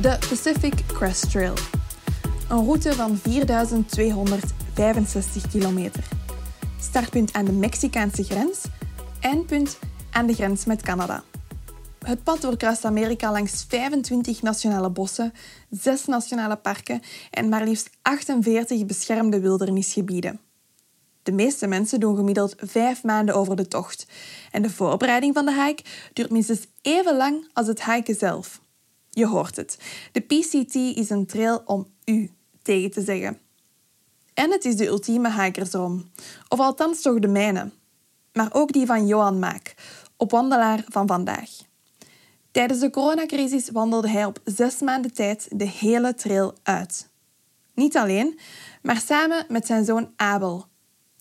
De Pacific Crest Trail. Een route van 4265 kilometer. Startpunt aan de Mexicaanse grens, eindpunt aan de grens met Canada. Het pad doorkruist Amerika langs 25 nationale bossen, 6 nationale parken en maar liefst 48 beschermde wildernisgebieden. De meeste mensen doen gemiddeld vijf maanden over de tocht. En de voorbereiding van de hike duurt minstens even lang als het hiken zelf. Je hoort het. De PCT is een trail om u tegen te zeggen. En het is de ultieme hikersdroom. Of althans toch de mijne. Maar ook die van Johan Maak, op wandelaar van vandaag. Tijdens de coronacrisis wandelde hij op zes maanden tijd de hele trail uit. Niet alleen, maar samen met zijn zoon Abel.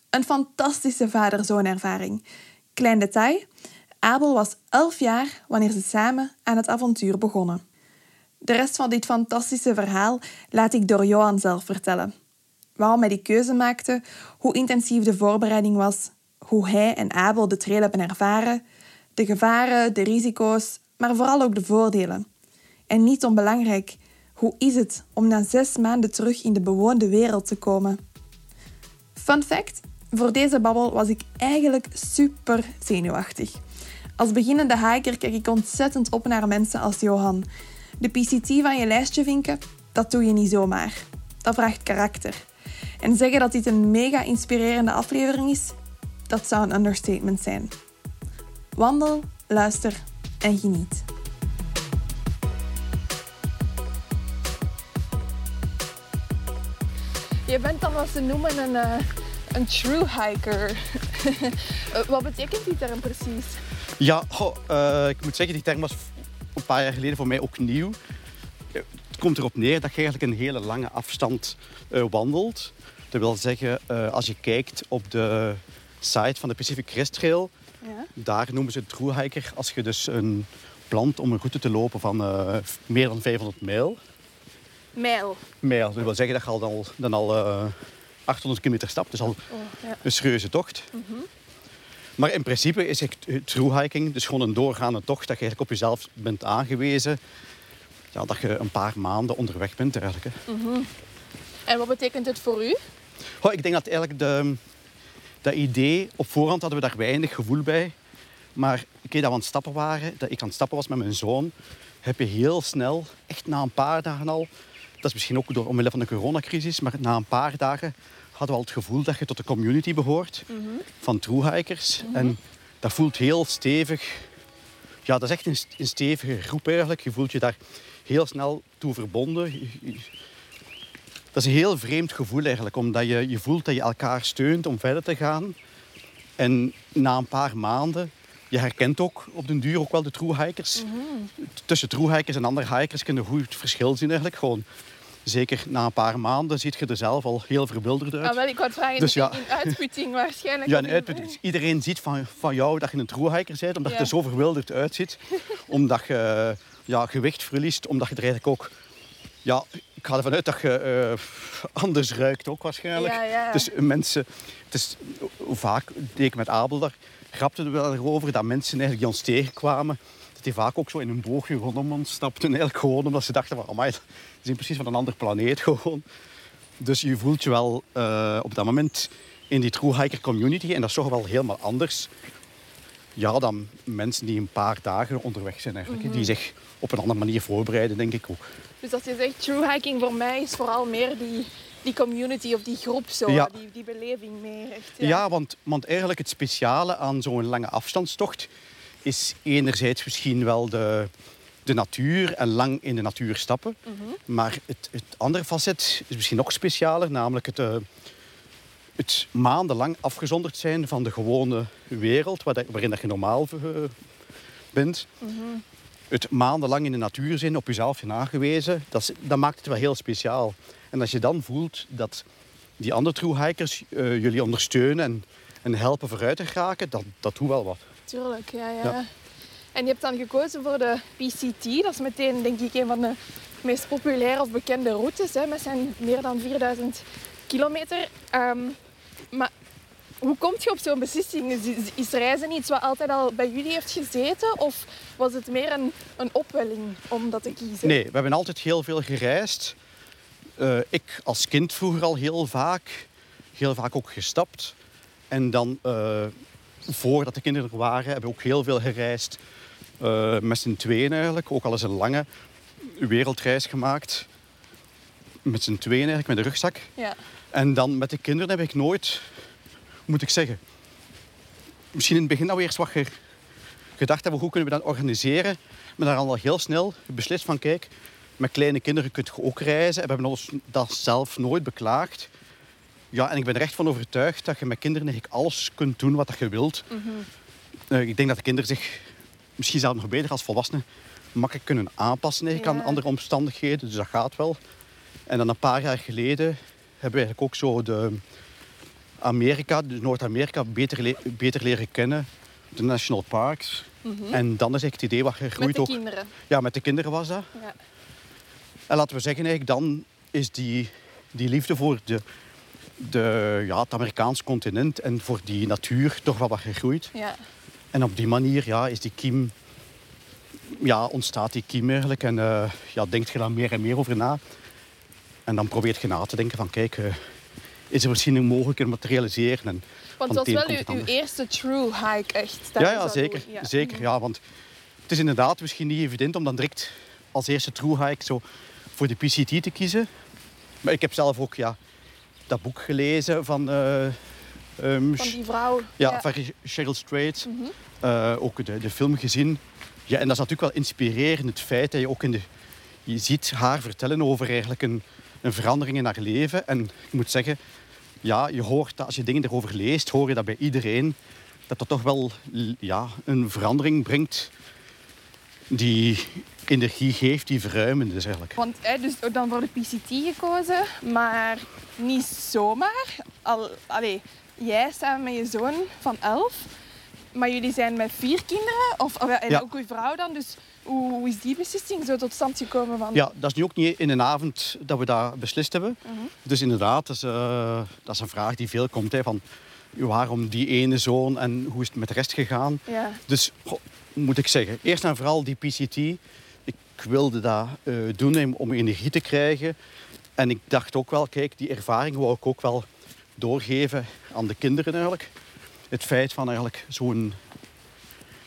Een fantastische vader-zoonervaring. Klein detail, Abel was elf jaar wanneer ze samen aan het avontuur begonnen. De rest van dit fantastische verhaal laat ik door Johan zelf vertellen. Waarom hij die keuze maakte, hoe intensief de voorbereiding was, hoe hij en Abel de trail hebben ervaren, de gevaren, de risico's, maar vooral ook de voordelen. En niet onbelangrijk, hoe is het om na zes maanden terug in de bewoonde wereld te komen? Fun fact, voor deze babbel was ik eigenlijk super zenuwachtig. Als beginnende hiker kijk ik ontzettend op naar mensen als Johan. De PCT van je lijstje vinken, dat doe je niet zomaar. Dat vraagt karakter. En zeggen dat dit een mega inspirerende aflevering is, dat zou een understatement zijn. Wandel, luister en geniet. Je bent dan wat ze noemen een, uh, een true hiker. wat betekent die term precies? Ja, uh, ik moet zeggen, die term was een paar jaar geleden voor mij ook nieuw. Het komt erop neer dat je eigenlijk een hele lange afstand uh, wandelt. Dat wil zeggen, als je kijkt op de site van de Pacific Crest Trail, ja. daar noemen ze het true hiker als je dus een plant om een route te lopen van uh, meer dan 500 mijl. Mijl? Mijl. Dat wil zeggen dat je al, dan, dan al uh, 800 kilometer stapt. Dus al oh, ja. een serieuze tocht. Mm -hmm. Maar in principe is het true hiking dus gewoon een doorgaande tocht dat je eigenlijk op jezelf bent aangewezen. Ja, dat je een paar maanden onderweg bent eigenlijk. Hè. Mm -hmm. En wat betekent het voor u? Oh, ik denk dat eigenlijk de, dat idee, op voorhand hadden we daar weinig gevoel bij. Maar een keer dat we aan het stappen waren, dat ik aan het stappen was met mijn zoon, heb je heel snel, echt na een paar dagen al, dat is misschien ook door omwille van de coronacrisis, maar na een paar dagen hadden we al het gevoel dat je tot de community behoort mm -hmm. van truehikers. Mm -hmm. En dat voelt heel stevig. Ja, dat is echt een, een, stevige groep eigenlijk. Je voelt je daar heel snel toe verbonden. Dat is een heel vreemd gevoel eigenlijk, omdat je, je voelt dat je elkaar steunt om verder te gaan. En na een paar maanden je herkent ook op den duur ook wel de true hikers. Mm -hmm. Tussen true hikers en andere hikers kun je goed het verschil zien eigenlijk. Gewoon, zeker na een paar maanden ziet je er zelf al heel verwilderd uit. Ah, wel, ik wou vragen, dus, ja. in uitputting waarschijnlijk. Ja, in uitputting. Iedereen ziet van, van jou dat je een true hiker bent, omdat ja. je er zo verwilderd uitziet. omdat je ja, gewicht verliest, omdat je er eigenlijk ook... Ja, ik ga ervan uit dat je uh, anders ruikt ook waarschijnlijk. Ja, ja. Dus mensen... Het is, vaak deed ik met Abel daar grapten er wel over dat mensen eigenlijk die ons tegenkwamen, dat die vaak ook zo in een boogje rondom ons stapten. Eigenlijk gewoon omdat ze dachten van, amai, zijn precies van een ander planeet gewoon. Dus je voelt je wel uh, op dat moment in die true hiker community. En dat is toch wel helemaal anders ja, dan mensen die een paar dagen onderweg zijn eigenlijk. Mm -hmm. Die zich op een andere manier voorbereiden, denk ik ook. Dus als je zegt true hiking voor mij is vooral meer die die community of die groep zo, ja. die, die beleving meer. Echt, ja, ja want, want eigenlijk het speciale aan zo'n lange afstandstocht is enerzijds misschien wel de, de natuur en lang in de natuur stappen. Mm -hmm. Maar het, het andere facet is misschien nog specialer, namelijk het, uh, het maandenlang afgezonderd zijn van de gewone wereld waarin dat je normaal uh, bent, het maandenlang in de natuur zijn, op jezelf nagewezen, dat, is- dat maakt het wel heel speciaal. En als je dan voelt dat die andere true hikers eh, jullie ondersteunen en, en helpen vooruit te geraken, dat, dat doet wel wat. Tuurlijk, ja, ja. Ja. En je hebt dan gekozen voor de PCT. Dat is meteen, denk ik, een van de meest populaire of bekende routes. Hè, met zijn meer dan 4000 kilometer. Ehm, maar hoe kom je op zo'n beslissing? Is, is- is reizen iets wat altijd al bij jullie heeft gezeten? Of was het meer een, een opwelling om dat te kiezen? Nee, we hebben altijd heel veel gereisd. Eh, ik als kind vroeger al heel vaak. Heel vaak ook gestapt. En dan, eh, voordat de kinderen er waren, hebben we ook heel veel gereisd. Eh, met z'n tweeën eigenlijk. Ook al eens een lange wereldreis gemaakt. Met z'n tweeën eigenlijk, met de rugzak. Ja. En dan met de kinderen heb ik nooit, moet ik zeggen... Misschien in het begin dat we eerst wat ge- gedacht hebben, hoe kunnen we dat organiseren? Maar daar al heel snel beslist van, kijk, met kleine kinderen kun je ook reizen. En we hebben ons dat zelf nooit beklaagd. Ja, en ik ben er echt van overtuigd dat je met kinderen eigenlijk alles kunt doen wat je wilt. Eh, ik denk dat de kinderen zich, misschien zelfs nog beter als volwassenen, makkelijk kunnen aanpassen eigenlijk Ja. aan andere omstandigheden. Dus dat gaat wel. En dan een paar jaar geleden hebben we eigenlijk ook zo de Amerika, de Noord-Amerika, beter, le- beter leren kennen. De national parks. En dan is eigenlijk het idee wat Met gegroeid de ook. kinderen. Ja, met de kinderen was dat. Ja. En laten we zeggen, eigenlijk, dan is die, die liefde voor de, de, ja, het Amerikaanse continent en voor die natuur toch wel wat gegroeid. Ja. En op die manier ja, is die kiem, ja, ontstaat die kiem eigenlijk. En eh ja, denkt je daar meer en meer over na. En dan probeert je na te denken van, kijk, eh, is er misschien een mogelijk om het te realiseren? En Want het was wel uw, eerste true hike echt. dat Ja, ja, zeker. Ja. zeker ja, want het is inderdaad misschien niet evident om dan direct als eerste true hike zo voor de PCT te kiezen. Maar ik heb zelf ook ja, dat boek gelezen van, eh, ehm, Van die vrouw. ja, van Cheryl Strait. Eh, ook de, de film gezien. Ja, en dat is natuurlijk wel inspirerend, het feit dat je ook in de... Je ziet haar vertellen over eigenlijk een, een verandering in haar leven. En ik moet zeggen, ja, je hoort dat als je dingen erover leest, hoor je dat bij iedereen. Dat dat toch wel ja, een verandering brengt die energie geeft, die verruimend is eigenlijk. Want hè, dus dan voor de PCT gekozen, maar niet zomaar. Al, allee, jij samen met je zoon van 11, maar jullie zijn met vier kinderen, of, en Ja. ook uw vrouw dan. Dus hoe, is die beslissing zo tot stand gekomen? Van, Ja, dat is nu ook niet in een avond dat we dat beslist hebben. Mhm. Dus inderdaad, dat is, eh, dat is een vraag die veel komt. Hè, van waarom die ene zoon en hoe is het met de rest gegaan? Ja. Dus goh, moet ik zeggen, eerst en vooral die PCT. Ik wilde dat eh, doen om- om energie te krijgen. En ik dacht ook wel, kijk, die ervaring wou ik ook wel doorgeven aan de kinderen eigenlijk. Het feit van eigenlijk zo'n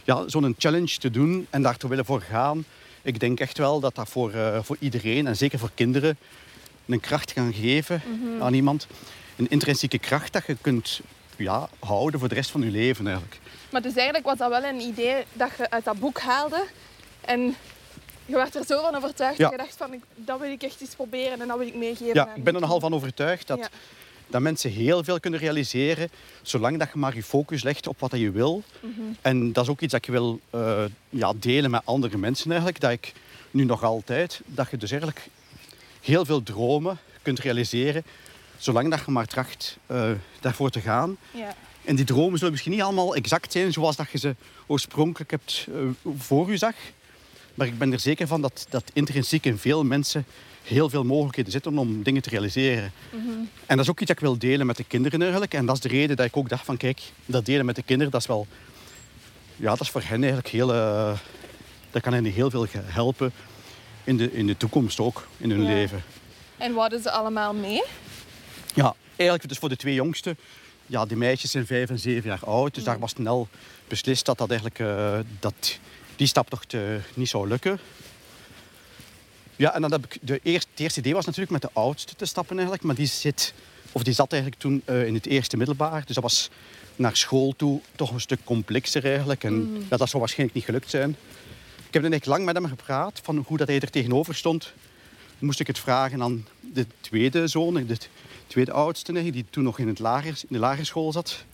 ja, zo'n challenge te doen en daar te willen voor gaan. Ik denk echt wel dat dat voor, eh, voor iedereen en zeker voor kinderen een kracht kan geven aan iemand. Een intrinsieke kracht dat je kunt ja, houden voor de rest van je leven eigenlijk. Maar dus eigenlijk was dat wel een idee dat je uit dat boek haalde. En je werd er zo van overtuigd Ja. dat je dacht van, ik- dat wil ik echt eens proberen en dat wil ik meegeven. Ja, ik ben er nogal van overtuigd dat, Ja. Dat mensen heel veel kunnen realiseren, zolang dat je maar je focus legt op wat dat je wil. En dat is ook iets dat je wil eh, ja, delen met andere mensen eigenlijk. Dat ik nu nog altijd, dat je dus eigenlijk heel veel dromen kunt realiseren, zolang dat je maar tracht eh, daarvoor te gaan. Ja. En die dromen zullen misschien niet allemaal exact zijn zoals dat je ze oorspronkelijk hebt eh, voor je zag. Maar ik ben er zeker van dat, dat intrinsiek in veel mensen heel veel mogelijkheden zitten om dingen te realiseren. En dat is ook iets dat ik wil delen met de kinderen eigenlijk. En dat is de reden dat ik ook dacht van kijk, dat delen met de kinderen, dat is wel... Ja, dat is voor hen eigenlijk heel... eh, dat kan hen heel veel helpen in de, in de toekomst ook, in hun Ja. leven. En wat hadden ze allemaal mee? Ja, eigenlijk dus voor de twee jongsten. Ja, die meisjes zijn vijf en zeven jaar oud. Dus daar was snel beslist dat, dat, eigenlijk, eh, dat die staptocht eh, niet zou lukken. Ja, en dan heb ik de eerste, het eerste idee was natuurlijk met de oudste te stappen eigenlijk. Maar die, zit, of die zat eigenlijk toen eh, in het eerste middelbaar. Dus dat was naar school toe toch een stuk complexer eigenlijk. En ja, dat zou waarschijnlijk niet gelukt zijn. Ik heb dan eigenlijk lang met hem gepraat van hoe dat hij er tegenover stond. Moest ik het vragen aan de tweede zoon, de tweede oudste, die toen nog in, het lager, in de lagere school zat.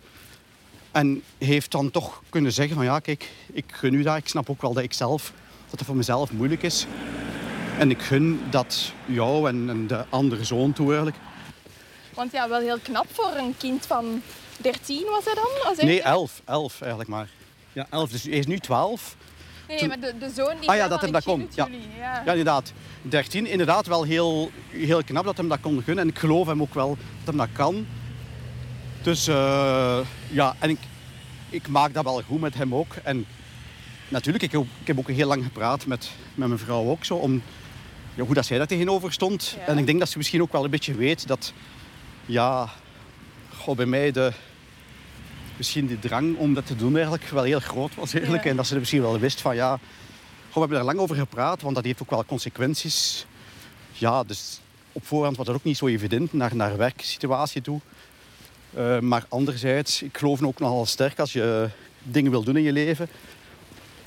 En heeft dan toch kunnen zeggen van ja, kijk, ik gun u dat. Ik snap ook wel dat ik zelf, dat het voor mezelf moeilijk is. En ik gun dat jou en, en de andere zoon toe eigenlijk. Want ja, wel heel knap voor een kind van 13 was hij dan? Als Nee, elf. Elf eigenlijk maar. Ja, elf. Dus hij is nu twaalf. Nee, toen- maar de, de zoon die Ah ja, dat hem dat het ja. jullie, Ja. Ja, inderdaad. 13. Inderdaad wel heel, heel knap dat hem dat kon gunnen. En ik geloof hem ook wel dat hem dat kan. Dus eh, ja, en ik, ik maak dat wel goed met hem ook. En natuurlijk, ik heb, ik heb ook heel lang gepraat met, met mijn vrouw ook zo. Om ja, hoe dat zij daar tegenover stond. Ja. En ik denk dat ze misschien ook wel een beetje weet dat... Ja, goh, bij mij de... Misschien de drang om dat te doen eigenlijk wel heel groot was eigenlijk. Ja. En dat ze misschien wel wist van ja... Goh, we hebben daar lang over gepraat, want dat heeft ook wel consequenties. Ja, dus op voorhand was dat ook niet zo evident naar, naar werksituatie toe. Eh, maar anderzijds, ik geloof ook nogal sterk als je dingen wil doen in je leven,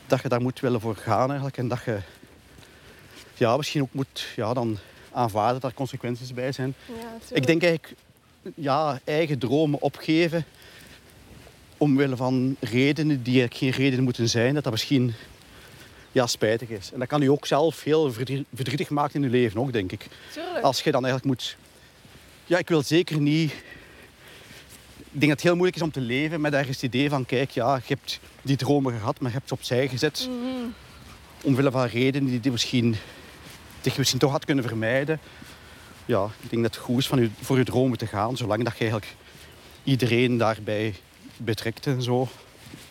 dat je daar moet willen voor gaan eigenlijk. En dat je ja, misschien ook moet ja, dan aanvaarden dat er consequenties bij zijn. Ja, Ik denk eigenlijk, ja, eigen dromen opgeven omwille van redenen die geen redenen moeten zijn, dat dat misschien ja, spijtig is. En dat kan u ook zelf heel verdrie- verdrietig maken in uw leven ook, denk ik. Tuurlijk. Als je dan eigenlijk moet... Ja, ik wil zeker niet... Ik denk dat het heel moeilijk is om te leven met ergens het idee van... Kijk, ja, je hebt die dromen gehad, maar je hebt ze opzij gezet. Mhm. Omwille van redenen die, die misschien, die je misschien toch had kunnen vermijden. Ja, ik denk dat het goed is van u, voor je dromen te gaan. Zolang dat je eigenlijk iedereen daarbij betrekt en zo.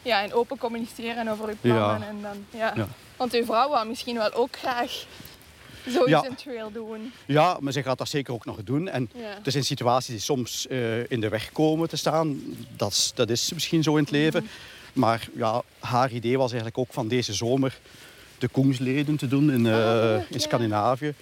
Ja, en open communiceren over uw Ja. plannen. En dan, ja. Ja. Want uw vrouw wou misschien wel ook graag zoiets Ja. een trail doen. Ja, maar ze gaat dat zeker ook nog doen. En er zijn situaties die soms eh, in de weg komen te staan. Dat is, dat is misschien zo in het leven. Maar ja, haar idee was eigenlijk ook van deze zomer de Koensleden te doen in, eh, Ah, leuk, in. Scandinavië.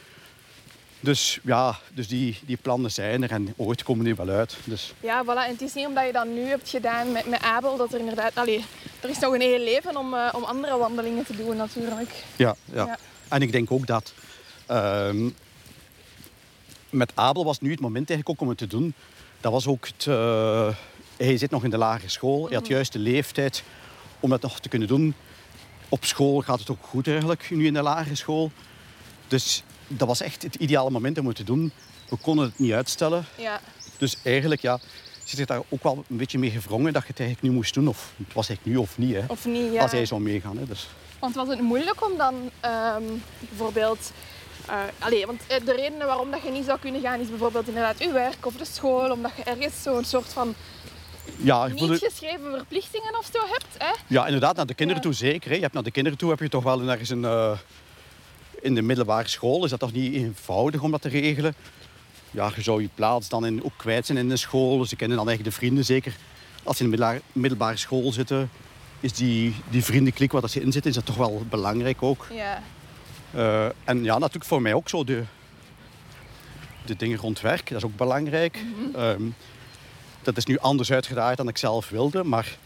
Dus ja, dus die, die plannen zijn er en ooit komen die wel uit. Dus Ja, voilà. En het is niet omdat je dat nu hebt gedaan met, met Abel, dat er inderdaad... Allee, er is nog een heel leven om, eh, om andere wandelingen te doen natuurlijk. ja, ja. Ja. En ik denk ook dat ehm, met Abel was nu het moment eigenlijk ook om het te doen. Dat was ook het... eh, hij zit nog in de lagere school. Hij had juist de leeftijd om dat nog te kunnen doen. Op school gaat het ook goed eigenlijk, nu in de lagere school. Dus dat was echt het ideale moment om het te doen. We konden het niet uitstellen. Ja, Dus eigenlijk ja, zit ik daar ook wel een beetje mee gevrongen dat je het eigenlijk nu moest doen. Of het was eigenlijk nu of niet, hè, of niet, ja. als hij zou meegaan. Hè. Dus, Want was het moeilijk om dan ehm, bijvoorbeeld... eh, allee, want eh, de redenen waarom dat je niet zou kunnen gaan is bijvoorbeeld inderdaad uw werk of de school. Omdat je ergens zo'n soort van ja, niet voelde- geschreven verplichtingen of zo hebt. Hè? Ja, inderdaad, naar de kinderen toe zeker. Hè. Je hebt naar de kinderen toe heb je toch wel ergens een... eh, in de middelbare school is dat toch niet eenvoudig om dat te regelen. Ja, je zou je plaats dan in, ook kwijt zijn in de school. Ze kennen dan eigenlijk de vrienden, zeker als ze in de middelbare, school zitten. Is die, die vriendenklik waar dat ze in zitten, is dat toch wel belangrijk ook. Ja. Eh, en ja, natuurlijk voor mij ook zo de, de dingen rond werk, dat is ook belangrijk. Ehm, dat is nu anders uitgedraaid dan ik zelf wilde, maar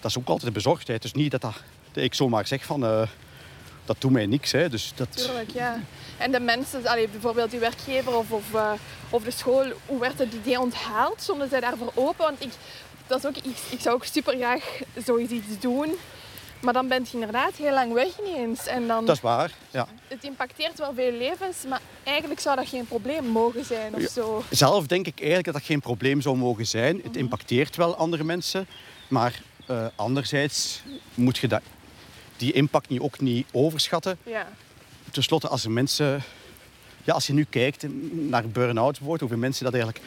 dat is ook altijd een bezorgdheid. Dus niet dat, dat, ik zomaar zeg van, eh, dat doet mij niks. Hè. Dus dat, Tuurlijk, ja. En de mensen, allee, bijvoorbeeld uw werkgever of, of, eh, of de school, hoe werd het idee onthaald? Stonden zij daarvoor open? Want ik, dat is ook iets, ik zou ook super graag zoiets doen. Maar dan ben je inderdaad heel lang weg niet eens. En dan, dat is waar, ja. het impacteert wel veel levens, maar eigenlijk zou dat geen probleem mogen zijn of Ja. zo. Zelf denk ik eigenlijk dat dat geen probleem zou mogen zijn. Het impacteert wel andere mensen, maar eh, anderzijds moet je dat, die impact niet, ook niet overschatten. Ja, Ten slotte, als er mensen... Ja, als je nu kijkt naar burn-out bijvoorbeeld, hoeveel mensen dat eigenlijk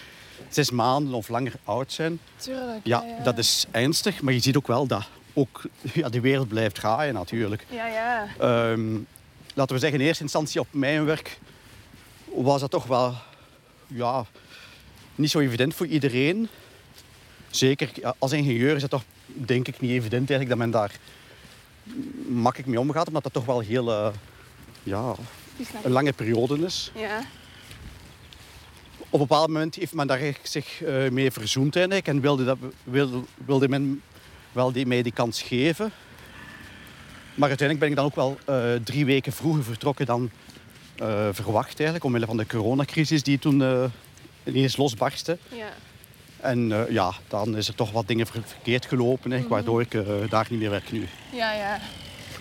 zes maanden of langer oud zijn. tuurlijk. Ja, dat is ernstig, maar je ziet ook wel dat ook, ja, de wereld blijft draaien natuurlijk. Ja, ja. Ehm, laten we zeggen, in eerste instantie op mijn werk was dat toch wel ja, niet zo evident voor iedereen. Zeker als ingenieur is het toch denk ik niet evident eigenlijk dat men daar makkelijk mee omgaat, omdat dat toch wel heel eh, ja, een lange periode is. Ja, Op een bepaald moment heeft men daar zich eh, mee verzoend eigenlijk, en wilde, dat, wilde, wilde men wel die, mij die kans geven. Maar uiteindelijk ben ik dan ook wel eh, drie weken vroeger vertrokken dan eh, verwacht eigenlijk, omwille van de coronacrisis die toen eh, ineens losbarstte. ja. En ja, dan is er toch wat dingen ver- verkeerd gelopen, hè, waardoor ik daar niet meer werk nu. Ja, ja.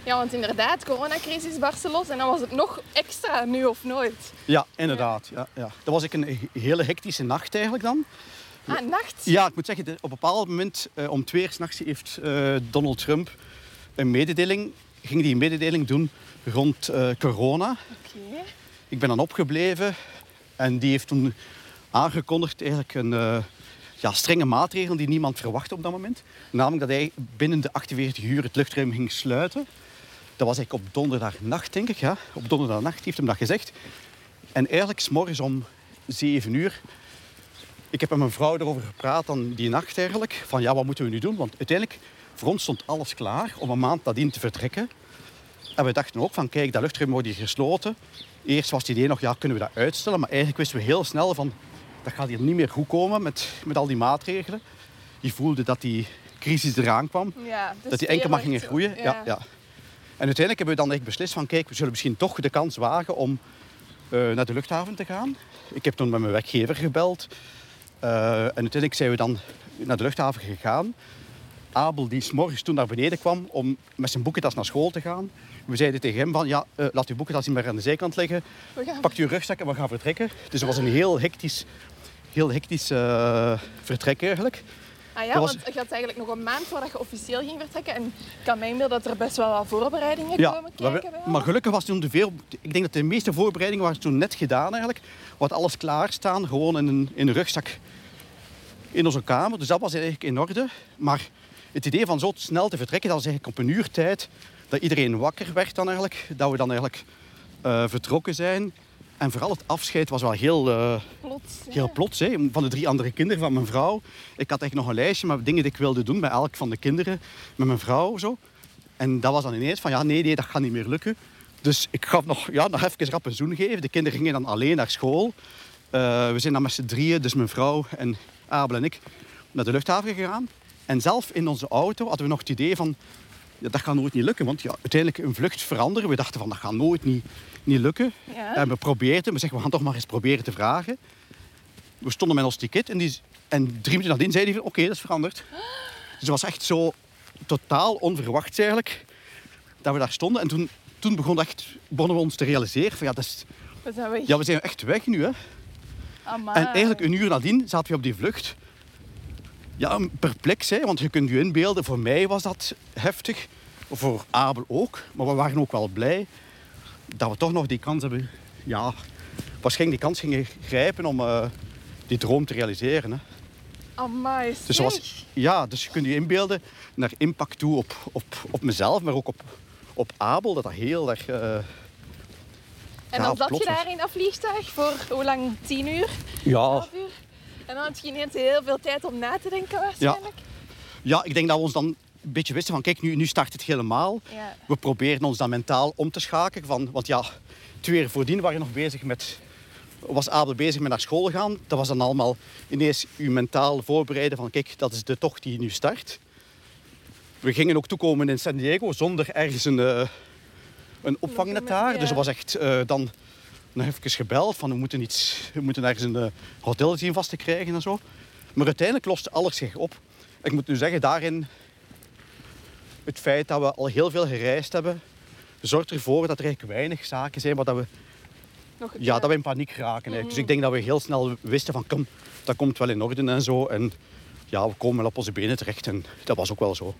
Ja, want inderdaad, coronacrisis barstte los en dan was het nog extra nu of nooit. Ja, inderdaad. Ja, ja. Dat was ik een he- hele hectische nacht eigenlijk dan. Ah, nacht? Ja, ik moet zeggen, op een bepaald moment, eh, om twee uur s'nachts, heeft eh, Donald Trump een mededeling, ging die een mededeling doen rond eh, corona. Oké. Ik ben dan opgebleven en die heeft toen aangekondigd eigenlijk een ja, strenge maatregel die niemand verwachtte op dat moment. Namelijk dat hij binnen de 48 uur het luchtruim ging sluiten. Dat was eigenlijk op donderdagnacht, denk ik. Ja. Op donderdagnacht heeft hem dat gezegd. En eigenlijk, s morgens om 7 uur, ik heb met mijn vrouw erover gepraat dan die nacht eigenlijk. Van ja, wat moeten we nu doen? Want uiteindelijk, voor ons stond alles klaar om een maand nadien te vertrekken. En we dachten ook van, kijk, dat luchtruim wordt hier gesloten. Eerst was het idee nog, ja, kunnen we dat uitstellen? Maar eigenlijk wisten we heel snel van, dat gaat hier niet meer goed komen met, met al die maatregelen. Je voelde dat die crisis eraan kwam. Ja, de dat die enkel maar werd groeien. Ja. Ja, En uiteindelijk hebben we dan echt beslist van, kijk, we zullen misschien toch de kans wagen om eh, naar de luchthaven te gaan. Ik heb toen met mijn werkgever gebeld. Eh, en uiteindelijk zijn we dan naar de luchthaven gegaan. Abel die 's morgens toen naar beneden kwam om met zijn boekentas naar school te gaan. We zeiden tegen hem van, ja, eh, laat uw boekentas niet meer aan de zijkant liggen. We gaan... Pak uw rugzak en we gaan vertrekken. Dus het was een heel hectisch, heel hectisch eh, vertrek eigenlijk. Ah ja, was- want je had eigenlijk nog een maand voordat je officieel ging vertrekken. En ik kan me inbeelden dat er best wel wat voorbereidingen Ja, komen kijken maar gelukkig was toen de veel... Ik denk dat de meeste voorbereidingen waren toen net gedaan eigenlijk. Hadden alles klaarstaan, gewoon in een, in een rugzak in onze kamer. Dus dat was eigenlijk in orde. Maar het idee van zo snel te vertrekken, dat was eigenlijk op een uur tijd dat iedereen wakker werd dan eigenlijk. Dat we dan eigenlijk eh, vertrokken zijn. En vooral het afscheid was wel heel, eh, Plots. ja. heel plots. Hè. Van de drie andere kinderen van mijn vrouw. Ik had echt nog een lijstje met dingen die ik wilde doen bij elk van de kinderen. Met mijn vrouw zo. En dat was dan ineens van, ja, nee, nee, dat gaat niet meer lukken. Dus ik gaf nog, ja, nog even rap een zoen geven. De kinderen gingen dan alleen naar school. Eh, we zijn dan met z'n drieën, dus mijn vrouw en Abel en ik, naar de luchthaven gegaan. En zelf in onze auto hadden we nog het idee van, ja, dat gaat nooit niet lukken. Want ja, uiteindelijk een vlucht veranderen. We dachten van, dat gaat nooit niet, niet lukken. Ja. En we probeerden, we zeggen, we gaan toch maar eens proberen te vragen. We stonden met ons ticket en, die, en drie minuten nadien zei hij van, oké, dat is veranderd. Dus het was echt zo totaal onverwacht eigenlijk dat we daar stonden. En toen, toen begon echt, begonnen we ons te realiseren van, ja, dat is, We zijn weg. ja, we zijn echt weg nu. Hè. Amai. En eigenlijk een uur nadien zaten we op die vlucht. Ja, perplex, hè, want je kunt je inbeelden, voor mij was dat heftig. Voor Abel ook. Maar we waren ook wel blij dat we toch nog die kans hebben... Ja, waarschijnlijk die kans gingen grijpen om eh, die droom te realiseren. Hè. Amai, Dus, was, ja, dus je kunt je inbeelden naar impact toe op, op, op mezelf, maar ook op, op Abel. Dat dat heel erg... eh, En ja, dan zat plots je daar in dat vliegtuig voor hoe lang? Tien uur? ja, uur? En dan had je ineens heel veel tijd om na te denken waarschijnlijk. ja, ik denk dat we ons dan een beetje wisten van... Kijk, nu, nu start het helemaal. Ja. We proberen ons dan mentaal om te schakelen. Van, want ja, twee uur voordien waren we nog bezig met... Was Abel bezig met naar school gaan. Dat was dan allemaal ineens u mentaal voorbereiden van... Kijk, dat is de tocht die nu start. We gingen ook toekomen in San Diego zonder ergens een, eh, een opvangnet daar. Ja. Dus er was echt eh, dan nog even gebeld van we moeten, iets, we moeten ergens een eh, hotel zien vast te krijgen en zo. Maar uiteindelijk loste alles zich op. Ik moet nu zeggen, daarin het feit dat we al heel veel gereisd hebben, zorgt ervoor dat er eigenlijk weinig zaken zijn waar dat we, Nog, ja, dat we in paniek raken. Dus ik denk dat we heel snel wisten van kom, dat komt wel in orde en zo. En ja, we komen wel op onze benen terecht en dat was ook wel zo.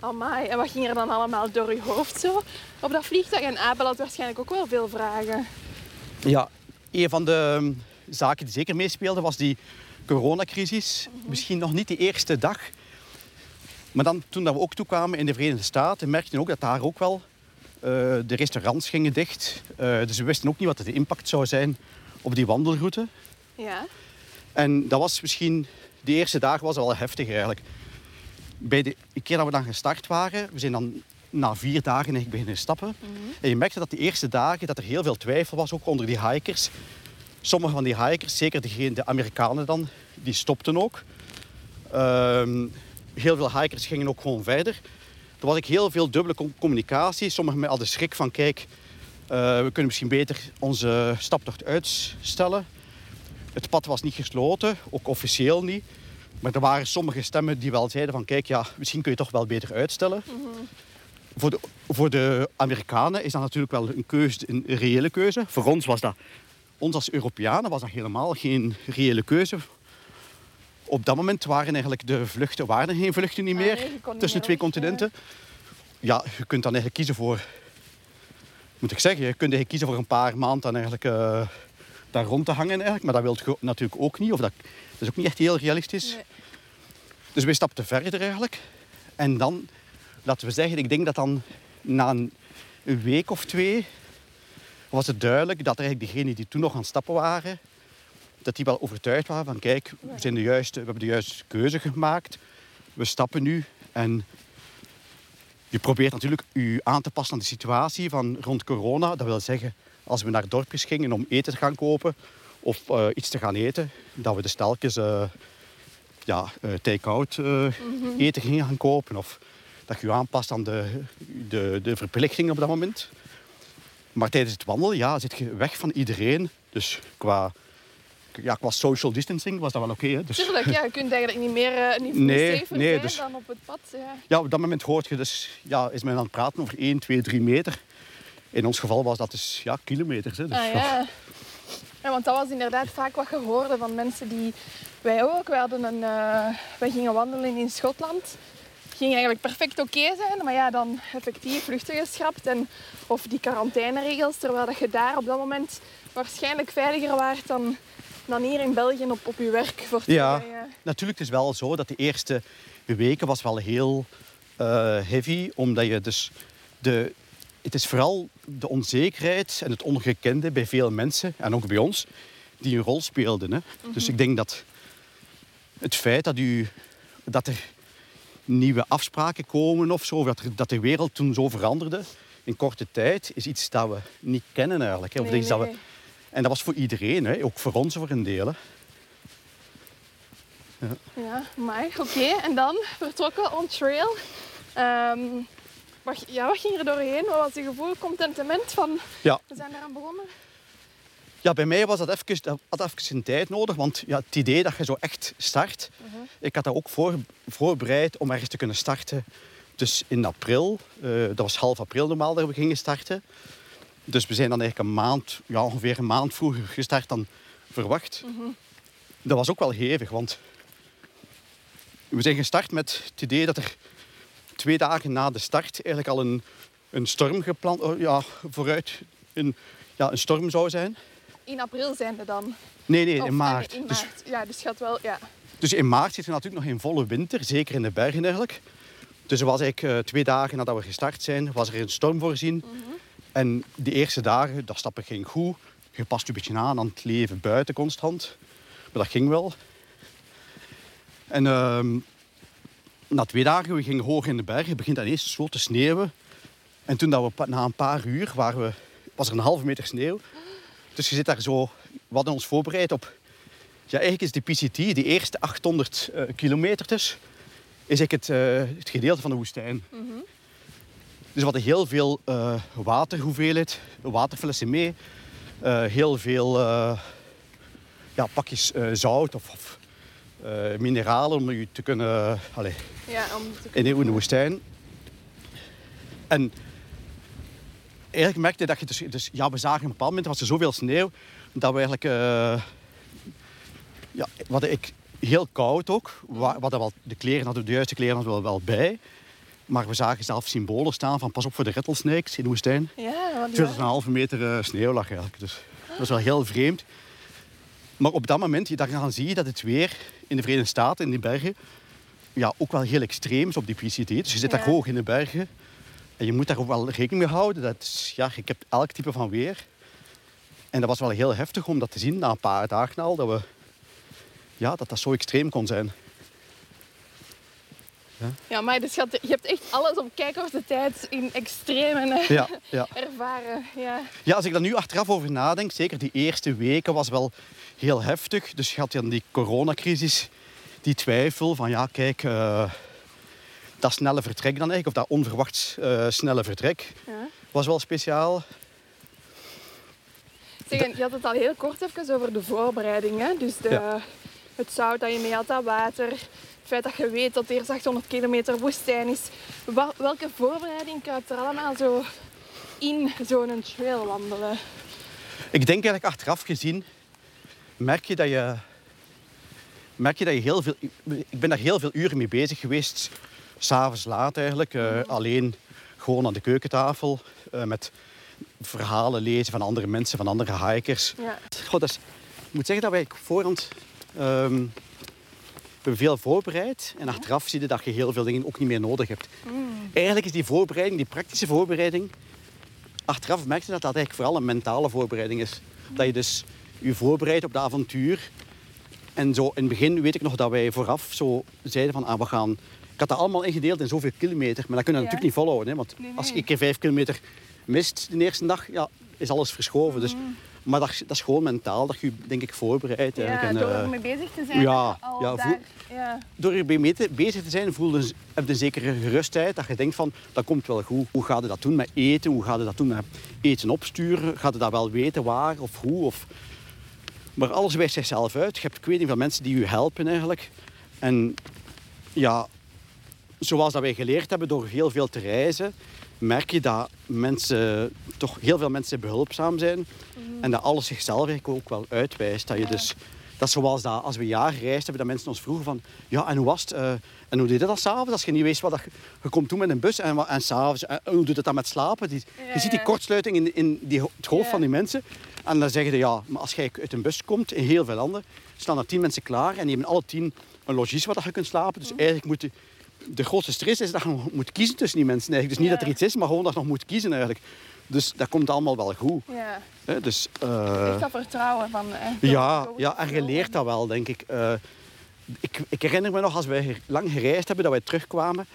Amai, en wat ging er dan allemaal door je hoofd zo op dat vliegtuig? En Abel had waarschijnlijk ook wel veel vragen. Ja, een van de ehm, zaken die zeker meespeelde was die coronacrisis. Misschien nog niet de eerste dag. Maar dan, toen dat we ook toekwamen in de Verenigde Staten, merkten we ook dat daar ook wel eh, de restaurants gingen dicht. Eh, dus we wisten ook niet wat de impact zou zijn op die wandelroute. Ja. En dat was misschien, de eerste dagen was wel heftig eigenlijk. Bij de keer dat we dan gestart waren, we zijn dan na vier dagen eigenlijk beginnen stappen. En je merkte dat de eerste dagen dat er heel veel twijfel was, ook onder die hikers. Sommige van die hikers, zeker degene, de Amerikanen dan, die stopten ook. Ehm, heel veel hikers gingen ook gewoon verder. Er was ook heel veel dubbele com- communicatie. Sommigen hadden schrik van, kijk, eh, we kunnen misschien beter onze staptocht uitstellen. Het pad was niet gesloten, ook officieel niet. Maar er waren sommige stemmen die wel zeiden van kijk, ja, misschien kun je toch wel beter uitstellen. Voor, de, voor de Amerikanen is dat natuurlijk wel een keuze, een reële keuze. Voor ons was dat, ons als Europeanen was dat helemaal geen reële keuze. Op dat moment waren eigenlijk de vluchten, waren er geen vluchten niet Ah, meer nee, niet tussen meer twee continenten. Ja, je kunt dan eigenlijk kiezen voor, moet ik zeggen, je kunt eigenlijk kiezen voor een paar maanden dan eigenlijk eh, daar rond te hangen eigenlijk. Maar dat wil je natuurlijk ook niet, of dat, dat is ook niet echt heel realistisch. Nee. Dus wij stapten verder eigenlijk. En dan, laten we zeggen, ik denk dat dan na een, week of twee was het duidelijk dat eigenlijk degenen die toen nog aan het stappen waren, dat die wel overtuigd waren van kijk, we, zijn de juiste, we hebben de juiste keuze gemaakt. We stappen nu en je probeert natuurlijk je aan te passen aan de situatie van rond corona. Dat wil zeggen, als we naar dorpjes gingen om eten te gaan kopen of eh, iets te gaan eten, dat we de stelkjes eh, ja, eh, take-out eh, eten gingen gaan kopen. Of dat je je aanpast aan de, de, de verplichtingen op dat moment. Maar tijdens het wandelen ja, zit je weg van iedereen. Dus qua, ja, qua social distancing was dat wel oké. hè. dus, Tuurlijk, ja, je kunt eigenlijk niet meer eh, niet Nee, safer nee, zijn dus- dan op het pad. Ja. ja, op dat moment hoort je dus, ja, is men aan het praten over 1, 2, 3 meter. In ons geval was dat dus ja, kilometers. Hè. Dus, Ah, ja. ja, want dat was inderdaad vaak wat je hoorde van mensen die... Wij ook, wij, hadden een, eh, wij gingen wandelen in Schotland. Het ging eigenlijk perfect oké zijn, maar ja, dan effectief vluchten geschrapt. En, of die quarantaineregels, terwijl dat je daar op dat moment waarschijnlijk veiliger waart dan, dan hier in België op, op je werk. Voor te Ja. zeggen, Natuurlijk, het is wel zo dat de eerste weken was wel heel eh, heavy, omdat je dus de, het is vooral de onzekerheid en het ongekende bij veel mensen en ook bij ons die een rol speelden. Hè. Dus ik denk dat het feit dat, u, dat er nieuwe afspraken komen of zo, of dat, er- dat de wereld toen zo veranderde in korte tijd, is iets dat we niet kennen eigenlijk. Hè. Of Nee, iets dat we. En dat was voor iedereen, hè. ook voor ons voor een deel. hè. Ja, maar oké. En dan vertrokken on trail. Ehm, wat, ja, wat ging er doorheen? Wat was je gevoel? Contentement van Ja. we zijn eraan begonnen? Ja, bij mij was dat even, dat had even een tijd nodig. Want ja, het idee dat je zo echt start... Ik had dat ook voor, voorbereid om ergens te kunnen starten. Dus in april, eh, dat was half april normaal dat we gingen starten. Dus we zijn dan eigenlijk een maand, ja, ongeveer een maand vroeger gestart dan verwacht. Dat was ook wel hevig, want we zijn gestart met het idee dat er twee dagen na de start eigenlijk al een, een storm gepland, oh, ja, vooruit een, ja, een storm zou zijn. In april zijn we dan. Nee, nee, Of, in eh, maart. in Dus, maart. Ja, dus gaat wel... Ja. dus in maart zitten we natuurlijk nog in volle winter, zeker in de bergen eigenlijk. Dus er was eigenlijk eh, twee dagen nadat we gestart zijn, was er een storm voorzien. En die eerste dagen, dat stappen ging goed. Je past je een beetje aan aan het leven buiten constant. Maar dat ging wel. En ehm, na twee dagen, we gingen hoog in de bergen, begint dat ineens zo te sneeuwen. En toen dat we na een paar uur waren we, was er een halve meter sneeuw. Dus je zit daar zo, we hadden ons voorbereid op ja, eigenlijk is de PCT, die eerste 800 eh, kilometer dus, is eigenlijk het, eh, het gedeelte van de woestijn. Dus we hadden heel veel eh, waterhoeveelheid, waterflessen mee. eh, heel veel eh, ja, pakjes zout of, of mineralen om je te kunnen... allee, ja, om te in de, in de woestijn. En eigenlijk merkte je dat je dus, dus ja, we zagen op een bepaald moment was er zoveel sneeuw dat we eigenlijk eh ja, hadden ik heel koud ook. We wa- we hadden wel de kleren hadden de juiste kleren hadden we wel, wel bij. Maar we zagen zelf symbolen staan van pas op voor de rattlesnakes in de woestijn. Ja, er een halve meter eh, sneeuw lag eigenlijk. Dus dat was wel heel vreemd. Maar op dat moment, je- dan zie je dat het weer in de Verenigde Staten, in die bergen, ja, ook wel heel extreem is op die PCT. Dus je zit daar hoog in de bergen. En je moet daar ook wel rekening mee houden. Dat, is- ja, ik heb elk type van weer. En dat was wel heel heftig om dat te zien na een paar dagen al. Dat, we, ja, dat dat zo extreem kon zijn. Ja, maar dus je, had- je hebt echt alles op kijkkorte tijd in extreme eh, Ja, ja. ervaren. Ja. Ja, als ik daar nu achteraf over nadenk, zeker die eerste weken was wel heel heftig. Dus je had dan die coronacrisis, die twijfel van ja, kijk, eh, dat snelle vertrek dan eigenlijk, of dat onverwachts eh, snelle vertrek, Ja. was wel speciaal. Zeg, je had het al heel kort even over de voorbereiding. Hè? Dus de, Ja. het zout dat je mee had, dat water. Feit dat je weet dat er eerst 800 kilometer woestijn is. Welke voorbereiding kruipt er allemaal zo in zo'n trail wandelen? Ik denk eigenlijk achteraf gezien merk je dat je, merk je dat je heel veel. Ik ben daar heel veel uren mee bezig geweest. S'avonds laat eigenlijk. eh, Alleen gewoon aan de keukentafel. eh, met verhalen lezen van andere mensen, van andere hikers. Ja. Dat is- ik moet zeggen dat wij voorhand. ehm, we hebben veel voorbereid. En achteraf zie je dat je heel veel dingen ook niet meer nodig hebt. Eigenlijk is die voorbereiding, die praktische voorbereiding. Achteraf merk je dat dat eigenlijk vooral een mentale voorbereiding is. Dat je dus je voorbereidt op de avontuur. En zo in het begin weet ik nog dat wij vooraf zo zeiden van ah, we gaan. Ik had dat allemaal ingedeeld in zoveel kilometer. Maar dat kun je Ja. natuurlijk niet volhouden. Hè? Want Nee, als je een keer vijf kilometer mist de eerste dag, ja, is alles verschoven. Dus, maar dat, is- dat is gewoon mentaal dat je je, denk ik voorbereidt. Ja. En, door eh, ermee bezig te zijn. ja, ja, daar, voel- ja. door erbij mee te- bezig te zijn, voel je, heb je een zekere gerustheid. Dat je denkt van, dat komt wel goed. Hoe gaat je dat doen met eten? Hoe gaat je dat doen met eten opsturen? Gaat je dat wel weten waar of hoe? Of... Maar alles wijst zichzelf uit. Je hebt ik weet niet veel mensen die je helpen eigenlijk. En ja, zoals dat wij geleerd hebben door heel veel te reizen, merk je dat mensen, toch heel veel mensen behulpzaam zijn. En dat alles zichzelf eigenlijk ook wel uitwijst. Dat je dus, dat is zoals dat, als we een jaar gereisd hebben, dat mensen ons vroegen van, ja, en hoe was het? eh, en hoe deed je dat s'avonds? Als je niet wist wat dat, je- komt toe met een bus en, en s'avonds, en hoe doet het dan met slapen? Die, Ja, je ziet die kortsluiting in, in die, het hoofd Ja. van die mensen. En dan zeggen ze, ja, maar als jij uit een bus komt, in heel veel landen, staan er tien mensen klaar en die hebben alle tien een logies waar dat je kunt slapen. Mhm. Dus eigenlijk moet je, de grootste stress is dat je nog moet kiezen tussen die mensen. Eigenlijk. Dus niet Ja. dat er iets is, maar gewoon dat je nog moet kiezen eigenlijk. Dus dat komt allemaal wel goed. Ja. Dus, eh, Echt dat vertrouwen van... eh, ja, ja, en je leert dat wel, denk ik. Eh, ik. Ik herinner me nog, als wij lang gereisd hebben, dat wij terugkwamen.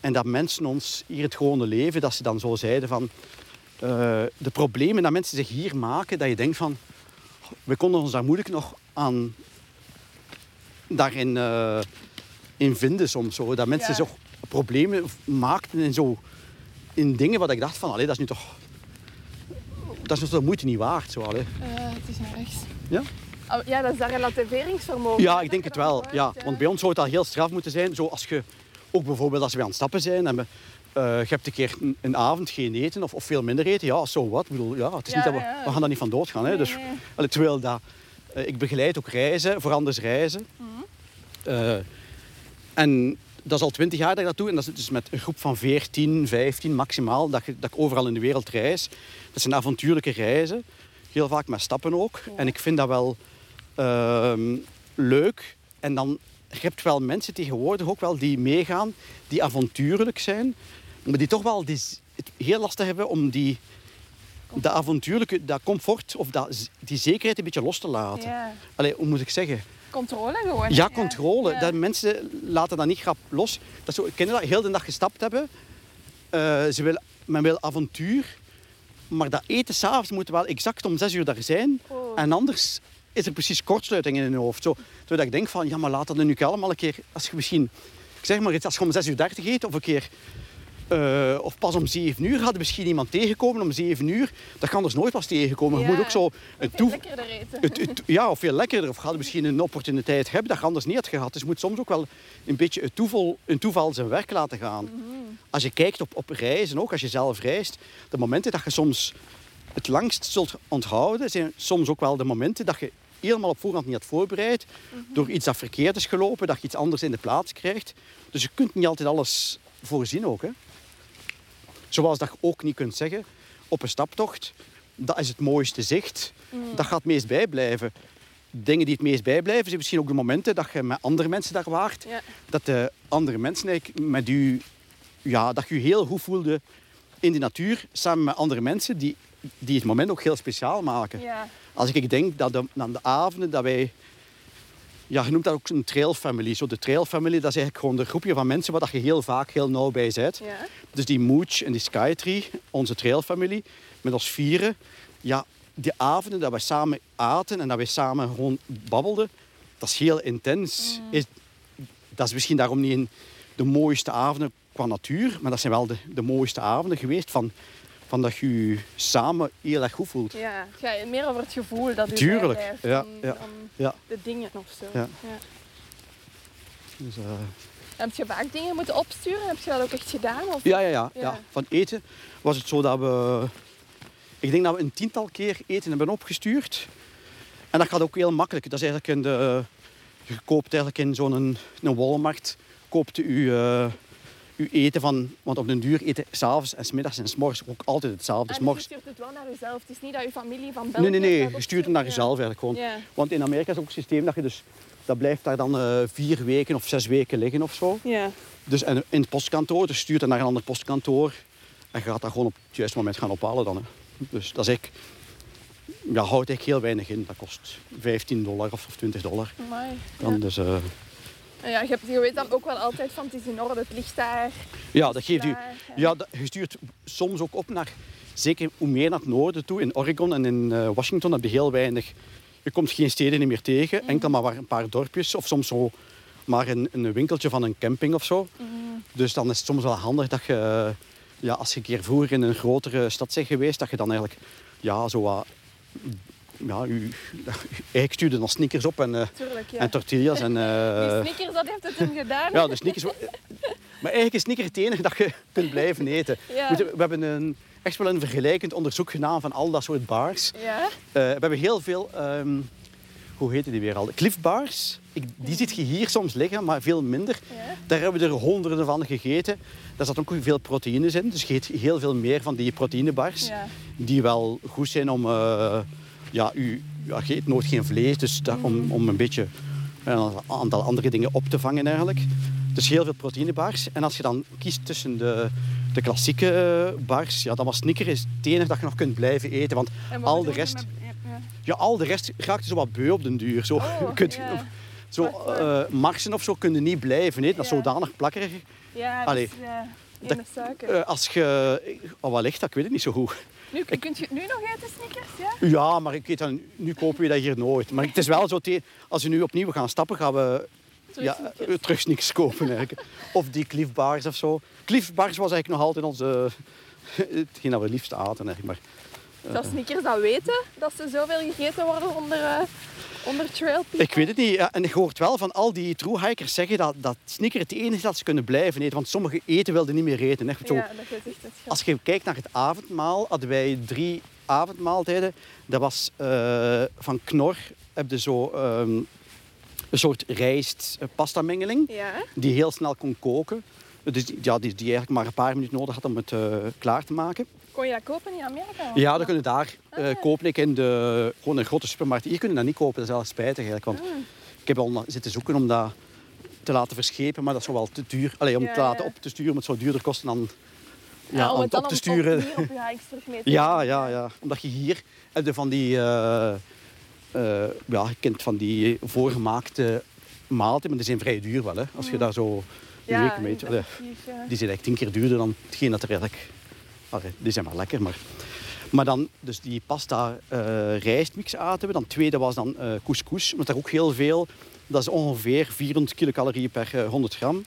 En dat mensen ons hier het gewone leven, dat ze dan zo zeiden van... de problemen dat mensen zich hier maken, dat je denkt van... We konden ons daar moeilijk nog aan... Daarin in vinden soms. Zo. Dat mensen Ja. zo problemen maakten in, zo, in dingen wat ik dacht van... Allee, dat is nu toch... Dat is dus de moeite niet waard. Zo, allee. Eh, het is naar rechts. Ja? Oh, ja, dat is dat relativeringsvermogen. Ja, ik denk het wel. Ja. Want bij ons zou het al heel straf moeten zijn. Zo als je, ook bijvoorbeeld als we aan het stappen zijn en we, eh, je hebt een keer een, een avond geen eten of, of veel minder eten. Ja, zo wat. Ik bedoel, ja, het is Ja, niet dat we, we gaan daar niet van doodgaan. Hè. Nee, Dus, allee, terwijl dat, eh, ik begeleid ook reizen, voor anders reizen. Mhm. Eh, en dat is al twintig jaar dat ik dat doe. En dat is dus met een groep van 14, 15 maximaal, dat, dat ik overal in de wereld reis. Dat zijn avontuurlijke reizen. Heel vaak met stappen ook. Ja. En ik vind dat wel ehm, leuk. En dan je hebt wel mensen tegenwoordig ook wel die meegaan, die avontuurlijk zijn, maar die toch wel die, z- het heel lastig hebben om die, dat avontuurlijke, dat comfort of dat, die zekerheid een beetje los te laten. Ja. Allee, hoe moet ik zeggen? Controle gewoon. Ja, controle. Ja. Dat mensen laten dat niet grap los. Dat zo, je dat? Heel de dag gestapt hebben. Eh, ze wil, men wil avontuur. Maar dat eten s'avonds moet wel exact om zes uur daar zijn. Oh. En anders is er precies kortsluiting in hun hoofd. Zo, zodat ik denk van, ja, maar laat dat nu allemaal een keer... Als je misschien, ik zeg maar iets, als je om zes uur dertig eet of een keer... eh, of pas om zeven uur hadden misschien iemand tegenkomen om zeven uur. Dat kan dus nooit pas tegenkomen. Je moet ook zo een toe, lekkerder eten. het, het- ja, of veel lekkerder. Of gaat misschien een opportuniteit hebben dat je anders niet had gehad. Dus je moet soms ook wel een beetje het toeval, een toeval zijn werk laten gaan. Als je kijkt op, op reizen, ook als je zelf reist, de momenten dat je soms het langst zult onthouden, zijn soms ook wel de momenten dat je helemaal op voorhand niet had voorbereid, door iets dat verkeerd is gelopen, dat je iets anders in de plaats krijgt. Dus je kunt niet altijd alles voorzien ook. Hè? Zoals dat je ook niet kunt zeggen, op een staptocht, dat is het mooiste zicht. Dat gaat het meest bijblijven. Dingen die het meest bijblijven zijn misschien ook de momenten dat je met andere mensen daar waart. Ja. Dat de andere mensen met u, ja, dat je je heel goed voelde in de natuur, samen met andere mensen die, die het moment ook heel speciaal maken. Ja. Als ik denk dat de, aan de avonden dat wij... Ja, je noemt dat ook een trailfamily. Zo de trailfamily, dat is eigenlijk gewoon de groepje van mensen waar dat je heel vaak heel nauw bij bent. Ja. Dus die Mooch en die Skytree, onze trailfamilie, met ons vieren. Ja, die avonden dat we samen aten en dat we samen gewoon babbelden, dat is heel intens. Is, dat is misschien daarom niet in de mooiste avonden qua natuur, maar dat zijn wel de, de mooiste avonden geweest van, van dat je je samen heel erg goed voelt. Ja, het gaat meer over het gevoel dat u Tuurlijk, bijblijft ja, dan, ja, dan ja. de dingen of zo. Ja. Dus, eh, Heb je vaak dingen moeten opsturen? Heb je dat ook echt gedaan? Of? ja, ja, ja, Ja. ja. Van eten was het zo dat we... Ik denk dat we een tiental keer eten hebben opgestuurd. En dat gaat ook heel makkelijk. Dat is eigenlijk in de... Je koopt eigenlijk in zo'n een, Walmart... Koopt u eh, uw eten van... Want op den duur eten s'avonds en smiddags en s'morgens ook altijd hetzelfde. En S je morgens stuurt het wel naar jezelf. Het is niet dat je familie van België... Nee, nee, nee. Je stuurt het naar jezelf eigenlijk gewoon. Want in Amerika is ook een systeem dat je dus... Dat blijft daar dan eh, vier weken of zes weken liggen of zo. Ja. Dus en in het postkantoor, dus stuurt het naar een ander postkantoor. En je gaat dat gewoon op het juiste moment gaan ophalen dan. Hè. Dus dat is ik. Ja, houdt echt heel weinig in. Dat kost 15 dollar of 20 dollar. Amai. Dan Ja. dus, eh, ja, je, hebt, je weet dan ook wel altijd van het is in orde, het ligt daar. ja, dat geeft u. Ja, dat, je stuurt soms ook op naar, zeker hoe meer naar het noorden toe, in Oregon en in eh, Washington heb je heel weinig. Je komt geen steden meer tegen, enkel maar een paar dorpjes of soms zo maar een, een winkeltje van een camping of zo. Dus dan is het soms wel handig dat je, ja, als je een keer vroeger in een grotere stad bent geweest, dat je dan eigenlijk ja, zo wat. Ja, u, eigenlijk stuurde dan sneakers op en, eh, Tuurlijk, ja. en tortillas. En, eh, Die sneakers, dat heeft het hem gedaan. ja, de sneakers. Maar eigenlijk is sneaker het enige dat je kunt blijven eten. Ja. We hebben een, echt wel een vergelijkend onderzoek gedaan van al dat soort bars. Ja. Eh, we hebben heel veel, ehm, hoe heette die weer al? Cliff bars. Ik, die ziet je hier soms liggen, maar veel minder. Ja. Daar hebben we er honderden van gegeten. Daar zat ook veel proteïnes in. Dus je eet heel veel meer van die proteïnebars. Ja. Die wel goed zijn om... eh, ja, u, ja, eet nooit geen vlees, dus dat, om, om een beetje een aantal andere dingen op te vangen eigenlijk. Dus heel veel proteïnebars. En als je dan kiest tussen de, de klassieke eh, bars, ja, dan was Snicker is het enige dat je nog kunt blijven eten. Want al de rest... met- ja, ja. Ja, al de rest raakt zo wat beu op den duur. Zo, Oh, kunt, zo, eh, marsen of zo kun je niet blijven eten. Dat is zodanig plakkerig. Ja, dat Allee. is ja, Dat-. Eh, als je... Oh, wat ligt dat? Ik weet het niet zo goed. Nu, kun je het nu nog eten, sneakers? Ja? Ja, maar ik weet dan, nu kopen we dat hier nooit. Maar het is wel zo, als we nu opnieuw gaan stappen, gaan we Terug ja, sneakers. eh, terug niks kopen eigenlijk. Of die Cliff Bars of zo. Cliff Bars was eigenlijk nog altijd onze... Hetgeen dat we liefst aten eigenlijk. Maar Dat sneakers dat weten, dat ze zoveel gegeten worden onder, eh onder trail people. ik weet het niet. Ja, en ik hoort wel van al die true hikers zeggen dat, dat sneaker het enige is dat ze kunnen blijven eten. Want sommige eten wilden niet meer eten. Hè. Zo, Ja, dat is echt Als je kijkt naar het avondmaal, hadden wij drie avondmaaltijden. Dat was eh, van Knor, heb je zo ehm, een soort rijst eh, pasta mengeling Ja, die heel snel kon koken. Dus die, ja, die, die eigenlijk maar een paar minuten nodig had om het eh, klaar te maken. kon je dat kopen in Amerika? Ja, dat kunnen daar eh, kopen. Ik in de, gewoon een grote supermarkt. Hier kunnen dat niet kopen, dat is wel spijtig eigenlijk. Want Ah. ik heb al zitten zoeken om dat te laten verschepen, maar dat is wel te duur. Allee, om Ja, het te laten ja. op te sturen, om het zo duurder kosten dan ja, Ja, om het dan op te sturen. Op, op mee te Ja, ja, ja. Omdat je hier heb je van die, eh, eh, ja, je kent van die voorgemaakte maaltijden, maar die zijn vrij duur wel, hè. Als je daar zo Ja, week. Allee. Die zijn eigenlijk tien keer duurder dan hetgeen dat er eigenlijk... Allee, die zijn wel lekker, maar... Maar dan, dus die pasta eh rijstmix aten we. Dan tweede was dan eh couscous, met daar ook heel veel. Dat is ongeveer 400 kilocalorieën per eh, 100 gram.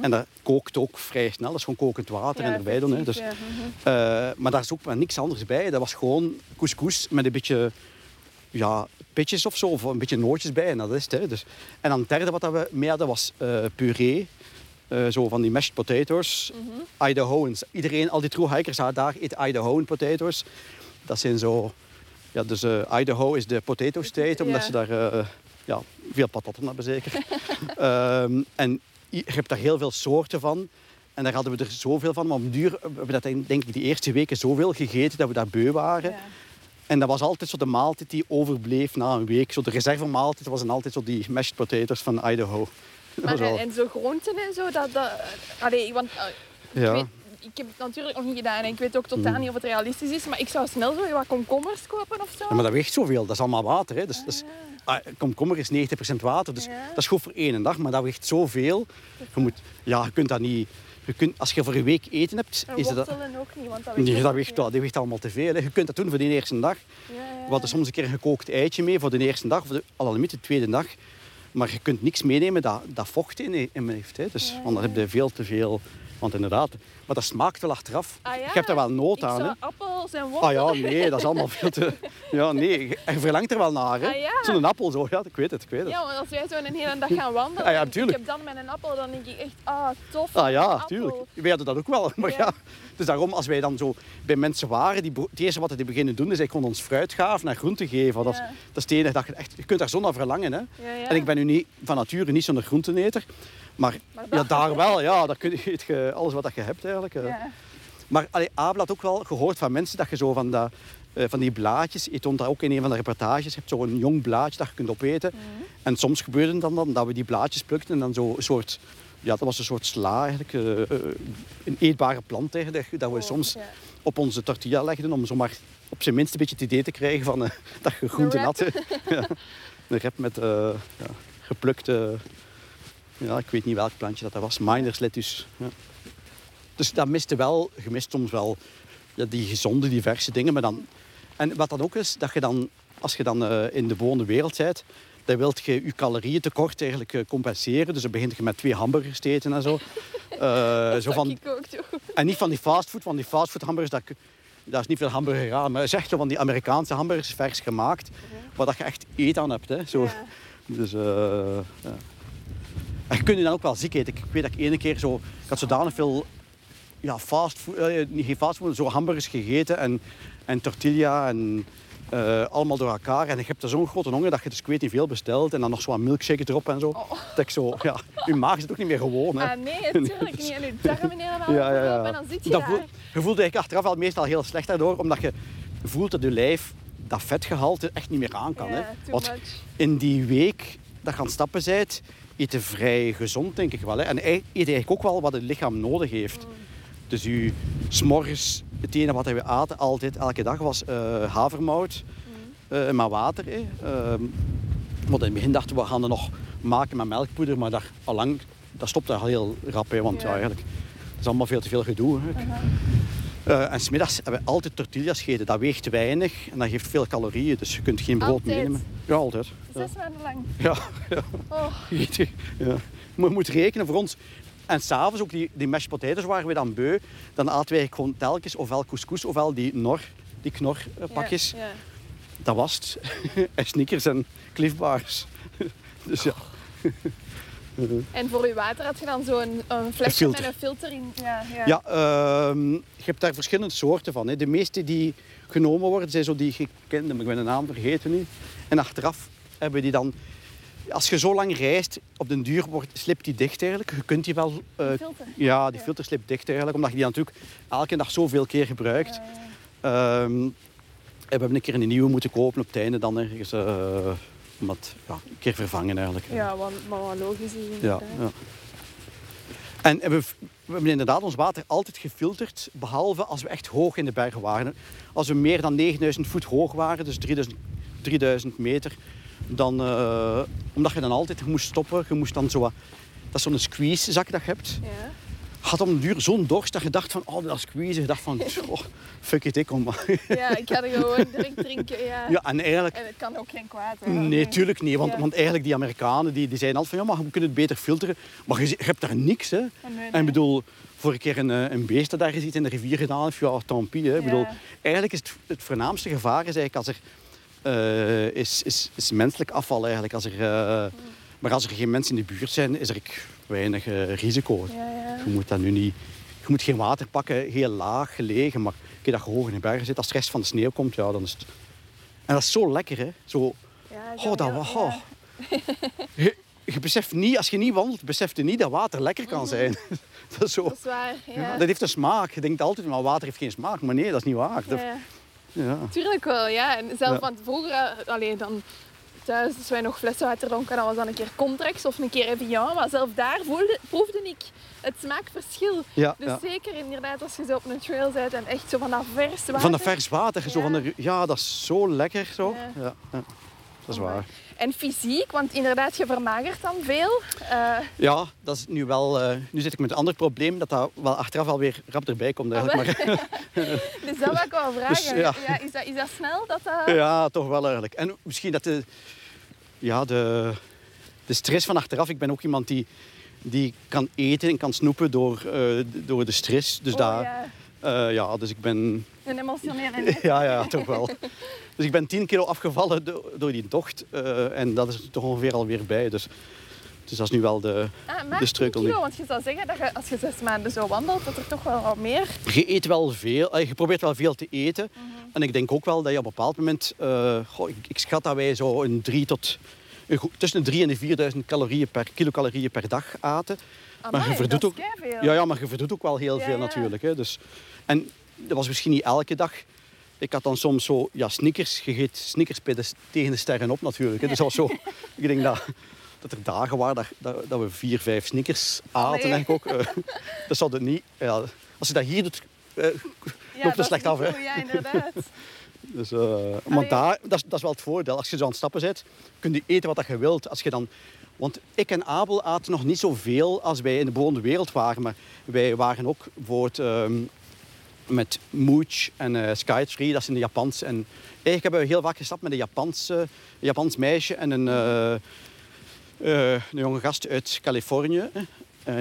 En dat kookt ook vrij snel. Dat is gewoon kokend water Mhm. Ja, en erbij doen. Hè. Dus, ja. Mhm. eh, maar daar is ook maar niks anders bij. Dat was gewoon couscous met een beetje ja, pitjes of zo, of een beetje nootjes bij. En dat is het. Hè. Dus, en dan het derde wat dat we mee hadden was eh, puree. Eh, zo van die mashed potatoes. Idahoans. Iedereen, al die true hikers daar eten Idahoan potatoes. Dat zijn zo... Ja, dus eh, Idaho is de potato state, omdat Ja. ze daar eh, ja, veel patatten hebben zeker. Ehm, en je hebt daar heel veel soorten van. En daar hadden we er zoveel van. Maar op den duur hebben we dat denk ik die eerste weken zoveel gegeten dat we daar beu waren. Ja. En dat was altijd zo de maaltijd die overbleef na een week. Zo de reservemaaltijd was dan altijd zo die mashed potatoes van Idaho. Maar en, en zo groenten en zo, dat... dat allee, want eh, ik, Ja. weet, ik heb het natuurlijk nog niet gedaan en ik weet ook totaal niet of het realistisch is, maar ik zou snel zo wat komkommers kopen of zo. Ja, maar dat weegt zoveel. Dat is allemaal water. Hè. Dus, dus, ah, komkommer is 90% water. Dus dat is goed voor één dag. Maar dat weegt zoveel. Je, moet, ja, je kunt dat niet... Je kunt, als je voor een week eten hebt, En is dat... ook niet, want dat weet Nee, dat weegt, dat weegt allemaal te veel. Hè. Je kunt dat doen voor de eerste dag. Ja, ja. We hadden soms een keer een gekookt eitje mee voor de eerste dag. Of de, al de tweede dag. Maar je kunt niks meenemen dat, dat vocht in, in heeft. Hè. Dus, want dan heb je veel te veel Want inderdaad, maar dat smaakt wel achteraf. Ah, ja? Je hebt er wel nood Ik aan. Hè? appels en wortel. Ah ja, nee, dat is allemaal veel te... Ja, nee, je verlangt er wel naar. Hè? Ah, ja? Zo'n appel zo, ja, ik weet het, ik weet het. Ja, want als wij zo een hele dag gaan wandelen Ah, ja, ik heb dan met een appel, dan denk ik echt, ah, tof. Ah ja, tuurlijk. Wij hadden dat ook wel. Maar ja. Dus daarom, als wij dan zo bij mensen waren, die, het eerste wat die beginnen doen, is zij konden ons fruit gaven en groenten geven. Dat, is, dat is het enige dat je echt... Je kunt daar zo naar verlangen, hè. Ja, ja. En ik ben nu niet, van nature niet zo'n groenteneter. Maar, Maar ja, daar wel, ja. Daar kun je, alles wat dat je hebt, eigenlijk. eh. Ja. Maar allee, Abel had ook wel gehoord van mensen dat je zo van, dat, eh, van die blaadjes, je toont dat ook in een van de reportages, je hebt zo'n jong blaadje dat je kunt opeten. Mhm. En soms gebeurde het dan, dan dat we die blaadjes plukten en dan zo een soort, ja, dat was een soort sla eigenlijk, eh, een eetbare plant eigenlijk, dat we Oh, soms ja. op onze tortilla legden om zomaar op zijn minst een beetje het idee te krijgen van dat je groenten wrap. had. ja. Een rep met ja, geplukte, ja, ik weet niet welk plantje dat, dat was, miners lettuce. Ja. Dus dat miste wel, je mist soms wel ja, die gezonde, diverse dingen. Maar dan, en wat dan ook is, dat je dan, als je dan eh, in de bewoonde wereld bent, dan wilt je je calorieën tekort eigenlijk eh, compenseren. Dus dan begint je met twee hamburgers te eten en zo. Eh, zo van, ook en niet van die fastfood, want die fastfood hamburgers, dat, dat is niet veel hamburger aan. Maar het is echt zo van die Amerikaanse hamburgers, vers gemaakt, waar dat je echt eet aan hebt. Hè. Zo. Ja. Dus, eh, ja. En je kunt je dan ook wel ziek eten. Ik weet dat ik ene keer zo... Ik had zodanig veel ja, fastfood, eh, niet geen fastfood, zo hamburgers gegeten en, en tortilla en eh, allemaal door elkaar. En je hebt er zo'n grote honger dat je dus ik weet niet veel bestelt. En dan nog zo'n milkshake erop en zo. Oh. Dat ik zo, ja, je maag zit ook niet meer gewoon. Hè. Ah, nee, natuurlijk niet. En je darmen helemaal Ja, ja, ja. en dan zit je Dat daar. voel- je voelt eigenlijk achteraf al meestal heel slecht daardoor, omdat je voelt dat je lijf dat vetgehalte echt niet meer aan kan. Ja, hè. Want in die week dat je aan het stappen bent, je vrij gezond, denk ik wel. Hè. En eet eigenlijk ook wel wat het lichaam nodig heeft. Dus je s'morgens, het ene wat we aten altijd, elke dag, was eh, havermout, eh, maar water. Hè. Want in het begin dachten we, we gaan er nog maken met melkpoeder, maar dat, allang, dat stopt al heel rap. Hè, want ja. Ja. eigenlijk, het is allemaal veel te veel gedoe. Hè. Eh, en smiddags hebben we altijd tortillas gegeten. Dat weegt weinig en dat geeft veel calorieën. Dus je kunt geen brood Altijd? meenemen. Ja, altijd. Ja. Zes maanden lang. Ja, ja. Oh, ja. Maar je moet rekenen voor ons. En s'avonds ook die, die mashed potatoes waren we dan beu. Dan aten wij gewoon telkens ofwel couscous ofwel die nor, die knorpakjes. Ja, ja. Dat was het. en sneakers en Cliff Bars. dus ja. En voor je water had je dan zo'n een flesje met een filter in. Ja, ja. Ja, ehm, je hebt daar verschillende soorten van. Hè. De meeste die genomen worden zijn zo die gekende, maar ik ben de naam vergeten nu. En achteraf hebben die dan... Als je zo lang reist, op den duur wordt, slipt die dicht eigenlijk. Je kunt die wel... eh, Die filter? Ja, die Ja. filter slipt dicht eigenlijk, omdat je die natuurlijk elke dag zoveel keer gebruikt. Ja, Ehm, en we hebben een keer een nieuwe moeten kopen op het einde dan ergens. eh dat ja, een keer vervangen eigenlijk. ja wat, maar wat logisch is Ja, ja. En we, we hebben inderdaad ons water altijd gefilterd, behalve als we echt hoog in de bergen waren. Als we meer dan 9000 voet hoog waren, dus 3000, 3000 meter, dan, eh, omdat je dan altijd moest stoppen, je moest dan zo wat, dat is zo'n squeeze zak dat je hebt. Ja. Had om de duur zo'n dorst dat je dacht van, oh dat squeeze, je dacht van, oh, fuck it, ik kom maar. Ja, ik ga er gewoon direct drinken. Ja. Ja, en eigenlijk En het kan ook geen kwaad. hè. Nee, tuurlijk niet. Want, Ja. want eigenlijk die Amerikanen die, die zeiden altijd van ja, maar we kunnen het beter filteren. Maar je, je hebt daar niks. Hè. Oh, nee, En ik bedoel, vorige keer een, eh, een beest dat daar is iets in de rivier gedaan heeft, ja, tant pis. Hè. Ik bedoel, eigenlijk is het, het voornaamste gevaar is eigenlijk als er eh, is, is, is menselijk afval eigenlijk. Als er, eh, maar als er geen mensen in de buurt zijn, is er weinig eh, risico. Ja, ja. Je moet dat nu niet. Je moet geen water pakken, heel laag gelegen. Maar keer dat je hoog in de bergen zit, als de rest van de sneeuw komt, ja, dan is het. En dat is zo lekker, hè? Zo, Ja, Oh, dat heel- oh. je, je beseft niet, als je niet wandelt, beseft je niet dat water lekker kan zijn. dat, is zo, Dat is waar. Ja. dat heeft een smaak. Je denkt altijd, maar water heeft geen smaak. Maar nee, dat is niet waar. Dat- Ja. ja. Tuurlijk wel, ja. En zelf want vroeger, eh, alleen dan thuis, als wij nog flessenwater dronken, dan was dan een keer Contrex of een keer Evian. Maar zelf daar voelde, proefde ik het smaakverschil. Ja, Dus ja. zeker inderdaad als je zo op een trail bent en echt zo van dat vers water. Van dat vers water. Zo Ja. van de, ja, dat is zo lekker. Zo. Ja. Ja. Ja, Dat is waar. En fysiek, want inderdaad, je vermagert dan veel. Eh, Ja, dat is nu wel... eh, nu zit ik met een ander probleem, dat dat wel achteraf alweer rap erbij komt eigenlijk. Maar, dus dat wil ik wel vragen. Dus, ja. ja. is, dat, is dat snel? Dat dat... Ja, toch wel eigenlijk. En misschien dat de, ja, de, de stress van achteraf. Ik ben ook iemand die die kan eten en kan snoepen door, eh, door de stress. Dus, Oh, daar, ja. ja, dus ik ben Een emotionele ja, ja, toch wel. Dus ik ben 10 kilo afgevallen do- door die tocht. eh, en dat is er toch ongeveer alweer bij. Dus, dus dat is nu wel de... Ah, maar De 10 streukel kilo, want je zou zeggen dat je, als je zes maanden zo wandelt, dat er toch wel wat meer... Je eet wel veel. eh, Je probeert wel veel te eten. Mhm. En ik denk ook wel dat je op een bepaald moment... goh, ik, ik schat dat wij zo een 3 tot... een tussen de 3 en de 4000 calorieën per, kilocalorieën per dag aten. Amai, je verdoet ook-. Ja, ja, maar je verdoet ook wel heel Ja, veel natuurlijk. Hè. Dus, en dat was misschien niet elke dag. Ik had dan soms zo ja, sneakers gegeten, sneakers tegen de sterren op natuurlijk. Hè. Dus was zo, ik denk dat, dat er dagen waren dat, dat, dat we vier, vijf sneakers aten. Ik ook. Eh, dat zou het niet... Ja, als je dat hier doet, eh, Ja, loopt er slecht af. Hè. goed, Ja, inderdaad. Dus, eh, maar Allee. daar, dat, is, dat is wel het voordeel. Als je zo aan het stappen bent, kun je eten wat dat je wilt. Als je dan, want ik en Abel aten nog niet zoveel als wij in de bewoonde wereld waren. Maar wij waren ook bijvoorbeeld ehm, met Mooch en eh Skytree, dat zijn de Japans. En eigenlijk hebben we heel vaak gestapt met een Japans, een Japans meisje en een, eh, eh, een jonge gast uit Californië.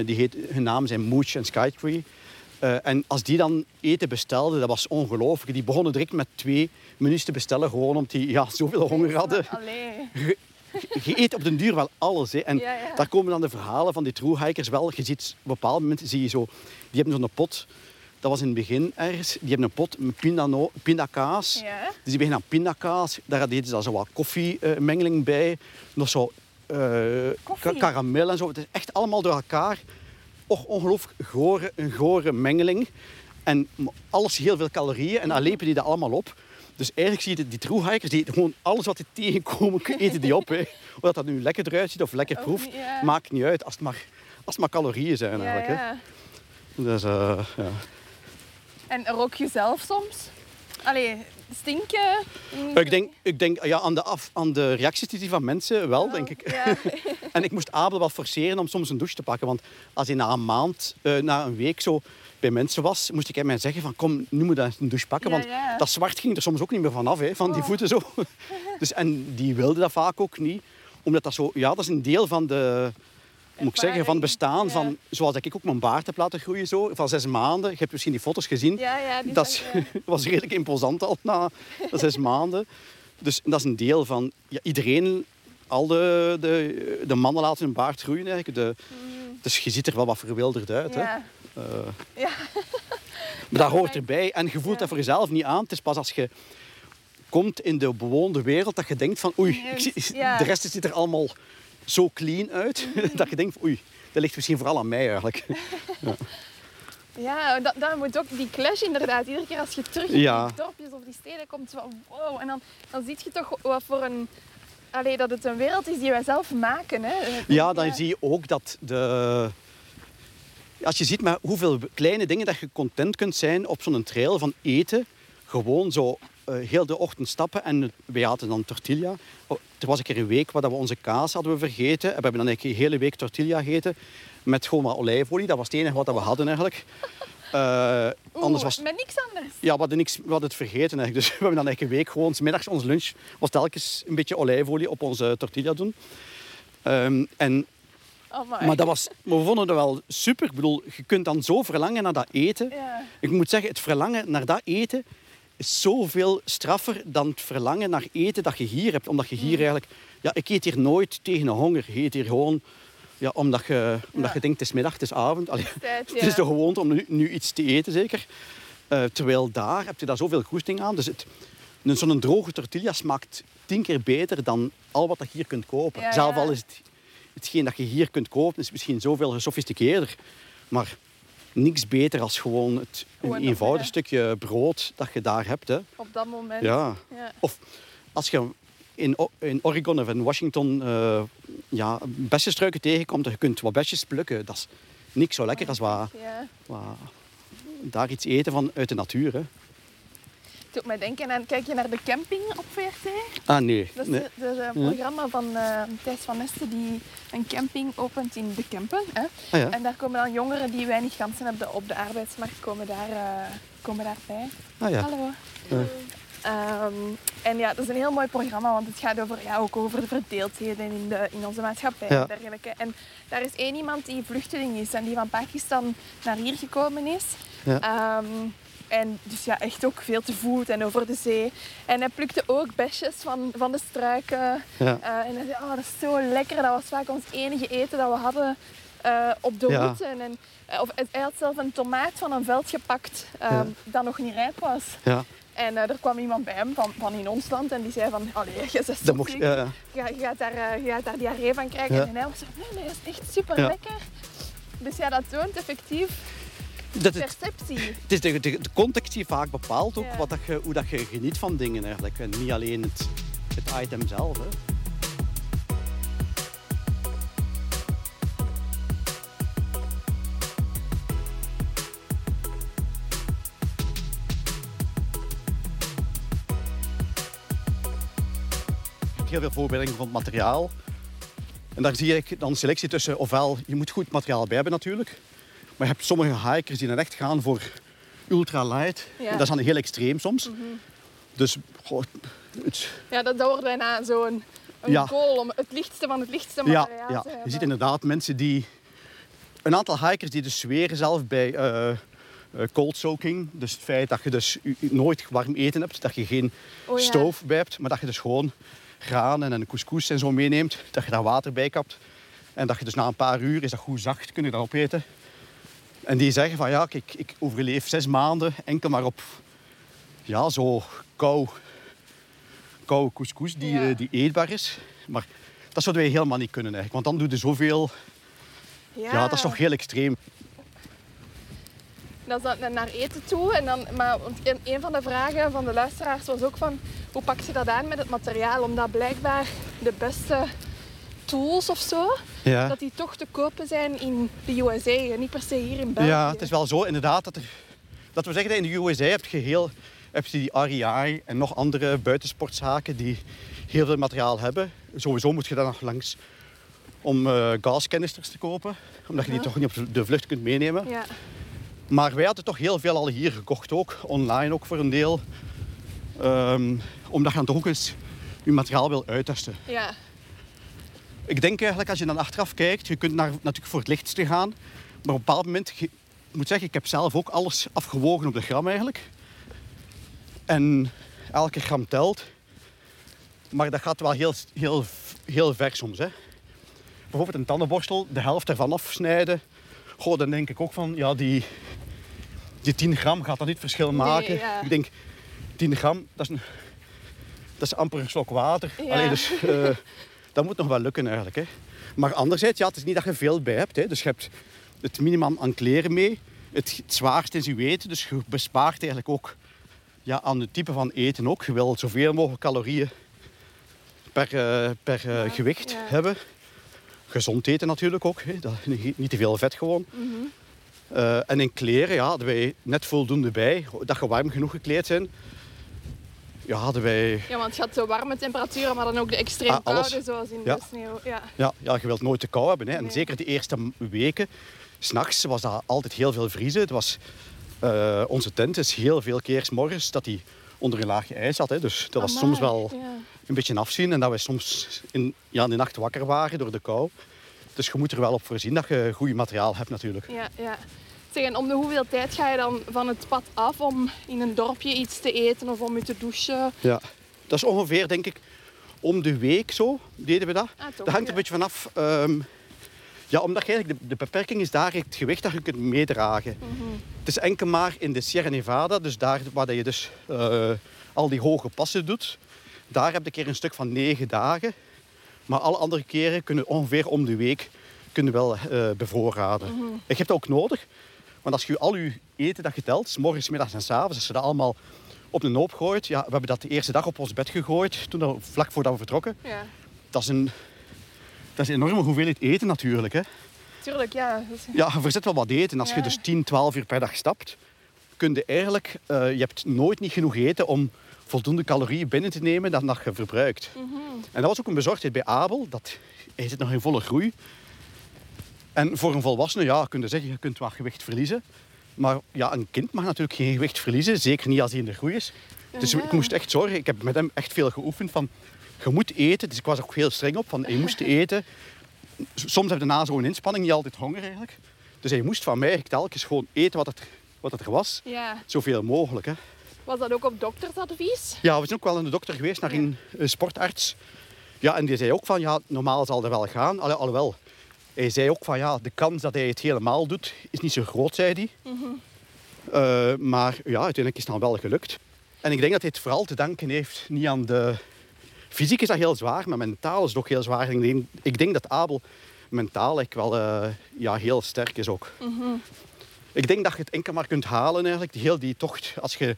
Die heet, hun namen zijn Mooch en Skytree. En als die dan eten bestelden, dat was ongelooflijk. Die begonnen direct met twee menus te bestellen, gewoon omdat die ja, zoveel honger hadden. Allee. Je, eet op den duur wel alles. Hè. En Ja, ja. daar komen dan de verhalen van die true-hikers wel. Je ziet op bepaalde momenten, zie je zo, die hebben zo'n pot. Dat was in het begin ergens. Die hebben een pot met pindano, pindakaas. Ja. Dus die beginnen aan pindakaas. Daar deden ze dan zo wat koffiemengeling bij. Nog zo ka- karamel en zo. Het is echt allemaal door elkaar. Och, ongelooflijk gore, een gore mengeling. En alles heel veel calorieën. En dan lepen die dat allemaal op. Dus eigenlijk zie je die true-hikers, die gewoon alles wat die tegenkomen, eten die op. Hè. Of dat dat nu lekker eruit ziet of lekker Ook proeft, maakt niet uit. Als het maar, als het maar calorieën zijn Ja, eigenlijk. Hè. ja. Dus, eh, ja. En rook je zelf soms? Allee, stinken? Ik denk, ik denk ja, aan, de af, aan de reacties die van mensen wel, denk ik. Ja. En ik moest Abel wel forceren om soms een douche te pakken. Want als hij na een maand, eh, na een week zo bij mensen was, moest ik hem mij zeggen van kom, nu moet je een douche pakken. Ja, want ja. dat zwart ging er soms ook niet meer vanaf, hè, van die Oh. voeten zo. Dus, en die wilde dat vaak ook niet. Omdat dat zo, ja, dat is een deel van de, moet ik zeggen, van het bestaan. Ja. Van, zoals ik ook mijn baard heb laten groeien, zo, van zes maanden. Je hebt misschien die foto's gezien. Ja, ja, die Dat is- was redelijk imposant al na zes maanden. Dus dat is een deel van ja, iedereen. Al de, de, de mannen laten hun baard groeien eigenlijk. De, dus je ziet er wel wat verwilderd uit. Hè? Mm. Ja. Eh, maar dat hoort erbij. En je voelt dat voor jezelf niet aan. Het is pas als je komt in de bewoonde wereld dat je denkt van oei, ik zie- de rest ziet er allemaal zo clean uit. dat je denkt oei, dat ligt misschien vooral aan mij eigenlijk. Ja, dat, dat moet ook die clash inderdaad. Iedere keer als je terug in Ja. die dorpjes of die steden komt, van wow. En dan, dan zie je toch wat voor een... Allee, dat het een wereld is die wij zelf maken. Hè. Ja, dan zie je ook dat de... Als je ziet met hoeveel kleine dingen dat je content kunt zijn op zo'n trail van eten, gewoon zo heel de ochtend stappen en wij aten dan tortilla. Oh, er was een keer een week waar dat we onze kaas hadden we vergeten. En we hebben dan een hele week tortilla gegeten met gewoon wat olijfolie. Dat was het enige wat we hadden eigenlijk. Eh, Oeh, anders was Met niks anders. ja, we hadden, niks, we hadden het vergeten eigenlijk. Dus we hebben dan eigenlijk een week gewoon, 's middags onze lunch was telkens een beetje olijfolie op onze tortilla doen. Ehm, en maar, dat was, maar we vonden dat wel super. Ik bedoel, je kunt dan zo verlangen naar dat eten. Ja. Ik moet zeggen, het verlangen naar dat eten is zoveel straffer dan het verlangen naar eten dat je hier hebt. Omdat je hier eigenlijk... Ja, ik eet hier nooit tegen een honger. Je eet hier gewoon... Ja, omdat je, omdat je denkt, het is middag, het is avond. Allee, Tijd, Het is de gewoonte om nu, nu iets te eten, zeker. Eh, terwijl daar heb je daar zoveel goesting aan. Dus het, een- zo'n droge tortilla smaakt tien keer beter dan al wat je hier kunt kopen. Ja, Zelf al is het, hetgeen dat je hier kunt kopen, is misschien zoveel gesofisticeerder. Maar niks beter als gewoon het, Gewoon een dat, eenvoudig stukje brood dat je daar hebt. Hè. Op dat moment. Ja. Ja. Of als je in, Oregon of in Washington eh ja, bessenstruiken tegenkomt en je kunt wat besjes plukken, dat is niks zo lekker als wat, Ja. wat daar iets eten van uit de natuur. Hè. Doet mij denken aan, kijk je naar de camping op VRT? Ah, nee. Dat is, nee. programma van eh Thijs van Nesten die een camping opent in de Kempen. Hè? Ah, ja. En daar komen dan jongeren die weinig kansen hebben op de arbeidsmarkt, komen, daar, eh, komen daarbij. Ah, ja. Hallo. Eh. Ehm, en ja, dat is een heel mooi programma, want het gaat over, ja, ook over de verdeeldheden in, de, in onze maatschappij Ja. en dergelijke. En daar is één iemand die vluchteling is en die van Pakistan naar hier gekomen is. Ja. Ehm, en dus ja, echt ook veel te voet en over de zee. En hij plukte ook besjes van, van de struiken. Ja. Eh, en hij zei, oh, dat is zo lekker. Dat was vaak ons enige eten dat we hadden eh, op de Ja. route. En, en, eh, of, hij had zelf een tomaat van een veld gepakt Ja. dat nog niet rijp was. Ja, En er kwam iemand bij hem van, van in ons land en die zei van, allee, je dat mocht, Je, je gaat daar, je gaat daar diarree van krijgen. En hij was zo, nee, nee, dat is echt super lekker. Dus ja, dat toont effectief dat het, perceptie. het is de, de, de context die vaak bepaalt ook Ja. wat dat je, hoe dat je geniet van dingen eigenlijk. En niet alleen het, het item zelf. Hè. Heel veel voorbereiding van het materiaal. En daar zie ik dan selectie tussen, ofwel je moet goed materiaal bij hebben natuurlijk. Maar je hebt sommige hikers die dan echt gaan voor ultralight. Ja. En dat is dan heel extreem soms. Dus goh, het, Ja, dat, dat wordt bijna zo'n een Ja. goal om het lichtste van het lichtste ja, materiaal ja, te je ziet inderdaad mensen die... Een aantal hikers die dus zweren zelf bij eh, cold soaking. Dus het feit dat je dus nooit warm eten hebt. Dat je geen Oh ja. stoof bij hebt. Maar dat je dus gewoon granen en couscous en zo meeneemt. Dat je daar water bij kapt. En dat je dus na een paar uur is dat goed zacht. Kun je dat opeten. En die zeggen van ja, kijk, ik overleef zes maanden enkel maar op ja, zo kou, koude couscous die, Ja. eh, die eetbaar is. Maar dat zouden wij helemaal niet kunnen eigenlijk. Want dan doe je zoveel... Ja, Ja, dat is toch heel extreem. Dat is dan naar eten toe. En dan, maar een van de vragen van de luisteraars was ook van... Hoe pak je dat aan met het materiaal? Omdat blijkbaar de beste tools of zo... Ja. Dat die toch te kopen zijn in de USA en niet per se hier in België. Ja, het is wel zo inderdaad dat er... Dat we zeggen dat in de USA heb je, heel, heb je die REI en nog andere buitensportzaken die heel veel materiaal hebben. Sowieso moet je daar nog langs om gascanisters te kopen. Omdat je die Ja. toch niet op de vlucht kunt meenemen. Ja, Maar wij hadden toch heel veel al hier gekocht ook. Online ook voor een deel. Ehm, omdat je dan toch ook eens je materiaal wil uittesten. ja. Ik denk eigenlijk als je dan achteraf kijkt, je kunt naar, natuurlijk voor het lichtste gaan. Maar op een bepaald moment, ik moet zeggen, ik heb zelf ook alles afgewogen op de gram eigenlijk. En elke gram telt. Maar dat gaat wel heel, heel, heel ver soms. Hè. Bijvoorbeeld een tandenborstel, de helft ervan afsnijden. Goh, dan denk ik ook van, ja, die, die 10 gram gaat dat niet verschil maken. ja. Ik denk, 10 gram, dat is, een, dat is amper een slok water. Ja. Allee, dus, eh, dat moet nog wel lukken eigenlijk. Hè. Maar anderzijds, ja, het is niet dat je veel bij hebt. Hè. Dus je hebt het minimum aan kleren mee. Het, het zwaarste is je eten. Dus je bespaart eigenlijk ook ja, aan het type van eten ook. Je wil zoveel mogelijk calorieën per, eh, per eh, Ja, gewicht ja. hebben. Gezond eten natuurlijk ook. Hè. Dat, niet te veel vet gewoon. Mhm. Eh, en in kleren ja, hadden wij net voldoende bij. Dat je warm genoeg gekleed zijn. Ja, hadden wij... ja, want je had zo warme temperaturen, maar dan ook de extreem Ah, koude, zoals in Ja. de sneeuw. Ja. Ja, ja, je wilt nooit te kou hebben. Hè. En Nee. zeker de eerste weken, s'nachts was dat altijd heel veel vriezen. Het was, eh, onze tent is heel veel keer 's morgens dat die onder een laagje ijs zat. Hè. Dus dat was soms wel Ja. een beetje afzien. En dat we soms in, ja, in de nacht wakker waren door de kou. Dus je moet er wel op voorzien dat je goed materiaal hebt natuurlijk. Ja, ja. Om de hoeveel tijd ga je dan van het pad af om in een dorpje iets te eten of om je te douchen? Ja. Dat is ongeveer, denk ik, om de week zo deden we dat. Ah, toch, dat hangt ja. een beetje vanaf. ehm, ja, omdat eigenlijk de, de beperking is daar het gewicht dat je kunt meedragen. Mhm. Het is enkel maar in de Sierra Nevada, dus daar waar je dus eh, al die hoge passen doet. Daar heb je een keer een stuk van negen dagen. Maar alle andere keren kunnen ongeveer om de week kunnen wel eh, bevoorraden. Mhm. Je hebt dat ook nodig. Want als je al je eten dat je telt, 's morgens, middags en 's avonds, als je dat allemaal op een hoop gooit. Ja, we hebben dat de eerste dag op ons bed gegooid, toen dat, vlak voordat we vertrokken. Ja, Dat is een, dat is een enorme hoeveelheid eten natuurlijk. Hè. tuurlijk, ja. Ja, je verzet wel wat eten. Als je dus 10, 12 uur per dag stapt, kun je eigenlijk... eh, je hebt nooit niet genoeg eten om voldoende calorieën binnen te nemen dan dat je verbruikt. Mhm. En dat was ook een bezorgdheid bij Abel. Dat, hij zit nog in volle groei. En voor een volwassene, ja, kun je zeggen, je kunt wat gewicht verliezen. Maar ja, een kind mag natuurlijk geen gewicht verliezen. Zeker niet als hij in de groei is. Dus ik moest echt zorgen. Ik heb met hem echt veel geoefend van... Je moet eten. Dus ik was ook heel streng op. Van, je moest eten. Soms heb je na zo'n inspanning niet altijd honger eigenlijk. Dus hij moest van mij telkens gewoon eten wat, het, wat het er was. Ja. Zoveel mogelijk. Hè. Was dat ook op doktersadvies? Ja, we zijn ook wel naar de dokter geweest, naar een, een sportarts. Ja, en die zei ook van, ja, normaal zal dat wel gaan. Alhoewel, hij zei ook van, ja, de kans dat hij het helemaal doet, is niet zo groot, zei hij. Eh, maar ja, uiteindelijk is het dan wel gelukt. En ik denk dat hij het vooral te danken heeft, niet aan de... Fysiek is dat heel zwaar, maar mentaal is het ook heel zwaar. Ik denk, ik denk dat Abel mentaal echt wel eh, ja, heel sterk is ook. Ik denk dat je het enkel maar kunt halen eigenlijk, die, heel die tocht, als je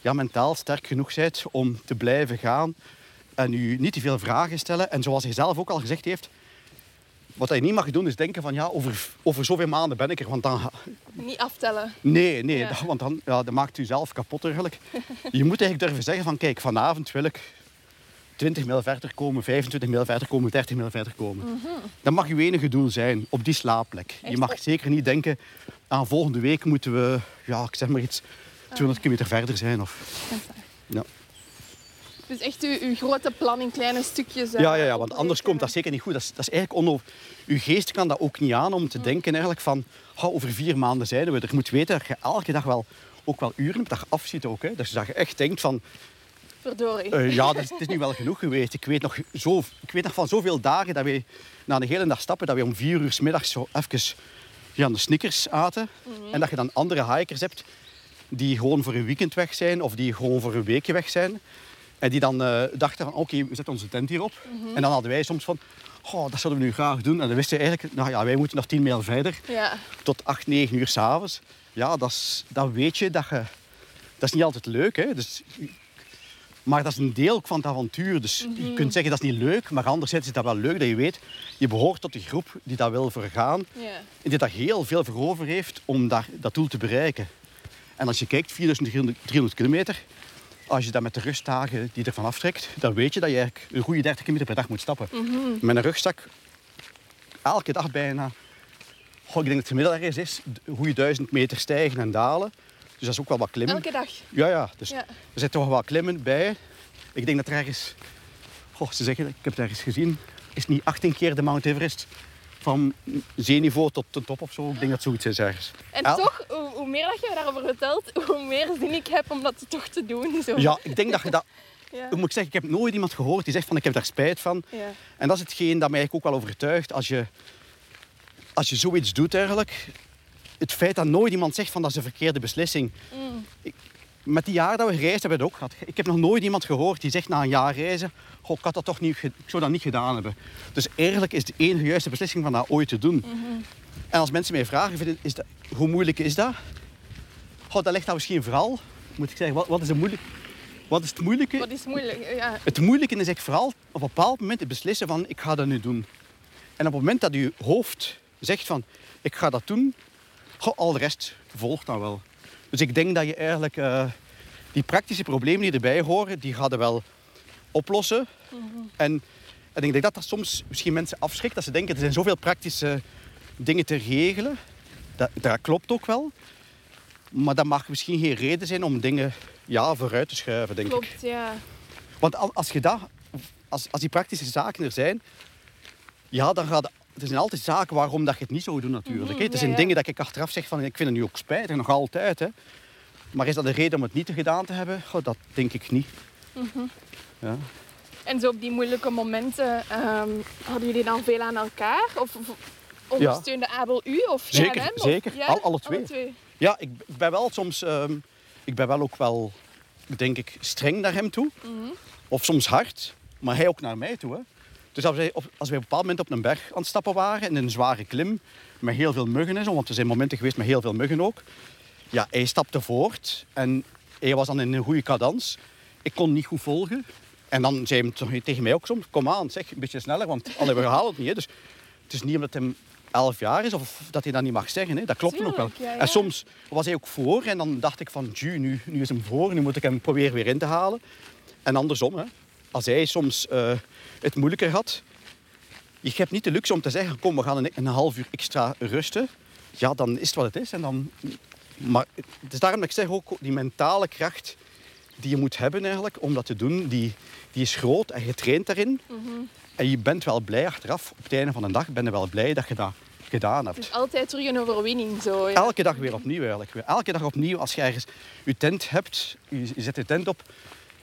ja, mentaal sterk genoeg bent om te blijven gaan en je niet te veel vragen stellen. En zoals hij zelf ook al gezegd heeft, wat hij niet mag doen is denken van ja, over, over zoveel maanden ben ik er. Want dan, Niet aftellen. nee, nee, Ja. dat- want dan ja, dat maakt u zelf kapot eigenlijk. Je moet eigenlijk durven zeggen van kijk, vanavond wil ik 20 mijl verder komen, 25 mijl verder komen, 30 mijl verder komen. Dat mag uw enige doel zijn, op die slaapplek. Je mag zeker niet denken, aan volgende week moeten we, ja, ik zeg maar iets, 200 kilometer verder zijn. Of, ja. Dus echt uw, uw grote plan in kleine stukjes. eh, Ja, ja, ja, want anders komt dat zeker niet goed. Dat is, dat is eigenlijk onnodig. Uw geest kan dat ook niet aan om te denken eigenlijk van "Oh, over vier maanden zijn we er. Je moet weten dat je elke dag wel, ook wel uren dat je afziet ook. Hè. Dus dat je echt denkt van Verdorie. eh, ja, dat is, het is nu wel genoeg geweest. Ik weet, nog zo, ik weet nog van zoveel dagen dat we na een hele dag stappen, dat we om vier uur s middags zo even ja, de snickers aten. En dat je dan andere hikers hebt die gewoon voor een weekend weg zijn of die gewoon voor een weekje weg zijn. En die dan eh, dachten van oké, we zetten onze tent hierop. En dan hadden wij soms van, oh, dat zouden we nu graag doen. En dan wisten we eigenlijk, nou ja, wij moeten nog tien mijl verder Ja. tot 8, 9 uur s'avonds. Ja, dat is- dan weet je dat je... Dat is niet altijd leuk, hè. Dus, maar dat is een deel van het avontuur. Dus je kunt zeggen dat is niet leuk, maar anderzijds is dat wel leuk dat je weet... Je behoort tot die groep die dat wil vergaan. Ja. En die daar heel veel voor over heeft om daar, dat doel te bereiken. En als je kijkt, 4300 kilometer... Als je dat met de rustdagen die ervan aftrekt, dan weet je dat je eigenlijk een goede 30 kilometer per dag moet stappen. Met een rugzak elke dag bijna Goh, ik denk dat het gemiddeld ergens is, een goede duizend meter stijgen en dalen. Dus dat is ook wel wat klimmen. Elke dag. Ja, ja. Dus Ja. er zit toch wel klimmen bij. Ik denk dat er ergens... Goh, ze zeggen, ik heb het ergens gezien, is niet 18 keer de Mount Everest van zeeniveau tot de top of zo. Ik denk dat zoiets is ergens. En toch, hoe, hoe meer dat je daarover vertelt, hoe meer zin ik heb om dat toch te doen. Zo. Ja, ik denk dat je dat... Ja. Ik moet zeggen, ik heb nooit iemand gehoord die zegt van ik heb daar spijt van. Ja. En dat is hetgeen dat mij eigenlijk ook wel overtuigt. Als je, als je zoiets doet eigenlijk, het feit dat nooit iemand zegt van dat is een verkeerde beslissing. Mm. Ik- met die jaren dat we gereisd hebben, ook gehad. Ik heb nog nooit iemand gehoord die zegt na een jaar reizen, Goh, ik, had dat toch niet, ik zou dat niet gedaan hebben. Dus eigenlijk is de enige juiste beslissing van dat ooit te doen. En als mensen mij vragen, is dat, hoe moeilijk is dat? Goh, dat ligt dan misschien vooral, moet ik zeggen, wat, wat is het moeilijk? Wat is het moeilijke? Wat is moeilijk. Ja. Het moeilijke is echt vooral op een bepaald moment het beslissen van ik ga dat nu doen. En op het moment dat je hoofd zegt van ik ga dat doen, goh, al de rest volgt dan wel. Dus ik denk dat je eigenlijk eh, die praktische problemen die erbij horen, die gaan er wel oplossen. En, en ik denk dat dat soms misschien mensen afschrikt, dat ze denken er zijn zoveel praktische dingen te regelen. Dat, dat klopt ook wel. Maar dat mag misschien geen reden zijn om dingen ja, vooruit te schuiven, denk ik. Klopt, ja. Want al- als, je dat, als, als die praktische zaken er zijn, ja, dan gaat er zijn altijd zaken waarom dat je het niet zou doen natuurlijk. hè. Er Mhm, ja, zijn ja. dingen dat ik achteraf zeg van ik vind het nu ook spijtig, nog altijd. Hè. Maar is dat een reden om het niet te gedaan te hebben? Goh, dat denk ik niet. Mhm. Ja. En zo op die moeilijke momenten, ehm, hadden jullie dan veel aan elkaar? Of, of ondersteunde Abel u? Of Zeker, zeker. Al- alle twee. Ja, ik, ik ben wel soms, ehm, ik ben wel ook wel, denk ik, streng naar hem toe. Mhm. Of soms hard, maar hij ook naar mij toe. Hè. Dus als wij, op, als wij op een bepaald moment op een berg aan het stappen waren, in een zware klim, met heel veel muggen en zo, want er zijn momenten geweest met heel veel muggen ook. Ja, hij stapte voort en hij was dan in een goede cadans. Ik kon niet goed volgen. En dan zei hij toch tegen mij ook soms, kom aan, zeg, een beetje sneller, want allee, we halen het niet. Hè. Dus het is niet omdat hij elf jaar is of dat hij dat niet mag zeggen. Hè. Dat klopt ook wel. Tuurlijk, ja, ja. En soms was hij ook voor en dan dacht ik van, "Tju, nu, nu is hem voor, nu moet ik hem proberen weer in te halen. En andersom, hè. als hij soms eh, het moeilijker had, je hebt niet de luxe om te zeggen, kom, we gaan een, een half uur extra rusten. Ja, dan is het wat het is. En dan, maar het is daarom dat ik zeg ook, die mentale kracht, die je moet hebben eigenlijk om dat te doen, die, die is groot en je traint daarin. En je bent wel blij achteraf, op het einde van de dag, ben je wel blij dat je dat gedaan hebt. Dus altijd terug een overwinning zo. Ja. Elke dag weer opnieuw eigenlijk. Elke dag opnieuw als je ergens je tent hebt, je, je zet je tent op,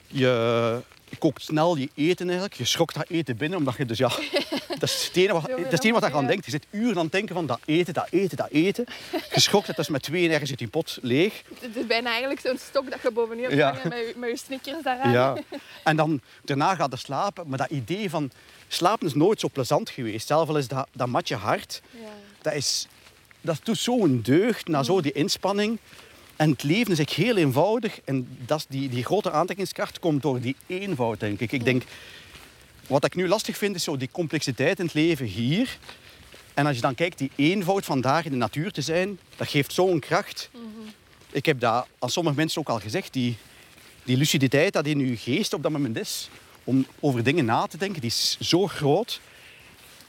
je kookt snel je eten eigenlijk. Je schrokt dat eten binnen, omdat je dus ja... Dat is het enige wat, dat is je aan denkt. Je zit uren aan het denken van dat eten, dat eten, dat eten. Je schokt het dus met twee ergens zit die pot leeg. Het is bijna eigenlijk zo'n stok dat je bovenuit hebt Ja. met, je- met je snickers daaraan. Ja. En dan daarna gaat je slapen. Maar dat idee van slapen is nooit zo plezant geweest. Zelf al is dat, dat matje hard. Ja. Dat, is, dat doet zo'n deugd na zo die inspanning. En het leven is echt heel eenvoudig. En dat is die, die grote aantrekkingskracht komt door die eenvoud, denk ik. Ik denk, wat ik nu lastig vind, is zo die complexiteit in het leven hier. En als je dan kijkt, die eenvoud van daar in de natuur te zijn, dat geeft zo'n kracht. Ik heb dat aan sommige mensen ook al gezegd. Die, die luciditeit dat in je geest op dat moment is, om over dingen na te denken, die is zo groot.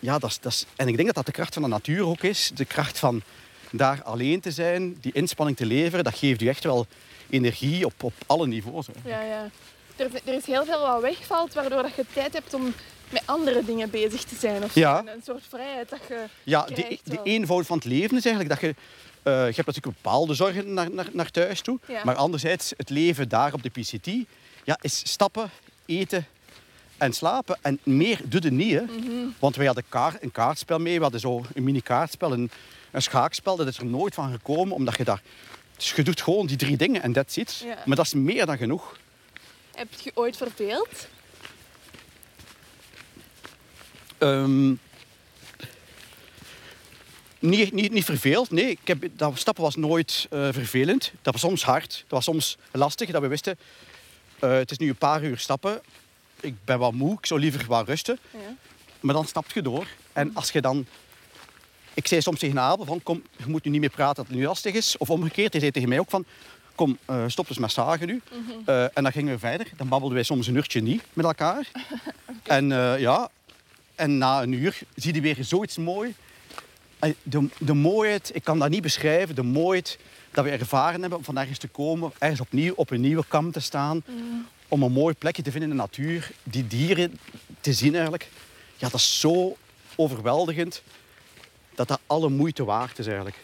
Ja, dat is, dat is, en ik denk dat dat de kracht van de natuur ook is. De kracht van daar alleen te zijn, die inspanning te leveren, dat geeft je echt wel energie op, op alle niveaus. Ja, ja. Er, is- er is heel veel wat wegvalt, waardoor dat je tijd hebt om met andere dingen bezig te zijn. Of. Ja. Een, soort vrijheid dat je Ja, die, krijgt die wel. eenvoud van het leven is eigenlijk dat je... eh, je hebt natuurlijk bepaalde zorgen naar, naar, naar thuis toe. Ja. Maar anderzijds, het leven daar op de PCT ja, is stappen, eten en slapen. En meer doe je niet. Hè. Mhm. Want wij hadden kaar, een kaartspel mee. We hadden zo een mini-kaartspel, een, een schaakspel. Dat is er nooit van gekomen, omdat je daar... Dus je doet gewoon die drie dingen en that's it. Ja. Maar dat is meer dan genoeg. Heb je ooit verveeld? Ehm, niet, niet, niet verveeld, nee. Ik heb, dat stappen was nooit eh, vervelend. Dat was soms hard, dat was soms lastig, dat we wisten... eh, het is nu een paar uur stappen. Ik ben wat moe, ik zou liever wat rusten. Ja. Maar dan stapt je door. En als je dan... Ik zei soms tegen Abel van, kom, je moet nu niet meer praten dat het nu lastig is. Of omgekeerd, hij zei tegen mij ook van, kom, eh, stop eens met zagen nu. Eh, en dan gingen we verder. Dan babbelden wij soms een uurtje niet met elkaar. En eh, ja, en na een uur zie je weer zoiets mooi. De, de mooiheid, ik kan dat niet beschrijven, de mooiheid dat we ervaren hebben om van ergens te komen, ergens opnieuw op een nieuwe kam te staan, om een mooi plekje te vinden in de natuur, die dieren te zien eigenlijk. Ja, dat is zo overweldigend dat dat alle moeite waard is eigenlijk.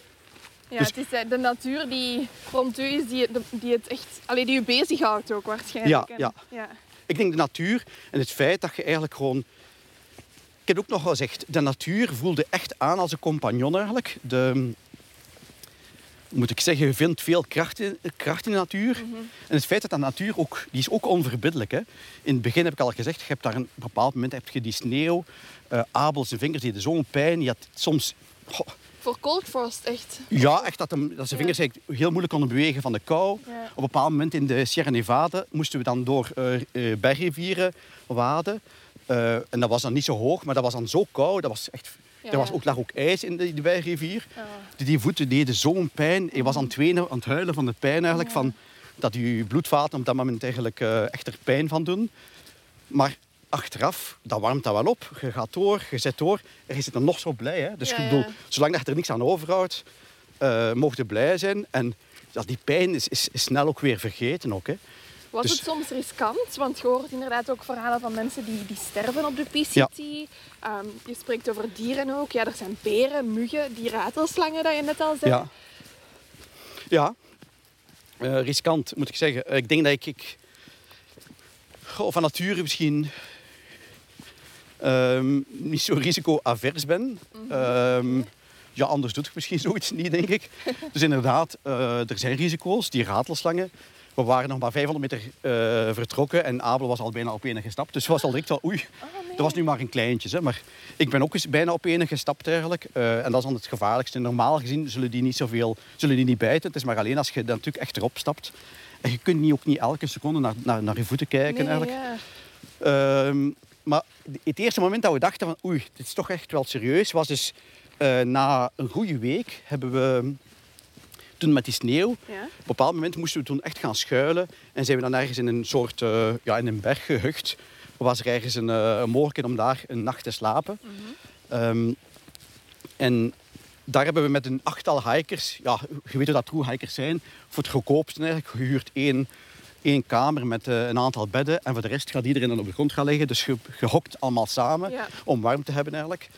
Ja, Dus- het is eh, de natuur die rond u is, die, die het echt... Allee, die u bezighoudt ook waarschijnlijk. Ja, ja. ja. Ik denk de natuur en het feit dat je eigenlijk gewoon... Ik heb ook nog wel gezegd, de natuur voelde echt aan als een compagnon eigenlijk. De, moet ik zeggen, je vindt veel kracht in, kracht in de natuur. En het feit dat de natuur ook, die is ook onverbiddelijk. Hè. In het begin heb ik al gezegd, je hebt daar een bepaald moment heb je die sneeuw. eh Abel zijn vingers deden zo'n pijn. Je had soms... Voor Cold Frost echt. ja, echt dat, hem, dat zijn vingers heel moeilijk konden bewegen van de kou. Ja. Op een bepaald moment in de Sierra Nevada moesten we dan door eh, bergrivieren waden. En dat was dan niet zo hoog, maar dat was dan zo koud. Dat was echt, Ja. Er was ook, lag ook ijs in de. Ja. Die, die voeten deden zo'n pijn. Je was aan het wenen, aan het huilen van de pijn eigenlijk. Van, dat je bloedvaten op dat moment eigenlijk eh, echt er pijn van doen. Maar achteraf, dat warmt dat wel op. Je gaat door, je zet door. En je zit dan nog zo blij. Hè? Dus Ja, ik bedoel, zolang dat je er niks aan overhoudt, eh mocht je blij zijn. En ja, die pijn is, is, is snel ook weer vergeten. Ook, hè? Was Dus- het soms riskant? Want je hoort inderdaad ook verhalen van mensen die, die sterven op de PCT. Ja. Ehm, je spreekt over dieren ook. Ja, er zijn beren, muggen, die ratelslangen dat je net al zei. Ja. Ja. Eh, riskant, moet ik zeggen. Eh, Ik denk dat ik, ik goh, van nature misschien ehm, niet zo risico-avers ben. Ehm, ja, anders doe ik misschien zoiets niet, denk ik. Dus inderdaad, eh, er zijn risico's. Die ratelslangen. We waren nog maar 500 meter eh, vertrokken en Abel was al bijna op ene gestapt. Dus het was al direct wel, oei, Oh, nee. dat was nu maar een kleintje. Hè. Maar ik ben ook eens bijna op ene gestapt eigenlijk. Eh, en dat is dan het gevaarlijkste. Normaal gezien zullen die niet zoveel, zullen die niet bijten. Het is maar alleen als je dan natuurlijk echt erop stapt. En je kunt niet, ook niet elke seconde naar, naar, naar je voeten kijken Nee, eigenlijk. ja. Ehm, maar het eerste moment dat we dachten van oei, dit is toch echt wel serieus, was dus eh, na een goede week hebben we toen met die sneeuw, Ja. op een bepaald moment moesten we toen echt gaan schuilen en zijn we dan ergens in een soort, eh, ja, in een berg gehucht. Was er ergens een, eh, een mogelijkheid om daar een nacht te slapen. Ehm, en daar hebben we met een achttal hikers, ja, je weet hoe dat true hikers zijn, voor het goedkoopste eigenlijk, gehuurd één, één kamer met eh, een aantal bedden. En voor de rest gaat iedereen dan op de grond gaan liggen. Dus ge- gehokt allemaal samen Ja. om warm te hebben eigenlijk.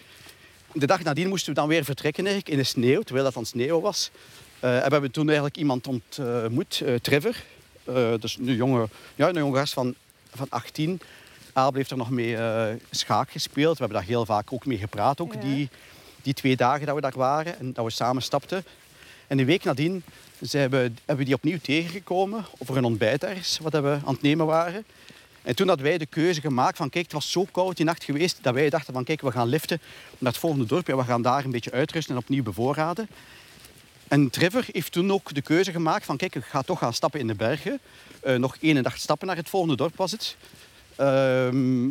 De dag nadien moesten we dan weer vertrekken eigenlijk, in de sneeuw, terwijl dat aan het sneeuwen was. Eh, en we hebben toen eigenlijk iemand ontmoet, eh Trevor. Eh, dus een jonge, ja, een jonge gast van, van 18. Abel heeft er nog mee schaak gespeeld. We hebben daar heel vaak ook mee gepraat, ook Ja. die, die twee dagen dat we daar waren en dat we samen stapten. En een week nadien zijn we, hebben we die opnieuw tegengekomen voor een ontbijt ergens, wat we aan het nemen waren. En toen hadden wij de keuze gemaakt van kijk, het was zo koud die nacht geweest dat wij dachten van kijk, we gaan liften naar het volgende dorp en we gaan daar een beetje uitrusten en opnieuw bevoorraden. En Trevor heeft toen ook de keuze gemaakt van kijk, ik ga toch gaan stappen in de bergen. Eh, nog één dag stappen naar het volgende dorp was het. Ehm,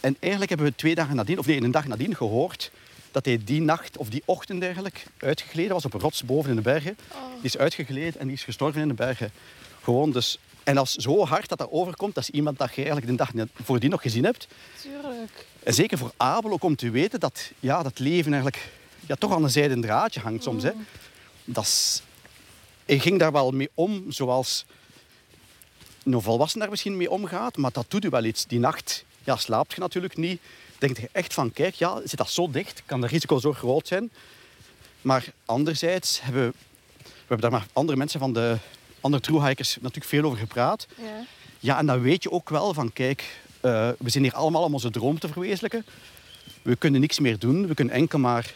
en eigenlijk hebben we twee dagen nadien, of nee, een dag nadien gehoord dat hij die nacht of die ochtend eigenlijk uitgegleden was op een rots boven in de bergen. Die is uitgegleden en die is gestorven in de bergen. Gewoon dus. En is zo hard dat dat overkomt, dat is iemand dat je eigenlijk de dag voordien nog gezien hebt. Tuurlijk. En zeker voor Abel ook om te weten dat ja, dat leven eigenlijk ja, toch aan een zijden draadje hangt soms. Hè. Dat is, hij ging daar wel mee om, zoals een volwassene daar misschien mee omgaat, maar dat doet u wel iets. Die nacht ja, slaapt je natuurlijk niet. Denk je echt van, kijk, ja, zit dat zo dicht? Kan de risico zo groot zijn? Maar anderzijds hebben we, we hebben daar maar andere mensen van de andere truehikers natuurlijk veel over gepraat. Ja. Ja, en dan weet je ook wel van, kijk, eh, we zijn hier allemaal om onze droom te verwezenlijken. We kunnen niks meer doen. We kunnen enkel maar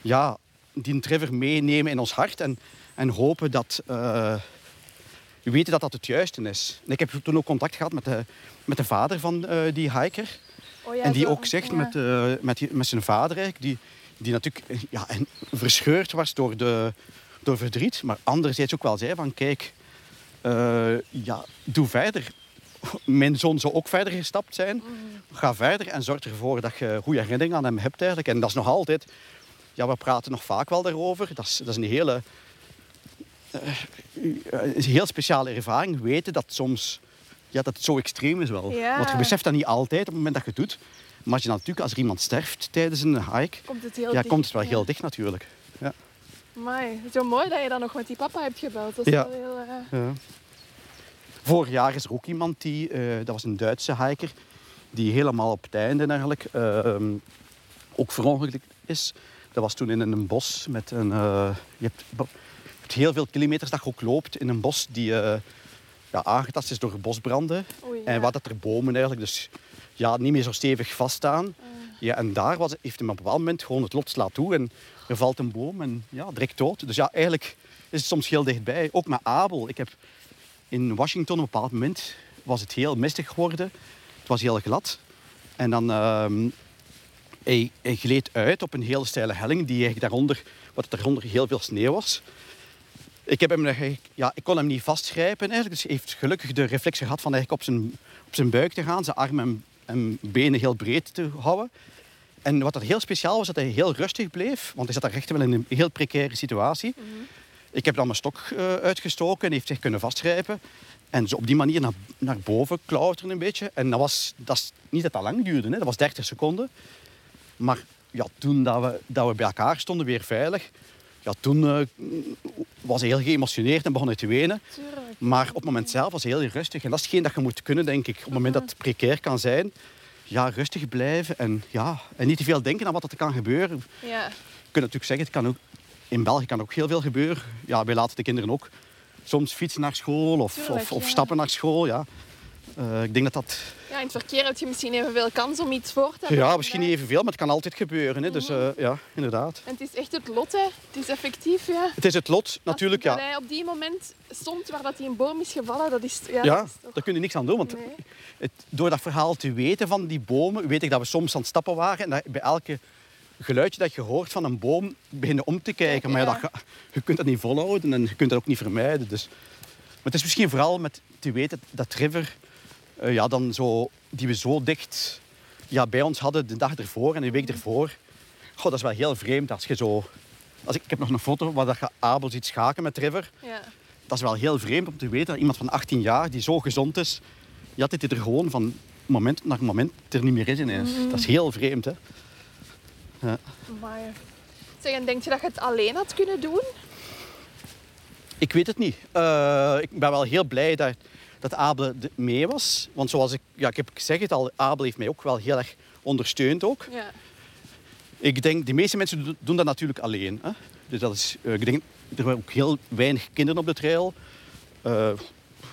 ja, die Trevor meenemen in ons hart en, en hopen dat eh, we weten dat dat het juiste is. En ik heb toen ook contact gehad met de, met de vader van eh, die hiker. Oh, ja, en die ook zegt Ja. met, eh, met, die- met zijn vader eigenlijk, die, die natuurlijk ja, en verscheurd was door, de, door verdriet, maar anderzijds ook wel zei van kijk, ja, doe verder. Mijn zoon zou ook verder gestapt zijn. Ga verder en zorg ervoor dat je goede herinneringen aan hem hebt eigenlijk. En dat is nog altijd, ja, we praten nog vaak wel daarover. Dat is, dat is een hele eh, een heel speciale ervaring. Weten dat soms ja, dat het zo extreem is wel. Ja. Want je beseft dat niet altijd op het moment dat je het doet. Maar als je dan natuurlijk, als er iemand sterft tijdens een hike, Komt het heel ja, dicht. komt het wel Ja. heel dicht natuurlijk. Ja. Amai, zo mooi dat je dan nog met die papa hebt gebeld. Dat is Ja. wel heel... eh, Ja. Vorig jaar is er ook iemand die, eh, dat was een Duitse hiker, die helemaal op het einde eigenlijk ehm, ook verongelukt is. Dat was toen in een bos met een. eh, je, hebt, heel veel kilometers dat je ook loopt in een bos die eh, ja, aangetast is door bosbranden. Oei, En wat dat er bomen eigenlijk dus ja, niet meer zo stevig vaststaan. Ah. Ja, en daar was, heeft hem op een bepaald moment gewoon het lot slaat toe en er valt een boom en ja, direct dood. Dus ja, eigenlijk is het soms heel dichtbij. Ook met Abel. Ik heb in Washington op een bepaald moment was het heel mistig geworden. Het was heel glad. En dan ehm hij, gleed uit op een hele steile helling die eigenlijk daaronder, wat daaronder heel veel sneeuw was. Ik, heb hem, ja, ik kon hem niet vastgrijpen eigenlijk. Dus hij heeft gelukkig de reflex gehad van eigenlijk op zijn, op zijn buik te gaan, zijn armen en, en benen heel breed te houden. En wat er heel speciaal was, dat hij heel rustig bleef, want hij zat daar echt wel in een heel precaire situatie. Ik heb dan mijn stok eh, uitgestoken en heeft zich kunnen vastgrijpen. En zo op die manier naar, naar boven klauteren een beetje. En dat was dat niet dat dat lang duurde, hè. dat was 30 seconden. Maar ja, toen dat we, dat we bij elkaar stonden, weer veilig, ja, toen eh, was hij heel geëmotioneerd en begon hij te wenen. Tuurlijk. Maar op het moment zelf was hij heel rustig. En dat is hetgeen dat je moet kunnen, denk ik. Op het moment dat het precair kan zijn, ja, rustig blijven. En, ja, en niet te veel denken aan wat er kan gebeuren. Ja. Je kunt natuurlijk zeggen, het kan ook, in België kan ook heel veel gebeuren. Ja, wij laten de kinderen ook soms fietsen naar school of, Tuurlijk, of, of ja. stappen naar school. Ja. Eh, ik denk dat dat... ja, in het verkeer heb je misschien evenveel kans om iets voor te hebben. Ja, misschien niet evenveel, maar het kan altijd gebeuren. Hè. Dus eh, ja, inderdaad. En het is echt het lot, hè. Het is effectief, ja. Het is het lot, natuurlijk. Ja, hij op die moment stond waar dat hij een boom is gevallen, dat is... Ja, ja dat is toch... daar kun je niks aan doen. Want Nee. het, door dat verhaal te weten van die bomen, weet ik dat we soms aan het stappen waren. En dat bij elke geluidje dat je hoort van een boom, beginnen om te kijken. Maar ja, dat, je kunt dat niet volhouden en je kunt dat ook niet vermijden. Dus. Maar het is misschien vooral met te weten dat River, eh, ja, dan zo, die we zo dicht ja, bij ons hadden de dag ervoor en de week ervoor. Goh, dat is wel heel vreemd als je zo... Als ik, ik heb nog een foto waar dat je Abel ziet schaken met River. Ja. Dat is wel heel vreemd om te weten dat iemand van 18 jaar die zo gezond is, ja, dat hij er gewoon van moment naar moment er niet meer is ineens. Dat is heel vreemd, hè? Ja. Maar... Zeg, en denk je dat je het alleen had kunnen doen? Ik weet het niet. Eh, ik ben wel heel blij dat, dat Abel de- mee was. Want zoals ik, ja, ik heb gezegd het al, Abel heeft mij ook wel heel erg ondersteund ook. Ja. Ik denk, de meeste mensen do- doen dat natuurlijk alleen. Hè? Dus dat is, eh, ik denk, er waren ook heel weinig kinderen op de trail. Eh,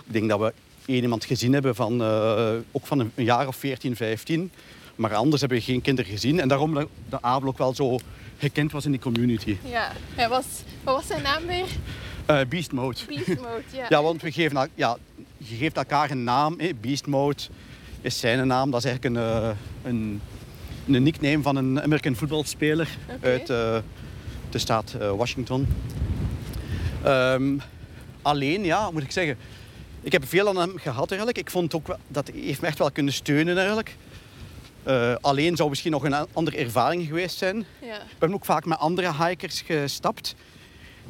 ik denk dat we één iemand gezien hebben van, eh, ook van een, jaar of 14, 15. Maar anders hebben we geen kinderen gezien. En daarom dat, dat Abel ook wel zo gekend was in die community. ja. Hij was, wat was zijn naam weer? Beast Mode. Beast Mode, ja. Ja, want we geven, ja, je geeft elkaar een naam. Hè. Beast Mode is zijn naam. Dat is eigenlijk een, eh, een, een nickname van een American voetbalspeler uit eh, de staat eh, Washington. Ehm, alleen, ja, moet ik zeggen, ik heb veel aan hem gehad eigenlijk. Ik vond ook wel, dat hij heeft me echt wel kunnen steunen eigenlijk. Alleen zou misschien nog een andere ervaring geweest zijn. Ja. Ik ben ook vaak met andere hikers gestapt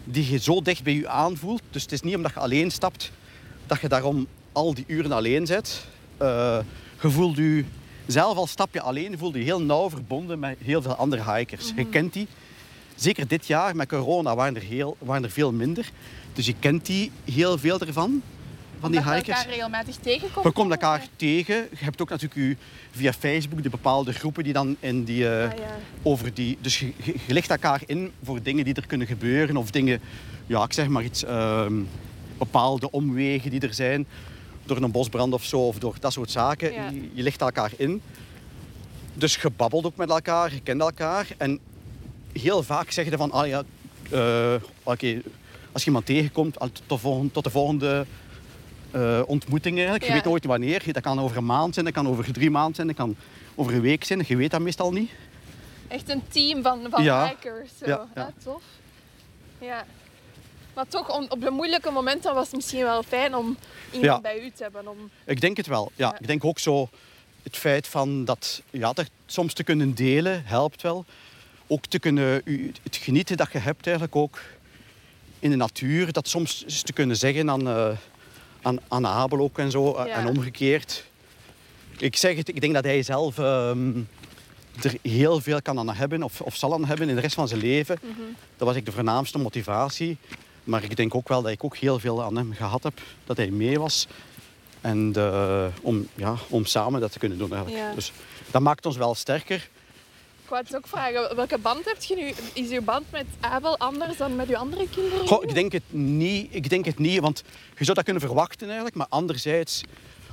die je zo dicht bij je aanvoelt. Dus het is niet omdat je alleen stapt dat je daarom al die uren alleen zit. Eh, je voelt je zelf al stap je alleen, voel je heel nauw verbonden met heel veel andere hikers. Je kent die. Zeker dit jaar met corona waren er, heel, waren er veel minder. Dus je kent die heel veel ervan, van die Omdat je hikers. elkaar regelmatig tegenkomt. Je komt elkaar tegen. Je hebt ook natuurlijk je, via Facebook de bepaalde groepen die dan in die, eh, Ah, ja. over die... Dus je, je, je ligt elkaar in voor dingen die er kunnen gebeuren. Of dingen, ja, ik zeg maar iets, ehm, bepaalde omwegen die er zijn. Door een bosbrand of zo, of door dat soort zaken. Ja. Je, je ligt elkaar in. Dus je babbelt ook met elkaar, je kent elkaar. En heel vaak zeg je van, ah ja, eh, oké, als je iemand tegenkomt, tot de volgende, tot de volgende eh, ontmoeting eigenlijk. Je weet nooit wanneer. Dat kan over een maand zijn, dat kan over drie maanden zijn, dat kan over een week zijn. Je weet dat meestal niet. Echt een team van, van Ja. hikers. Zo. Ja, ja. Ah, tof. Ja. Maar toch, op de moeilijke momenten was het misschien wel fijn om iemand Ja. bij u te hebben. Om... Ik denk het wel. Ja, Ja. Ik denk ook zo het feit van dat, ja, dat soms te kunnen delen helpt wel. Ook te kunnen het genieten dat je hebt eigenlijk ook in de natuur. Dat soms eens te kunnen zeggen aan, eh, aan, aan Abel ook en zo. eh, Ja. En omgekeerd. Ik zeg het, ik denk dat hij zelf ehm, er heel veel kan aan hebben of, of zal aan hebben in de rest van zijn leven. Mhm. Dat was ik de voornaamste motivatie. Maar ik denk ook wel dat ik ook heel veel aan hem gehad heb. Dat hij mee was. En eh, om, ja, om samen dat te kunnen doen eigenlijk. Ja. Dus dat maakt ons wel sterker. Ik wou het ook vragen, welke band heb je nu? Is uw band met Abel anders dan met uw andere kinderen? Goh, ik denk het niet. Ik denk het niet, want je zou dat kunnen verwachten eigenlijk. Maar anderzijds,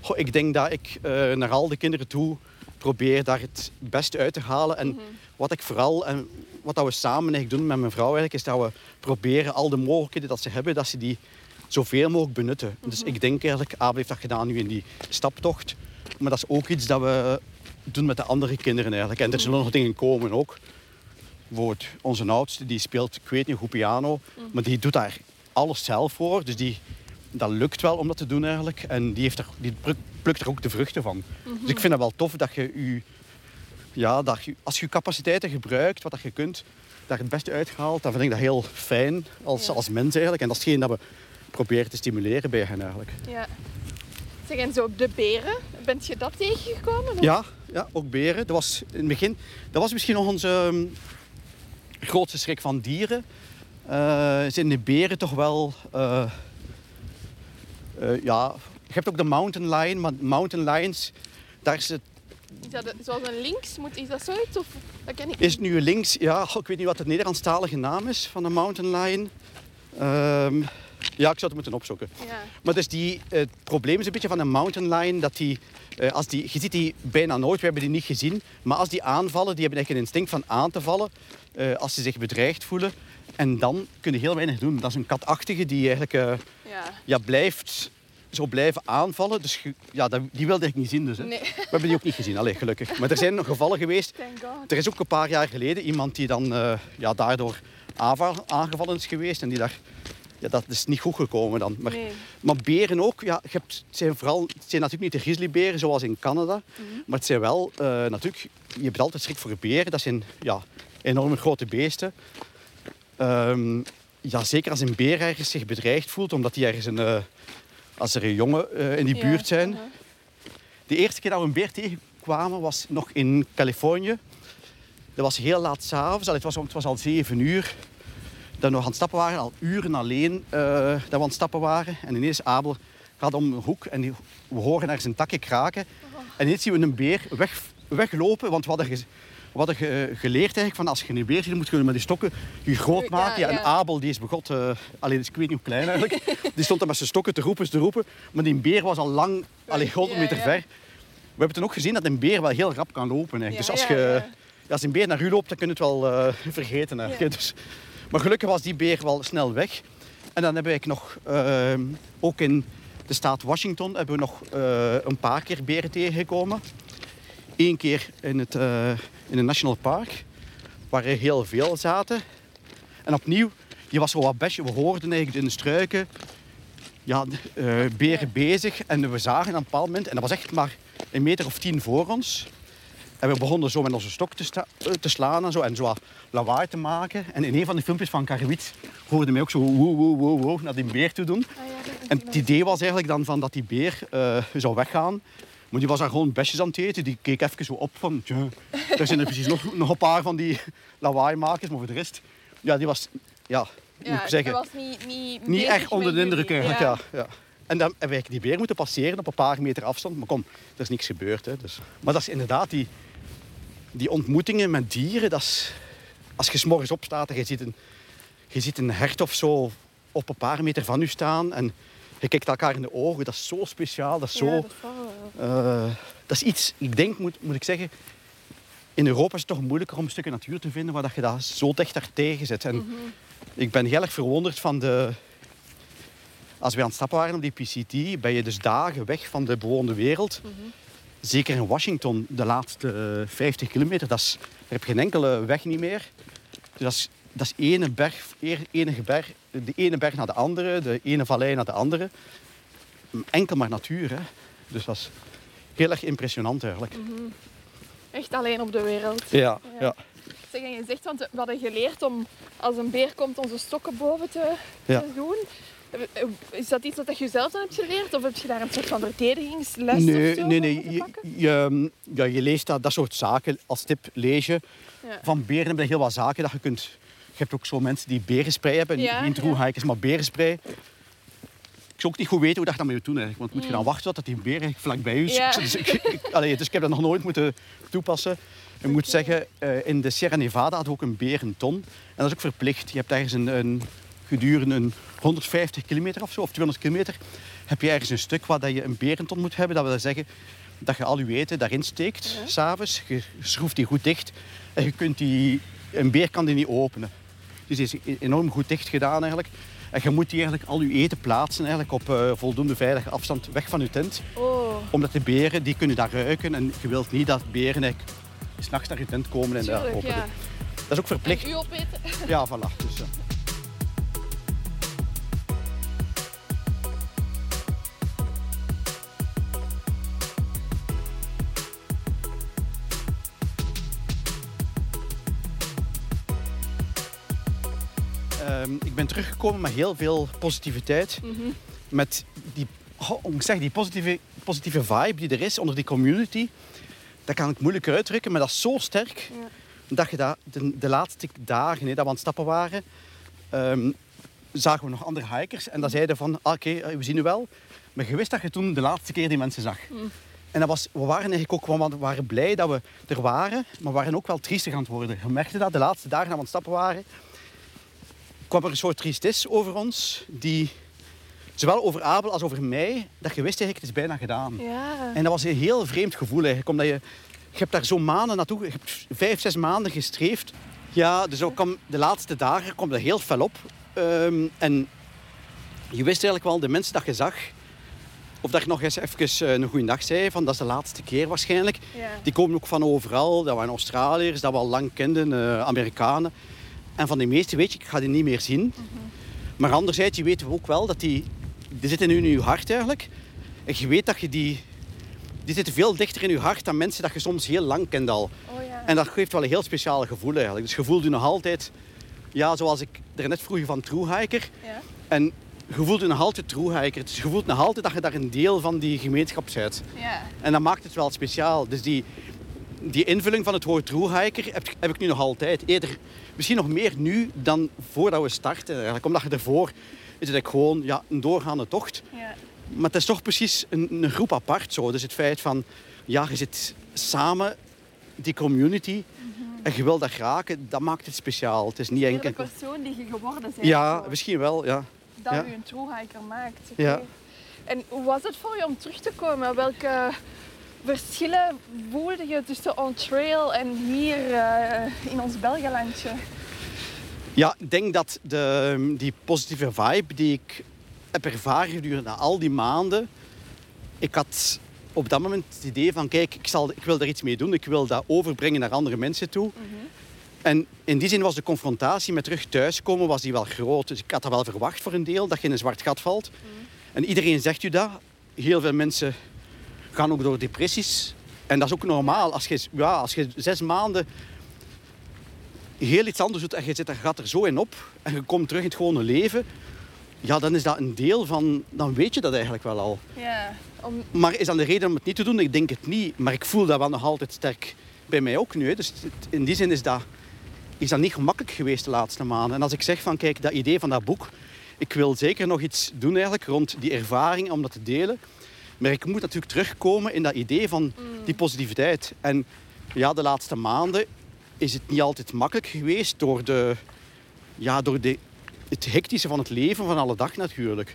goh, ik denk dat ik eh, naar al de kinderen toe probeer daar het beste uit te halen. En wat ik vooral, en wat dat we samen eigenlijk doen met mijn vrouw eigenlijk, is dat we proberen al de mogelijkheden dat ze hebben, dat ze die zoveel mogelijk benutten. Dus ik denk eigenlijk, Abel heeft dat gedaan nu in die staptocht. Maar dat is ook iets dat we doen met de andere kinderen eigenlijk. En er zullen nog dingen komen ook. Bijvoorbeeld onze oudste, die speelt, ik weet niet hoe piano, maar die doet daar alles zelf voor. Dus die, dat lukt wel om dat te doen eigenlijk. En die, heeft er, die pluk- plukt er ook de vruchten van. Dus ik vind het wel tof dat je, je, ja, dat als je capaciteiten gebruikt, wat dat je kunt, daar het beste uithaalt, dan vind ik dat heel fijn als, Ja. als mens eigenlijk. En dat is hetgeen dat we proberen te stimuleren bij hen eigenlijk. Ja. Zeg, en zo de beren, bent je dat tegengekomen? of? Ja, ja, ook beren. Dat was in het begin, dat was misschien nog onze ehm, grootste schrik van dieren. Eh, zijn de beren toch wel, eh, eh, ja, je hebt ook de mountain lion, maar mountain lions, daar is het, Is dat een- zoals een links? Moet, is dat zoiets? Of, dat ken ik is het nu links, ja, ik weet niet wat de Nederlandstalige naam is van de mountain lion. Ehm, ja, ik zou het moeten opzoeken. Ja. Maar dus die, het probleem is een beetje van een mountain lion dat die, eh, als die, je ziet die bijna nooit, we hebben die niet gezien, maar als die aanvallen, die hebben echt een instinct van aan te vallen eh, als ze zich bedreigd voelen. En dan kunnen heel weinig doen. Dat is een katachtige die eigenlijk eh, Ja. ja, blijft zo blijven aanvallen. Dus ja, die wilde ik niet zien. Dus, hè. Nee. We hebben die ook niet gezien, Allee, gelukkig. Maar er zijn nog gevallen geweest. Er is ook een paar jaar geleden iemand die dan eh, ja, daardoor aanval- aangevallen is geweest. En die daar, ja, dat is niet goed gekomen dan. Maar, Nee. maar beren ook, ja, je hebt, het, zijn vooral, het zijn natuurlijk niet de grizzlyberen zoals in Canada. Maar het zijn wel, eh, natuurlijk, je hebt altijd schrik voor beren. Dat zijn ja, enorme grote beesten. Ehm, ja, zeker als een beer ergens zich bedreigd voelt, omdat die ergens een, eh, als er een jongen eh, in die Ja, buurt zijn. De eerste keer dat we een beer tegenkwamen was nog in Californië. Dat was heel laat s'avonds, het was, het was al zeven uur. Dat we nog aan het stappen waren, al uren alleen eh, dat we aan het stappen waren. En ineens Abel gaat om een hoek en we horen ergens een takje kraken. En ineens zien we een beer weg, weglopen, want we hadden, we hadden ge- geleerd eigenlijk van als je een beer ziet, dan moet je met die stokken je groot maken. Ja, en. Abel die is begot, eh alleen dus ik weet niet hoe klein eigenlijk, die stond er met zijn stokken te roepen, te roepen. Maar die beer was al lang, alleen 100 Ja, meter ja. ver. We hebben toen ook gezien dat een beer wel heel rap kan lopen. Eigenlijk. Dus als, je, als een beer naar u loopt, dan kun je het wel eh, vergeten. Eigenlijk. Dus, maar gelukkig was die beer wel snel weg. En dan hebben we nog, eh, ook in de staat Washington, hebben we nog eh, een paar keer beren tegengekomen. Eén keer in het, eh, in een national park, waar er heel veel zaten. En opnieuw, die was zo wat besje. We hoorden eigenlijk in de struiken ja, eh, beren bezig. En we zagen aan een bepaald moment, en dat was echt maar een meter of tien voor ons. En we begonnen zo met onze stok te, eh, te slaan en zo. En zo wat lawaai te maken. En in een van de filmpjes van Karwit hoorde mij ook zo woe, woe, woe, woe naar die beer toe doen. Ah, ja, En het idee was eigenlijk dan van dat die beer eh, zou weggaan. Maar die was daar gewoon besjes aan het eten. Die keek even zo op van... Tja, er zijn er precies nog, nog een paar van die lawaaimakers. Maar voor de rest... Ja, die was... Ja, moet ik zeggen. was niet, niet, Niet echt onder de indruk eigenlijk, ja. ja. En dan hebben we eigenlijk die beer moeten passeren op een paar meter afstand. Maar kom, er is niks gebeurd. Hè, dus. Maar dat is inderdaad die, die ontmoetingen met dieren. Dat is, als je s'morgens opstaat en je ziet, een, je ziet een hert of zo op een paar meter van u staan. En je kijkt elkaar in de ogen. Dat is zo speciaal. Dat is zo... Ja, dat eh, Eh, dat is iets, ik denk, moet, moet ik zeggen, in Europa is het toch moeilijker om stukken natuur te vinden waar dat je dat zo dicht tegen zit. En ik ben heel erg verwonderd van de... Als we aan het stappen waren op die PCT, ben je dus dagen weg van de bewoonde wereld. Zeker in Washington, de laatste eh, 50 kilometer, dat is, daar heb je geen enkele weg niet meer. Dus dat is, dat is ene berg, enige berg, de ene berg naar de andere, de ene vallei naar de andere. Enkel maar natuur, hè. Dus dat is heel erg impressionant eigenlijk. echt alleen op de wereld. Ja, Ja. ja. Zeg, en je zegt, want we hadden geleerd om als een beer komt onze stokken boven te, Ja. te doen. Is dat iets wat je zelf dan hebt geleerd? Of heb je daar een soort van verdedigingsles Nee, of zo nee, nee. Je, je, ja, je leest dat, dat soort zaken. Als tip lees je. Ja. Van beren heb je heel wat zaken dat je kunt... Je hebt ook zo mensen die berenspray hebben. Ja, Niet roehikers, maar berenspray. Ik zou ook niet goed weten hoe dat je dat moet doen. Eigenlijk. Want moet je dan wachten tot die beer eigenlijk vlak bij u is. Mm. Ja. Dus, ik, allee, dus ik heb dat nog nooit moeten toepassen. Ik moet zeggen, eh, in de Sierra Nevada hadden we ook een berenton. En dat is ook verplicht. Je hebt ergens een, een gedurende een 150 kilometer of zo, of 200 kilometer, heb je ergens een stuk waar dat je een berenton moet hebben. Dat wil zeggen dat je al je eten daarin steekt, s s'avonds. Je schroeft die goed dicht. En je kunt die, een beer kan die niet openen. Dus die is enorm goed dicht gedaan eigenlijk. En je moet die eigenlijk al je eten plaatsen eigenlijk op eh, voldoende veilige afstand weg van je tent. Oh, Omdat de beren, die kunnen daar ruiken. En je wilt niet dat beren eigenlijk s'nachts naar je tent komen en daar openen. ja. Dat is ook verplicht. En u opeten? Ja, voilà. Dus, eh. Ik ben teruggekomen met heel veel positiviteit. Met die, oh, ik die positieve, positieve vibe die er is onder die community. Dat kan ik moeilijk uitdrukken, maar dat is zo sterk Ja. dat je dat de, de laatste dagen hè, dat we aan het stappen waren, ehm, zagen we nog andere hikers. En dan zeiden van, ah, oké, eh, we zien u wel. Maar je wist dat je toen de laatste keer die mensen zag. En dat was, we waren eigenlijk ook we waren blij dat we er waren, maar we waren ook wel triestig aan het worden. Je merkte dat de laatste dagen dat we aan het stappen waren, kwam er een soort triestis over ons, die zowel over Abel als over mij, dat je wist eigenlijk, het is bijna gedaan. Ja. En dat was een heel vreemd gevoel eigenlijk, omdat je, je hebt daar zo maanden naartoe, je hebt vijf, zes maanden gestreefd. Ja, dus ook kwam, de laatste dagen kwam dat heel fel op. Ehm, en je wist eigenlijk wel, de mensen dat je zag, of dat je nog eens even eh, een goede dag zei, van dat is de laatste keer waarschijnlijk. Ja. Die komen ook van overal, dat waren Australiërs, dat we al lang kenden, eh, Amerikanen. En van die meeste weet je, ik ga die niet meer zien. Maar anderzijds, je weet ook wel dat die, die zitten nu in je hart eigenlijk. En je weet dat je die, die zitten veel dichter in je hart dan mensen dat je soms heel lang kent al. Oh ja. En dat geeft wel een heel speciaal gevoel eigenlijk. Dus je voelt je nog altijd, ja, zoals ik er net vroeg van true hiker. Ja. En je voelt je nog altijd true hiker. Dus je voelt nog altijd dat je daar een deel van die gemeenschap bent. Ja. En dat maakt het wel speciaal. Dus die, die invulling van het woord true hiker heb, heb ik nu nog altijd. Eerder, misschien nog meer nu dan voordat we starten. Eigenlijk. Omdat je ervoor is het eigenlijk gewoon ja, een doorgaande tocht. Ja. Maar het is toch precies een, een groep apart zo. Dus het feit van, ja, je zit samen, die community, en je wil dat raken, dat maakt het speciaal. Het is niet enkel... de persoon die je geworden bent. Ja, misschien wel, ja. Dat ja. u een true hiker maakt. Ja. En hoe was het voor je om terug te komen? Welke verschillen voelde je tussen on trail en hier eh, in ons Belgelandje? Ja, ik denk dat de, die positieve vibe die ik heb ervaren gedurende al die maanden... Ik had op dat moment het idee van, kijk, ik, zal, ik wil daar iets mee doen. Ik wil dat overbrengen naar andere mensen toe. En in die zin was de confrontatie met terug thuiskomen was die wel groot. Dus ik had dat wel verwacht voor een deel, dat je in een zwart gat valt. En iedereen zegt u dat. Heel veel mensen gaan ook door depressies. En dat is ook normaal. Als je, ja, als je zes maanden heel iets anders doet en je zit, er- gaat er zo in op en je komt terug in het gewone leven, ja, dan is dat een deel van... Dan weet je dat eigenlijk wel al. Ja, om, Maar is dat de reden om het niet te doen? Ik denk het niet. Maar ik voel dat wel nog altijd sterk bij mij ook nu. Hè. Dus in die zin is dat, is dat niet gemakkelijk geweest de laatste maanden. En als ik zeg van, kijk, dat idee van dat boek... Ik wil zeker nog iets doen eigenlijk rond die ervaring om dat te delen. Maar ik moet natuurlijk terugkomen in dat idee van die positiviteit. En ja, de laatste maanden is het niet altijd makkelijk geweest door, de, ja, door de, het hectische van het leven van alle dag natuurlijk.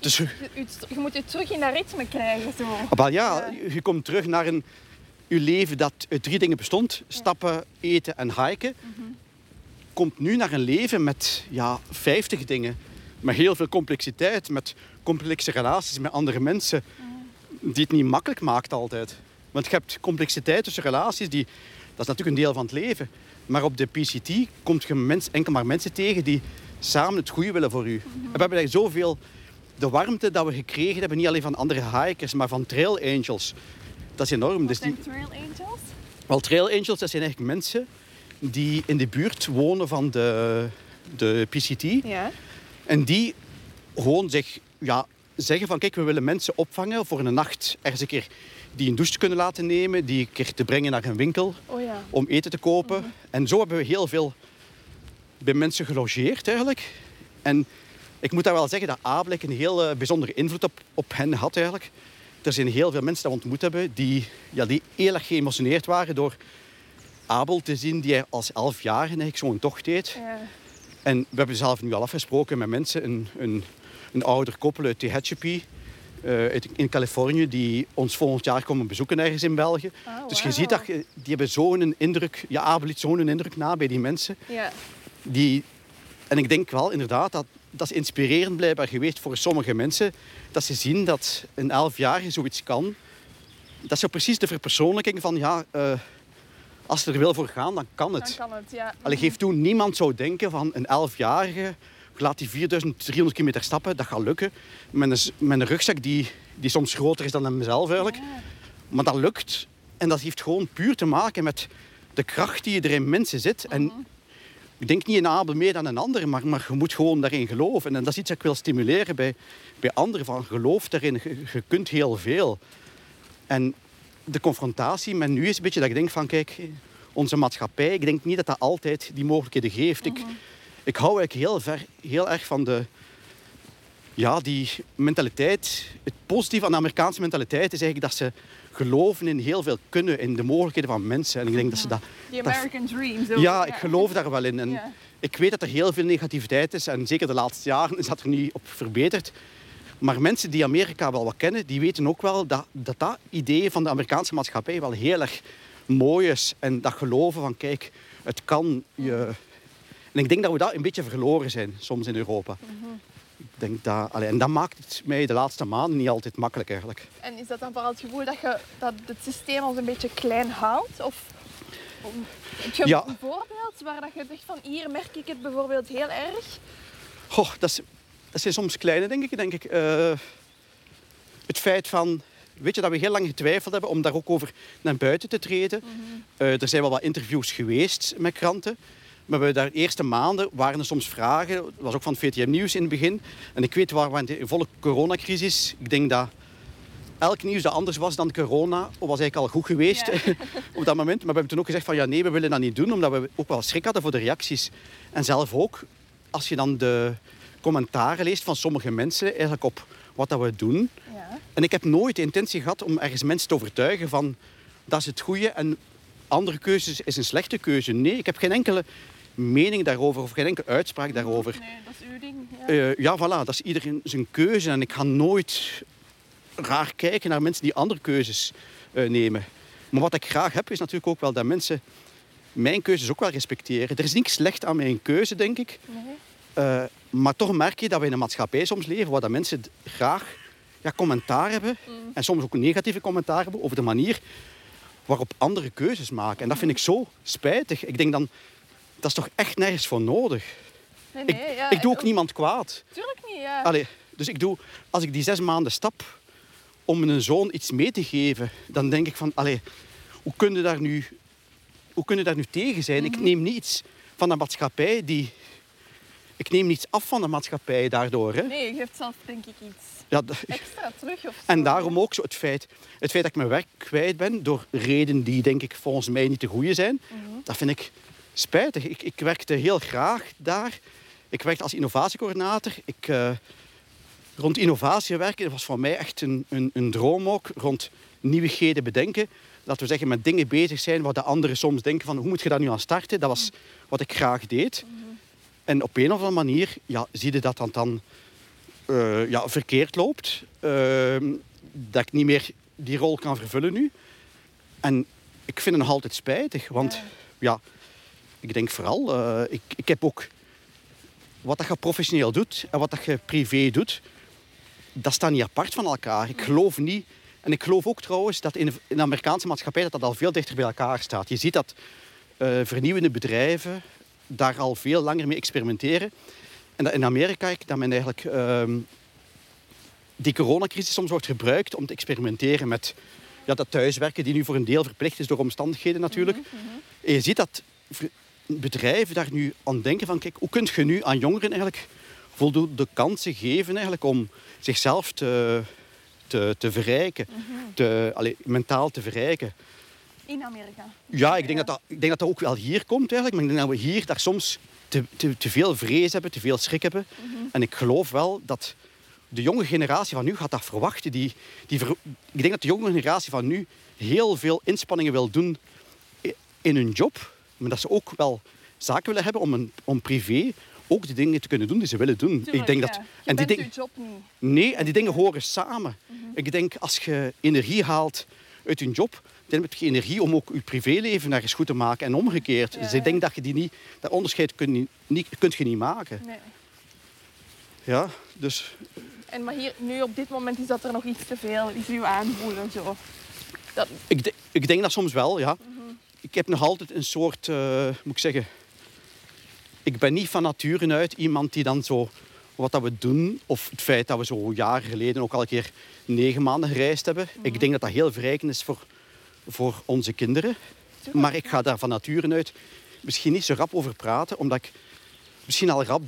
Dus je, je- je moet je terug in dat ritme krijgen. Zo. Ah, wel ja, je komt terug naar een, je leven dat uit drie dingen bestond. Stappen, eten en hiken. Komt nu naar een leven met ja, 50 dingen. Met heel veel complexiteit, met complexe relaties met andere mensen. Die het niet makkelijk maakt altijd. Want je hebt complexiteit tussen relaties, die, dat is natuurlijk een deel van het leven. Maar op de PCT komt je mens, enkel maar mensen tegen die samen het goede willen voor u. En we hebben eigenlijk zoveel de warmte dat we gekregen hebben, niet alleen van andere hikers, maar van trail angels. Dat is enorm. Dus die, Zijn trail angels? wel, trail angels, dat zijn eigenlijk mensen die in de buurt wonen van de, de PCT. Ja. En die gewoon zich, ja, zeggen van kijk, we willen mensen opvangen voor een nacht. Ergens een keer die een douche kunnen laten nemen, die een keer te brengen naar een winkel Oh ja. om eten te kopen. En zo hebben we heel veel bij mensen gelogeerd eigenlijk. En ik moet daar wel zeggen dat Abelek een heel eh, bijzondere invloed op, op hen had eigenlijk. Er zijn heel veel mensen die we ontmoet hebben die, ja, die heel erg geëmotioneerd waren door Abel te zien die hij als elfjarige eigenlijk zo'n tocht deed. ja. En we hebben zelf nu al afgesproken met mensen, een, een, een ouder koppel uit Tehachapi eh, uit- in Californië, die ons volgend jaar komen bezoeken ergens in België. Ah, dus je ziet dat die hebben zo'n indruk, ja, Abel liet zo'n indruk na bij die mensen. Ja. Die, en ik denk wel inderdaad dat dat is inspirerend blijkbaar geweest voor sommige mensen. Dat ze zien dat een elfjarige zoiets kan. Dat is zo precies de verpersoonlijking van ja, eh, als ze er wil voor gaan, dan kan het. Dan kan het, ja. Allee, geef toe, niemand zou denken van een elfjarige laat die 4300 kilometer stappen, dat gaat lukken. Met een, met een rugzak die, die soms groter is dan hemzelf eigenlijk. Ja. Maar dat lukt. En dat heeft gewoon puur te maken met de kracht die er in mensen zit. En ik denk niet in Abel meer dan een ander, maar, maar je moet gewoon daarin geloven. En dat is iets dat ik wil stimuleren bij, bij anderen. Van geloof daarin, je, je kunt heel veel. En de confrontatie met nu is een beetje dat ik denk van, kijk, onze maatschappij, ik denk niet dat dat altijd die mogelijkheden geeft. Ik, ik hou eigenlijk heel, ver, heel erg van de, ja, die mentaliteit. Het positieve aan de Amerikaanse mentaliteit is eigenlijk dat ze geloven in heel veel kunnen, in de mogelijkheden van mensen. En ik denk dat ze dat... The dat- American Dream. Zo. ja, ik geloof daar wel in. En. Ik weet dat er heel veel negativiteit is. En zeker de laatste jaren is dat er niet op verbeterd. Maar mensen die Amerika wel wat kennen, die weten ook wel dat dat, dat idee van de Amerikaanse maatschappij wel heel erg mooi is. En dat geloven van, kijk, het kan je... En ik denk dat we dat een beetje verloren zijn, soms in Europa. Ik denk dat... allee, en dat maakt het mij de laatste maanden niet altijd makkelijk eigenlijk. En is dat dan vooral het gevoel dat, je, dat het systeem ons een beetje klein houdt? Of om- heb je Ja. een voorbeeld waar dat je zegt van hier merk ik het bijvoorbeeld heel erg? Goh, dat, is, dat zijn soms kleine, denk ik. Denk ik. Eh, het feit van... Weet je, dat we heel lang getwijfeld hebben om daar ook over naar buiten te treden. Eh, er zijn wel wat interviews geweest met kranten. Maar daar de eerste maanden waren er soms vragen. Dat was ook van het VTM Nieuws in het begin. En ik weet waar we in de volle coronacrisis... Ik denk dat elk nieuws dat anders was dan corona, was eigenlijk al goed geweest Ja. op dat moment. Maar we hebben toen ook gezegd van ja, nee, we willen dat niet doen, omdat we ook wel schrik hadden voor de reacties. En zelf ook, als je dan de commentaren leest van sommige mensen eigenlijk op wat dat we doen, Ja. En ik heb nooit de intentie gehad om ergens mensen te overtuigen van dat is het goede en andere keuzes is een slechte keuze. Nee, ik heb geen enkele mening daarover of geen enkele uitspraak daarover. Nee, dat is uw ding. Ja. Eh, ja, voilà, dat is iedereen zijn keuze. En ik ga nooit raar kijken naar mensen die andere keuzes eh, nemen. Maar wat ik graag heb, is natuurlijk ook wel dat mensen mijn keuzes ook wel respecteren. Er is niks slecht aan mijn keuze, denk ik. Nee. Eh, maar toch merk je dat we in een maatschappij soms leven waar dat mensen graag ja, commentaar hebben. En soms ook negatieve commentaar hebben over de manier waarop andere keuzes maken. En dat vind ik zo spijtig. Ik denk dan, dat is toch echt nergens voor nodig. Nee, Ik, nee, ja, ik doe ook niemand kwaad. Tuurlijk niet, ja. Allee, dus ik doe, als ik die zes maanden stap om mijn zoon iets mee te geven, dan denk ik van, allee, hoe kun je daar nu, hoe kun je daar nu tegen zijn? Ik neem niets van de maatschappij die... Ik neem niets af van de maatschappij daardoor. Hè? Nee, je geeft zelf denk ik iets Ja, extra terug of en daarom ook zo het feit, het feit dat ik mijn werk kwijt ben door redenen die denk ik volgens mij niet de goede zijn, dat vind ik spijtig. Ik, ik werkte heel graag daar. Ik werkte als innovatiecoördinator. Ik, eh, rond innovatie werken was voor mij echt een, een, een droom ook. Rond nieuwigheden bedenken. Laten we zeggen, met dingen bezig zijn waar de anderen soms denken van hoe moet je daar nu aan starten? Dat was wat ik graag deed. En op een of andere manier ja, zie je dat dan, dan eh, ja, verkeerd loopt. Ehm, dat ik niet meer die rol kan vervullen nu. En ik vind het nog altijd spijtig. Want Ja. ja, ik denk vooral, eh, ik, ik heb ook wat dat je professioneel doet en wat dat je privé doet, dat staat niet apart van elkaar. Ik geloof niet, en ik geloof ook trouwens dat in de, in de Amerikaanse maatschappij dat dat al veel dichter bij elkaar staat. Je ziet dat eh, vernieuwende bedrijven daar al veel langer mee experimenteren. En dat in Amerika ik, dat men eigenlijk ehm, die coronacrisis soms wordt gebruikt om te experimenteren met ja, dat thuiswerken, die nu voor een deel verplicht is door omstandigheden natuurlijk. En je ziet dat bedrijven daar nu aan denken van, kijk, hoe kun je nu aan jongeren eigenlijk voldoende kansen geven eigenlijk om zichzelf te, te, te verrijken, te, allee, mentaal te verrijken. In Amerika. Ja, ik denk, dat dat, ik denk dat dat ook wel hier komt eigenlijk. Maar ik denk dat we hier daar soms te, te, te veel vrees hebben, te veel schrik hebben. En ik geloof wel dat de jonge generatie van nu gaat dat verwachten. Die, die ver- ik denk dat de jonge generatie van nu heel veel inspanningen wil doen in hun job. Maar dat ze ook wel zaken willen hebben om, een, om privé ook de dingen te kunnen doen die ze willen doen. Tuurlijk, ik denk ja. dat, en die dingen- je job niet. Nee, en die dingen horen samen. Ik denk, als je energie haalt uit je job, dan heb je energie om ook je privéleven naar eens goed te maken en omgekeerd. Ja, dus ik denk dat je die niet, dat onderscheid kun je niet, kunt je niet maken. Nee. Ja, dus En maar hier, nu op dit moment is dat er nog iets te veel, is uw aanvoelen zo. Dat, ik, de- ik denk dat soms wel, ja. Ik heb nog altijd een soort, eh, moet ik zeggen... Ik ben niet van nature uit iemand die dan zo... Wat dat we doen, of het feit dat we zo jaren geleden ook al een keer negen maanden gereisd hebben. Ik denk dat dat heel verrijkend is voor, voor onze kinderen. Maar ik ga daar van nature uit misschien niet zo rap over praten, omdat ik misschien al rap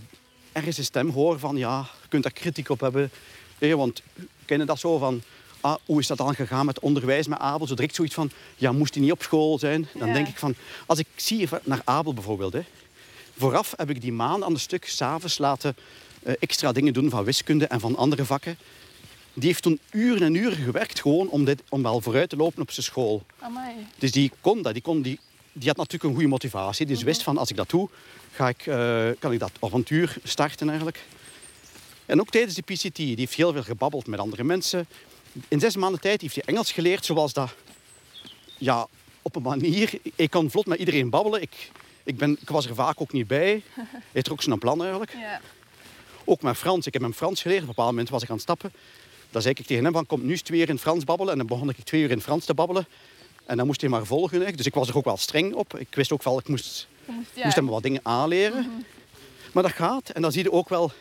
ergens een stem hoor van ja, je kunt daar kritiek op hebben. Want kennen dat zo van, ah, hoe is dat dan gegaan met onderwijs met Abel? Zo direct zoiets van, ja, moest hij niet op school zijn? Dan Ja. denk ik van, als ik zie naar Abel bijvoorbeeld, hè, vooraf heb ik die maand aan de stuk s'avonds laten eh, extra dingen doen van wiskunde en van andere vakken. Die heeft toen uren en uren gewerkt gewoon om, dit, om wel vooruit te lopen op zijn school. amai. Dus die kon dat. Die, kon die, die had natuurlijk een goede motivatie. Dus wist van, als ik dat doe, ga ik, eh, kan ik dat avontuur starten eigenlijk. En ook tijdens de PCT, die heeft heel veel gebabbeld met andere mensen. In zes maanden tijd heeft hij Engels geleerd, zoals dat... Ja, op een manier... Ik kan vlot met iedereen babbelen. Ik, ik, ben, ik was er vaak ook niet bij. Hij trok zijn plan eigenlijk. Ja. Ook met Frans. Ik heb hem Frans geleerd. Op een bepaald moment was ik aan het stappen. Dan zei ik tegen hem van, kom nu eens twee uur in Frans babbelen. En dan begon ik twee uur in Frans te babbelen. En dan moest hij maar volgen. eigenlijk. Dus ik was er ook wel streng op. Ik wist ook wel, ik moest, moest, ja. moest hem wat dingen aanleren. Maar dat gaat. En dan zie je ook wel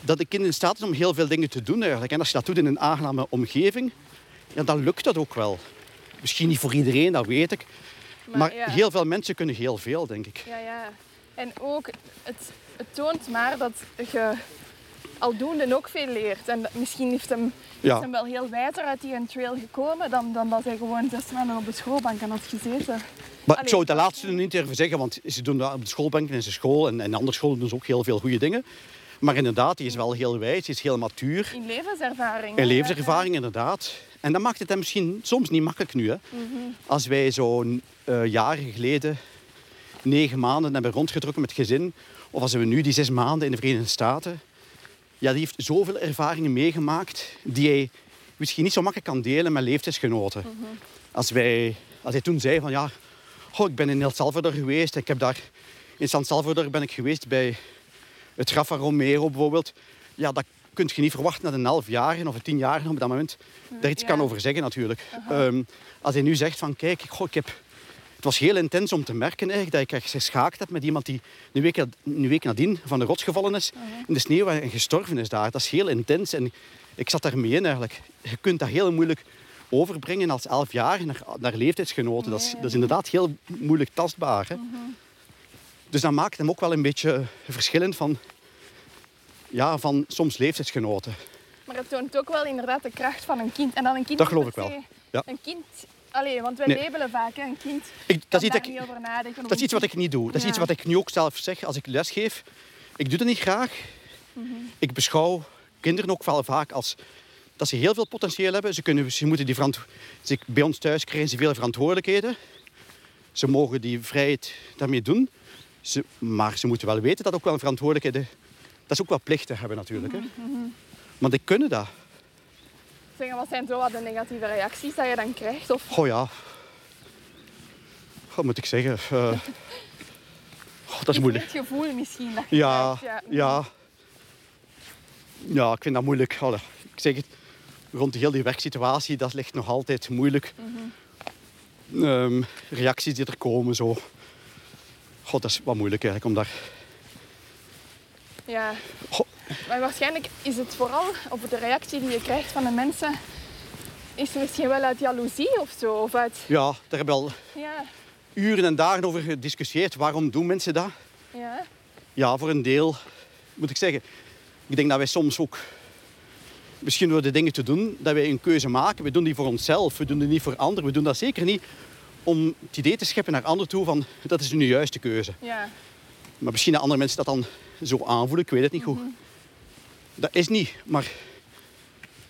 dat de kind in staat is om heel veel dingen te doen eigenlijk. En als je dat doet in een aangename omgeving, ja, dan lukt dat ook wel. Misschien niet voor iedereen, dat weet ik. Maar, ja. heel veel mensen kunnen heel veel, denk ik. Ja, ja. En ook, het, het toont maar dat je aldoende ook veel leert. En dat- misschien heeft hem, Ja. is hem wel heel wijter uit die trail gekomen dan, dan dat hij gewoon zes maanden op de schoolbank aan had gezeten. Maar Allee, ik zou dat laatste niet durven zeggen, want ze doen dat op de schoolbanken in zijn school en in andere scholen doen ze ook heel veel goede dingen. Maar inderdaad, die is wel heel wijs, die is heel matuur. In levenservaring. In levenservaring, inderdaad. En dat maakt het hem misschien soms niet makkelijk nu. Hè? Als wij zo'n eh, jaren geleden negen maanden hebben rondgetrokken met het gezin, of als we nu die zes maanden in de Verenigde Staten, ja, die heeft zoveel ervaringen meegemaakt die hij misschien niet zo makkelijk kan delen met leeftijdsgenoten. Als, wij, als hij toen zei van ja, goh, ik ben in El Salvador geweest, ik heb daar in San Salvador ben ik geweest bij het graf van Romero bijvoorbeeld. Ja, dat kun je niet verwachten dat een elf jaar of een tien jaar op dat moment daar iets Ja. kan over zeggen natuurlijk. Ehm, als hij nu zegt van kijk, goh, ik heb... Het was heel intens om te merken eigenlijk, dat ik echt geschaakt heb met iemand die een week, een week nadien van de rots gevallen is in de sneeuw en gestorven is daar. Dat is heel intens en ik zat daar mee in eigenlijk. Je kunt dat heel moeilijk overbrengen als elf jaar naar, naar leeftijdsgenoten. Dat is, dat is inderdaad heel moeilijk tastbaar. Hè? Dus dat maakt hem ook wel een beetje verschillend van, ja, van soms leeftijdsgenoten. Maar het toont ook wel inderdaad de kracht van een kind. En dan een kind Dat geloof ik wel. Ja. Een kind... Allee, want wij Nee. labelen vaak, hè. Een kind Ik, dat, is daar ik, niet over nadenken. of dat is iets wat ik niet doe. Dat is Ja. iets wat ik nu ook zelf zeg als ik lesgeef. Ik doe dat niet graag. Mhm. Ik beschouw kinderen ook wel vaak als dat ze heel veel potentieel hebben. Ze, kunnen, ze moeten die ze, bij ons thuis krijgen ze veel verantwoordelijkheden. Ze mogen die vrijheid daarmee doen. Ze, maar ze moeten wel weten dat ook wel verantwoordelijkheden... Dat ze ook wel plichten hebben natuurlijk. Hè. Mhm, Want die kunnen dat. Zeg, wat zijn zo wat de negatieve reacties dat je dan krijgt? Of Goh ja. Wat moet ik zeggen? Eh, goh, dat is moeilijk. Het gevoel misschien dat je Ja, krijgt, ja. Ja, ik vind dat moeilijk. Allee, ik zeg het, rond heel die werksituatie, dat ligt nog altijd moeilijk. Ehm, reacties die er komen, zo. God, dat is wat moeilijk eigenlijk om daar... Ja. Maar waarschijnlijk is het vooral op de reactie die je krijgt van de mensen, is het misschien wel uit jaloezie of zo. Of uit, Ja, daar hebben we al ja, uren en dagen over gediscussieerd. Waarom doen mensen dat? ja, Ja, voor een deel moet ik zeggen. Ik denk dat wij soms ook, misschien door de dingen te doen, dat wij een keuze maken. We doen die voor onszelf, we doen die niet voor anderen. We doen dat zeker niet om het idee te scheppen naar anderen toe van dat is nu de juiste keuze. ja. Maar misschien dat andere mensen dat dan zo aanvoelen, ik weet het niet goed. Dat is niet, maar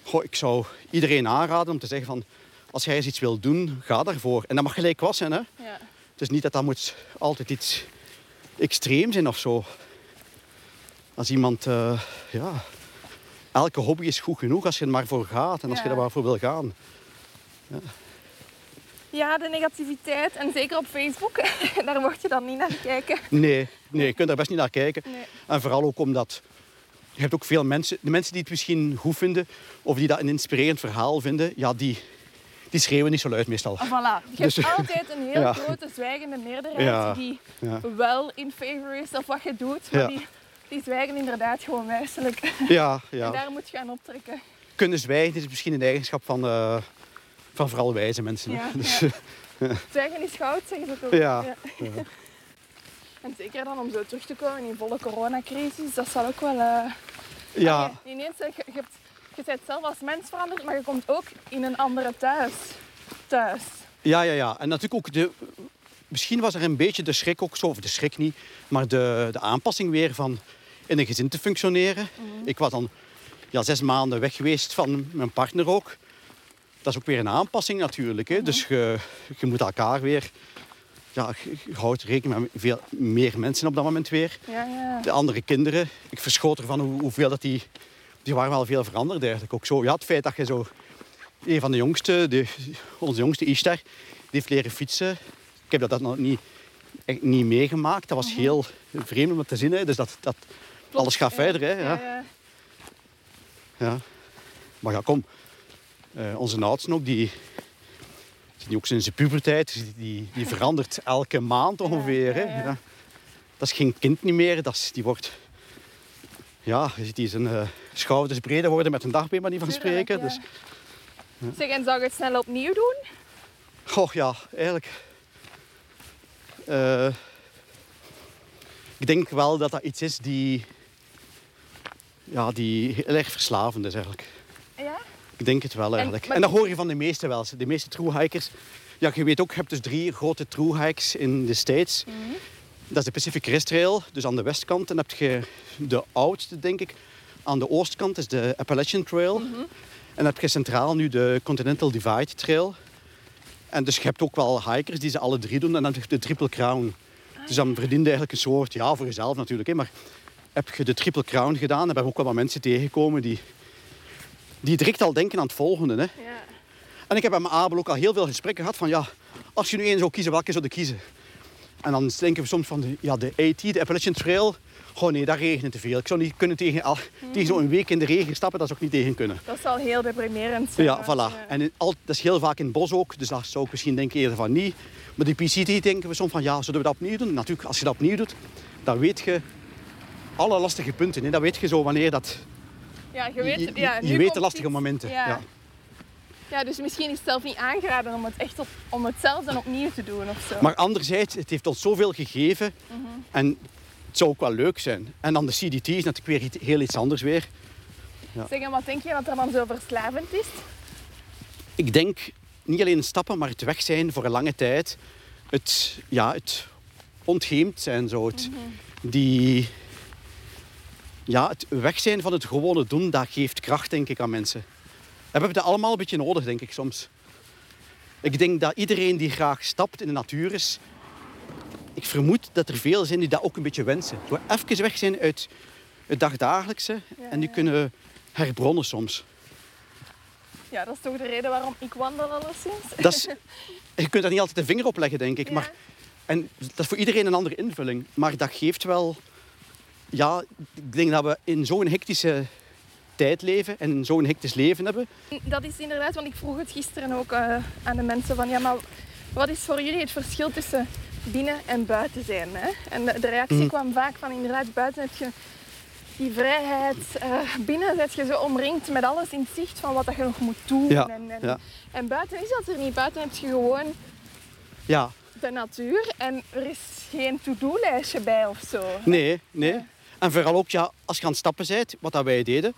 goh, ik zou iedereen aanraden om te zeggen van als jij eens iets wil doen, ga daarvoor. En dat mag gelijk was zijn. Hè? ja. Het is niet dat dat moet altijd iets extreem zijn of zo. Als iemand, eh, ja, elke hobby is goed genoeg als je er maar voor gaat en als je er maar voor wil gaan. Ja, de negativiteit. En zeker op Facebook, daar mocht je dan niet naar kijken. Nee, nee, je kunt daar best niet naar kijken. Nee. En vooral ook omdat je hebt ook veel mensen, de mensen die het misschien goed vinden of die dat een inspirerend verhaal vinden, ja, die, die schreeuwen niet zo luid meestal. Ah, voilà. Je Dus- hebt altijd een heel Ja. grote zwijgende meerderheid Ja. die Ja. wel in favor is of wat je doet. Maar Ja. die, die zwijgen inderdaad gewoon wijselijk. Ja, En ja. daar moet je aan optrekken. Kunnen zwijgen is misschien een eigenschap van, eh, van vooral wijze mensen. Ja, Dus, ja. Zwijgen is goud, zeggen ze toch? Ja. En zeker dan om zo terug te komen in volle coronacrisis, dat zal ook wel... eh, ja. ah, je- ineens, je, je, hebt, je bent zelf als mens veranderd, maar je komt ook in een andere thuis. Thuis. Ja, ja, ja. En natuurlijk ook de... Misschien was er een beetje de schrik ook zo, of de schrik niet, maar de, de aanpassing weer van in een gezin te functioneren. Ik was dan ja, zes maanden weg geweest van mijn partner ook. Dat is ook weer een aanpassing natuurlijk. Hè. Dus je, je moet elkaar weer... Ja, je, houdt rekening met veel meer mensen op dat moment weer. Ja, ja. De andere kinderen, ik verschoot ervan hoe, hoeveel dat die... Die waren wel veel veranderd eigenlijk. Ook zo, ja, het feit dat je zo... Een van de jongste, de, onze jongste Ishtar, die heeft leren fietsen. Ik heb dat, dat nog niet, echt niet meegemaakt. Dat was heel vreemd om het te zien. Hè. Dus dat, dat, alles gaat Ja, verder. Hè, ja. Ja. Maar ja, kom. Eh, onze oudste ook, die zit nu ook sinds de puberteit. Dus die, die verandert elke maand ongeveer. Hè. ja. Dat is geen kind niet meer. Dat is, die wordt... Ja, je ziet die zijn eh, schouders breder worden met een dag bij manier van spreken. ja. Dus, Zeg, en zou je het snel opnieuw doen? goh, ja, eigenlijk... eh, ik denk wel dat dat iets is die... Ja, die heel erg verslavend is eigenlijk. Ja? Ik denk het wel eigenlijk. En, maar- dat hoor je van de meeste wel. De meeste true hikers. Ja, je weet ook, je hebt dus drie grote true hikes in de States. Dat is de Pacific Crest Trail, dus aan de westkant. En dan heb je de oudste, denk ik. Aan de oostkant is de Appalachian Trail. En dan heb je centraal nu de Continental Divide Trail. En dus je hebt ook wel hikers die ze alle drie doen. En dan heb je de Triple Crown. Dus dan verdien je eigenlijk een soort, ja, voor jezelf natuurlijk. Hè, maar heb je de Triple Crown gedaan, dan ben je ook wel wat mensen tegengekomen die, die direct al denken aan het volgende. Hè. Ja. En ik heb met mijn Abel ook al heel veel gesprekken gehad van, ja, als je nu één zou kiezen, welke zou je kiezen? En dan denken we soms van, de, ja, de AT, de Appalachian Trail, gewoon nee, daar regent te veel. Ik zou niet kunnen tegen, al, tegen zo'n week in de regen stappen, dat zou ik niet tegen kunnen. Dat zal heel deprimerend zijn. Ja, voilà. En in, al, dat is heel vaak in het bos ook, dus daar zou ik misschien denken eerder van niet. Maar die PCT denken we soms van, ja, zullen we dat opnieuw doen? Natuurlijk, als je dat opnieuw doet, dan weet je alle lastige punten. Hè. Dan weet je zo wanneer dat... Ja, je weet, je, ja, je weet de lastige iets- momenten. Ja. Ja. Ja, dus misschien is het zelf niet aangeraden om het echt op, om het zelf dan opnieuw te doen of zo. Maar anderzijds, het heeft ons zoveel gegeven. Mhm. En het zou ook wel leuk zijn. En dan de CDT is natuurlijk weer iets- heel iets anders weer. Zeg, en wat denk je dat er dan zo verslavend is? Ik denk niet alleen stappen, maar het weg zijn voor een lange tijd. Het, ja, het ontheemd zijn, zo. Het, die, ja, het weg zijn van het gewone doen, dat geeft kracht, denk ik, aan mensen. We hebben dat allemaal een beetje nodig, denk ik, soms. Ik denk dat iedereen die graag stapt in de natuur is... Ik vermoed dat er veel zijn die dat ook een beetje wensen. Door even weg zijn uit het dagdagelijkse en die kunnen herbronnen soms. Ja, dat is toch de reden waarom ik wandel alleszins? Dat is, je kunt daar niet altijd de vinger op leggen, denk ik. Ja. Maar, en dat is voor iedereen een andere invulling. Maar dat geeft wel... Ja, ik denk dat we in zo'n hectische tijd leven en zo'n hectisch leven hebben. Dat is inderdaad, want ik vroeg het gisteren ook eh, aan de mensen van ja, maar wat is voor jullie het verschil tussen binnen en buiten zijn? Hè? En de, de reactie Mhm. kwam vaak van inderdaad, buiten heb je die vrijheid, eh, binnen zet je zo omringd met alles in het zicht van wat dat je nog moet doen. Ja, En, en, ja. en buiten is dat er niet. Buiten heb je gewoon Ja, de natuur en er is geen to-do-lijstje bij of zo. nee, nee. En vooral ook, ja, als je aan het stappen bent, wat dat wij deden.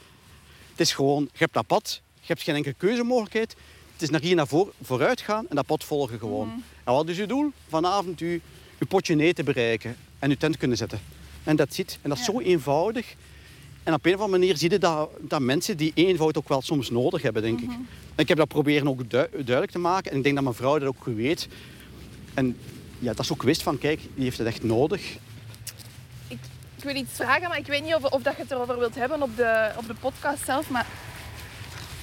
Het is gewoon, je hebt dat pad, je hebt geen enkele keuzemogelijkheid. Het is naar hier naar voor, vooruit gaan en dat pad volgen gewoon. En wat is je doel? Vanavond je, je potje nee te bereiken en je tent kunnen zetten. En dat zit. En dat is Ja. zo eenvoudig. En op een of andere manier zie je dat, dat mensen die eenvoud ook wel soms nodig hebben, denk ik. En ik heb dat proberen ook du- duidelijk te maken. En ik denk dat mijn vrouw dat ook weet. En ja, dat ze ook wist van, kijk, die heeft het echt nodig. Ik wil iets vragen, maar ik weet niet of, of dat je het erover wilt hebben op de, op de podcast zelf. Maar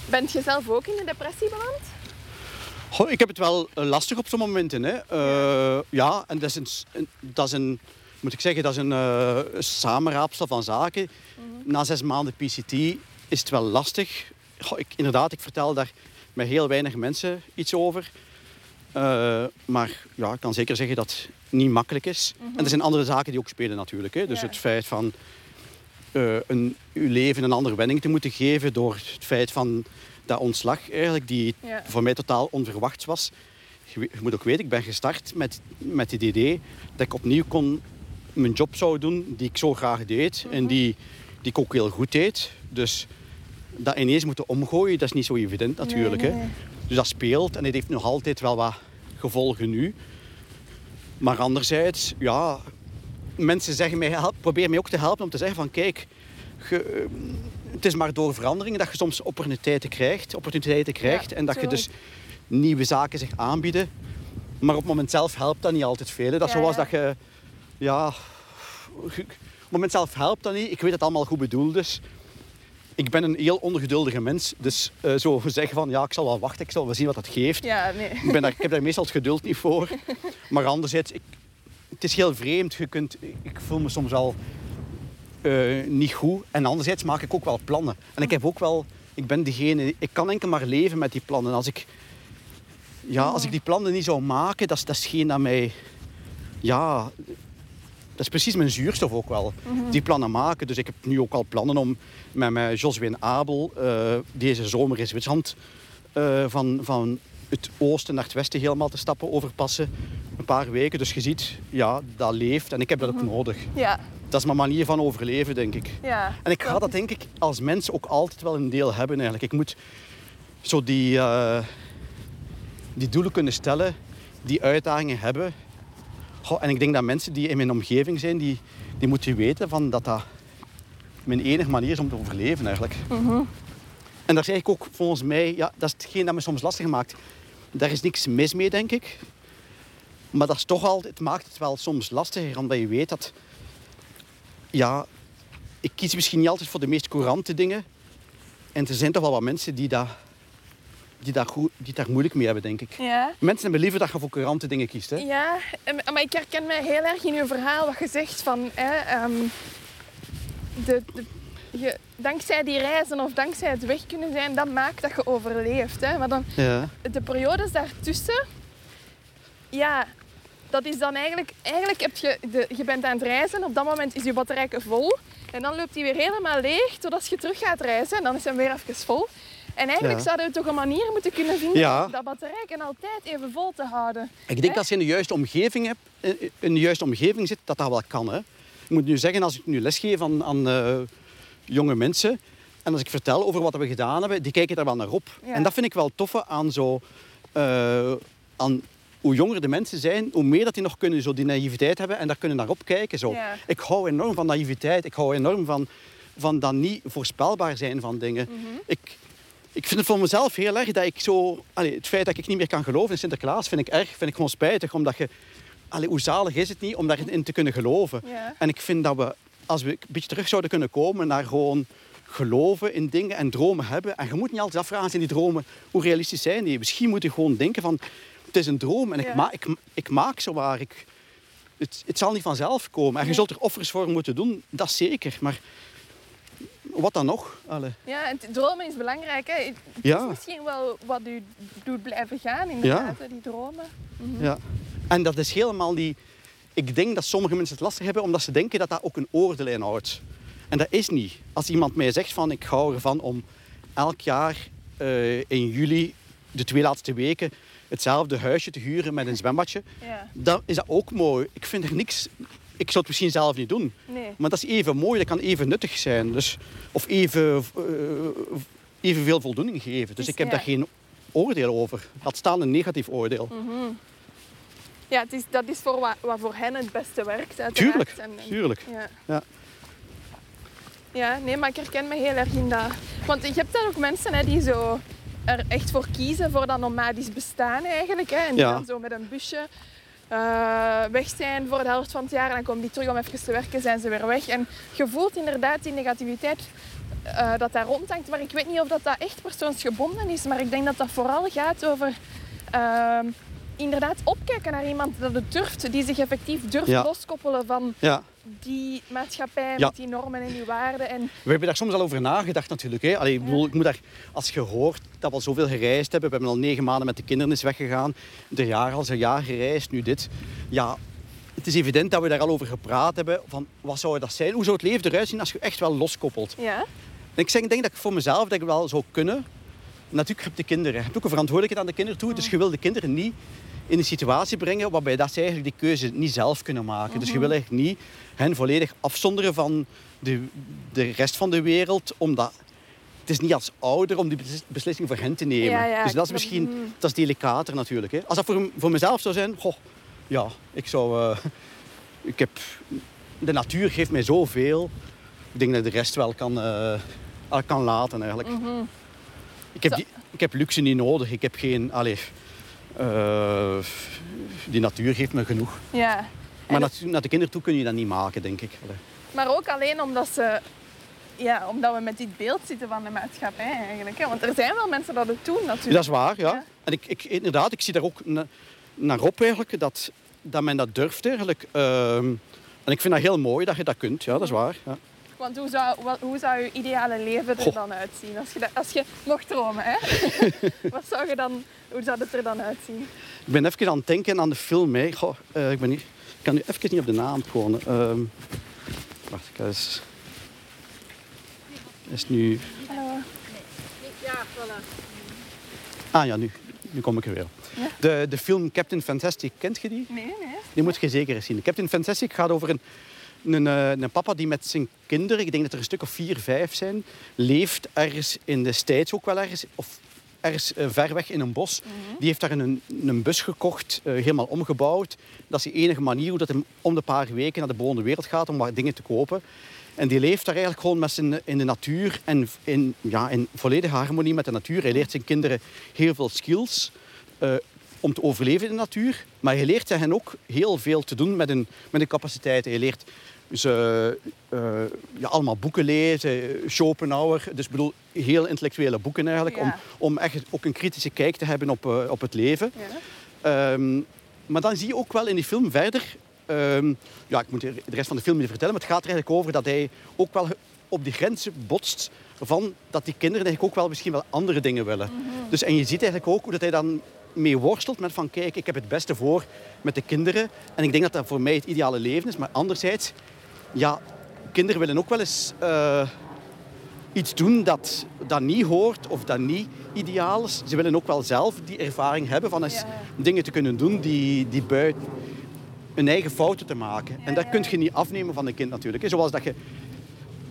bent je zelf ook in een depressie beland? Goh, ik heb het wel eh, lastig op zo'n momenten. Hè. Eh, ja, en dat is, een, dat is een, moet ik zeggen, dat is een eh, samenraapsel van zaken. Na zes maanden PCT is het wel lastig. Goh, ik, inderdaad, ik vertel daar met heel weinig mensen iets over. Eh, maar ja, ik kan zeker zeggen dat het niet makkelijk is. En er zijn andere zaken die ook spelen natuurlijk. Hè. Dus Ja. het feit van eh, een, uw leven een andere wending te moeten geven door het feit van dat ontslag eigenlijk, die Ja. voor mij totaal onverwachts was. Je, moet ook weten, ik ben gestart met, met het idee dat ik opnieuw kon mijn job zou doen die ik zo graag deed en die, die ik ook heel goed deed. Dus dat ineens moeten omgooien, dat is niet zo evident natuurlijk. Nee, Hè. Dus dat speelt en het heeft nog altijd wel wat gevolgen nu. Maar anderzijds, ja, mensen zeggen mij, help, probeer mij ook te helpen om te zeggen van kijk, ge- eh, het is maar door veranderingen dat je soms opportuniteiten krijgt, opportuniteiten krijgt en dat je dus nieuwe zaken zich aanbieden. Maar op het moment zelf helpt dat niet altijd veel. hè. Dat is Ja, zoals ja. dat je, ja, je- op het moment zelf helpt dat niet. Ik weet dat het allemaal goed bedoeld is. Ik ben een heel ongeduldige mens, dus eh, zo zeggen van ja, ik zal wel wachten, ik zal wel zien wat dat geeft. Ja, nee. Ik, ben daar, ik heb daar meestal het geduld niet voor. Maar anderzijds, ik, het is heel vreemd. Je kunt, ik voel me soms wel eh, niet goed. En anderzijds maak ik ook wel plannen. En ik heb ook wel, ik ben degene, ik kan enkel maar leven met die plannen. Als ik, ja, als ik die plannen niet zou maken, dat is, dat is geen dat mij, ja, dat is precies mijn zuurstof ook wel. Die plannen maken. Dus ik heb nu ook al plannen om met, met Joswin Abel eh, deze zomer in Zwitserland eh, van, van het oosten naar het westen helemaal te stappen, overpassen. Een paar weken. Dus je ziet, ja, dat leeft en ik heb dat ook nodig. Ja, Dat is mijn manier van overleven, denk ik. ja. En ik ga dat denk ik als mens ook altijd wel een deel hebben eigenlijk. Ik moet zo die, eh, die doelen kunnen stellen, die uitdagingen hebben. Goh, en ik denk dat mensen die in mijn omgeving zijn, die, die moeten weten van dat dat mijn enige manier is om te overleven eigenlijk. En daar zeg ik ook volgens mij, ja, dat is hetgeen dat me soms lastig maakt. Daar is niks mis mee, denk ik. Maar dat is toch al, het maakt het wel soms lastiger, omdat je weet dat... Ja, ik kies misschien niet altijd voor de meest courante dingen. En er zijn toch wel wat mensen die, dat, die, dat goed, die daar moeilijk mee hebben, denk ik. Ja. Mensen hebben liever dat je voor courante dingen kiest. Hè? Ja, maar ik herken mij heel erg in uw verhaal wat je zegt van... Hè, ehm, de, de, je, dankzij die reizen of dankzij het weg kunnen zijn, dat maakt dat je overleeft. Hè. Maar dan, Ja. de periodes daartussen, ja, dat is dan eigenlijk... Eigenlijk heb je... De, je bent aan het reizen, op dat moment is je batterij vol. En dan loopt die weer helemaal leeg, totdat je terug gaat reizen. En dan is hij weer even vol. En eigenlijk zouden we toch een manier moeten kunnen vinden Ja. om dat batterij altijd even vol te houden. Ik denk dat als je in de juiste omgeving hebt, eh, in de juiste omgeving zit, dat dat wel kan. Hè? Ik moet nu zeggen, als ik nu lesgeef aan, aan eh, jonge mensen en als ik vertel over wat we gedaan hebben, die kijken daar wel naar op. Ja. En dat vind ik wel toffe aan zo, eh, aan hoe jonger de mensen zijn, hoe meer dat die nog kunnen zo die naïviteit hebben en daar kunnen naar opkijken. Zo. Ja. Ik hou enorm van naïviteit. Ik hou enorm van, van dat niet voorspelbaar zijn van dingen. ik, ik vind het voor mezelf heel erg dat ik zo... Allee, het feit dat ik niet meer kan geloven in Sinterklaas vind ik erg. Vind ik gewoon spijtig. Omdat je... Allee, hoe zalig is het niet om daarin te kunnen geloven? Ja. En ik vind dat we, als we een beetje terug zouden kunnen komen naar gewoon geloven in dingen en dromen hebben. En je moet niet altijd afvragen, zijn die dromen, hoe realistisch zijn die? Misschien moet je gewoon denken van, het is een droom en ik, ma ik, ik maak zo waar. Ik, het, het zal niet vanzelf komen. En je zult er offers voor moeten doen, dat zeker. Maar wat dan nog? Allee. Ja, en het dromen is belangrijk. Hè. Het Ja. is misschien wel wat u doet blijven gaan, inderdaad, hè, die dromen. Ja. En dat is helemaal niet... Ik denk dat sommige mensen het lastig hebben omdat ze denken dat dat ook een oordeel inhoudt. En dat is niet. Als iemand mij zegt van ik hou ervan om elk jaar eh, in juli, de twee laatste weken, hetzelfde huisje te huren met een zwembadje, Ja. dan is dat ook mooi. Ik vind er niks... Ik zou het misschien zelf niet doen. Nee. Maar dat is even mooi, dat kan even nuttig zijn. Dus, of even, eh, evenveel voldoening geven. Dus Dus, ik heb ja. daar geen oordeel over. Laat staan een negatief oordeel. Ja, het is, dat is voor wat, wat voor hen het beste werkt, uiteraard. Tuurlijk, En- en- tuurlijk. Ja. Ja. ja, nee, maar ik herken me heel erg in dat. Want je hebt dan ook mensen hè, die zo er echt voor kiezen voor dat nomadisch bestaan eigenlijk. Hè, en die Ja. dan zo met een busje eh, weg zijn voor de helft van het jaar. En dan komen die terug om even te werken, zijn ze weer weg. En je voelt inderdaad die negativiteit eh, dat daar rondhangt. Maar ik weet niet of dat, dat echt persoonsgebonden is. Maar ik denk dat dat vooral gaat over... ehm, inderdaad opkijken naar iemand dat het durft, die zich effectief durft Ja. loskoppelen van Ja. die maatschappij Ja. met die normen en die waarden. En We hebben daar soms al over nagedacht natuurlijk. Hè. Allee, ik bedoel, ik moet daar, als je hoort dat we al zoveel gereisd hebben. We hebben al negen maanden met de kinderen is weggegaan. De jaar al een jaar gereisd, nu dit. Ja, het is evident dat we daar al over gepraat hebben. Van, wat zou dat zijn? Hoe zou het leven eruit zien als je echt wel loskoppelt? ja, En ik zeg, ik denk dat ik voor mezelf dat ik wel zou kunnen. Natuurlijk heb je de kinderen. Je hebt ook een verantwoordelijkheid aan de kinderen toe. Dus je wil de kinderen niet in een situatie brengen waarbij dat ze eigenlijk die keuze niet zelf kunnen maken. Dus je wil eigenlijk niet hen volledig afzonderen van de, de rest van de wereld. Omdat het is niet als ouder om die beslis- beslissing voor hen te nemen. Ja, ja, dus dat is misschien Mhm. dat is delicater natuurlijk. Hè. Als dat voor, voor mezelf zou zijn, goh, ja, ik zou... eh, ik heb, de natuur geeft mij zoveel. Ik denk dat ik de rest wel kan, eh, kan laten eigenlijk. Ik heb, die, ik heb luxe niet nodig. Ik heb geen... Allee, eh, die natuur geeft me genoeg. ja. Maar natu- naar de kinderen toe kun je dat niet maken, denk ik. Maar ook alleen omdat, ze, ja, omdat we met dit beeld zitten van de maatschappij eigenlijk. Hè. Want er zijn wel mensen dat het doen natuurlijk. Dat is waar, ja. Ja. En ik, ik, inderdaad, ik zie daar ook na- naar op eigenlijk, dat, dat men dat durft eigenlijk. Ehm, en ik vind dat heel mooi dat je dat kunt, ja, dat is waar. Ja. Want hoe zou, wat, hoe zou je ideale leven er dan uitzien? Als je, dat, als je mocht dromen, hè? wat zou je dan, hoe zou het er dan uitzien? Ik ben even aan het denken aan de film. Hè. Goh, eh, ik, ben niet, ik kan nu even niet op de naam komen. Ehm, wacht, ik eens... Is nu... Hallo. Ah ja, nu, nu kom ik er weer. op. Ja. De, de film Captain Fantastic, kent je die? Nee, nee. Die moet je zeker eens zien. Captain Fantastic gaat over een, een, eh, een papa die met zijn kinderen, ik denk dat er een stuk of vier, vijf zijn, leeft ergens in de States ook wel ergens, of ergens eh, ver weg in een bos. Die heeft daar een, een bus gekocht, eh, helemaal omgebouwd. Dat is de enige manier hoe dat hij om de paar weken naar de bewoonde wereld gaat om wat dingen te kopen. En die leeft daar eigenlijk gewoon met zijn, in de natuur en in, ja, in volledige harmonie met de natuur. Hij leert zijn kinderen heel veel skills om te overleven in de natuur. Maar hij leert hen ook heel veel te doen met hun, met hun capaciteiten. Hij leert ze eh, ja, allemaal boeken lezen, Schopenhauer. Dus ik bedoel, heel intellectuele boeken eigenlijk. Ja. Om, om echt ook een kritische kijk te hebben op, eh, op het leven. Ja. Ehm, maar dan zie je ook wel in die film verder... ehm, ja, ik moet de rest van de film niet vertellen, maar het gaat er eigenlijk over dat hij ook wel op die grenzen botst van dat die kinderen eigenlijk ook wel misschien wel andere dingen willen. Dus, en je ziet eigenlijk ook hoe dat hij dan mee worstelt met van kijk, ik heb het beste voor met de kinderen en ik denk dat dat voor mij het ideale leven is. Maar anderzijds, ja, kinderen willen ook wel eens eh, iets doen dat, dat niet hoort of dat niet ideaal is. Ze willen ook wel zelf die ervaring hebben van eens Ja. dingen te kunnen doen die, die buiten hun eigen fouten te maken. En dat kun je niet afnemen van een kind natuurlijk. Zoals dat je...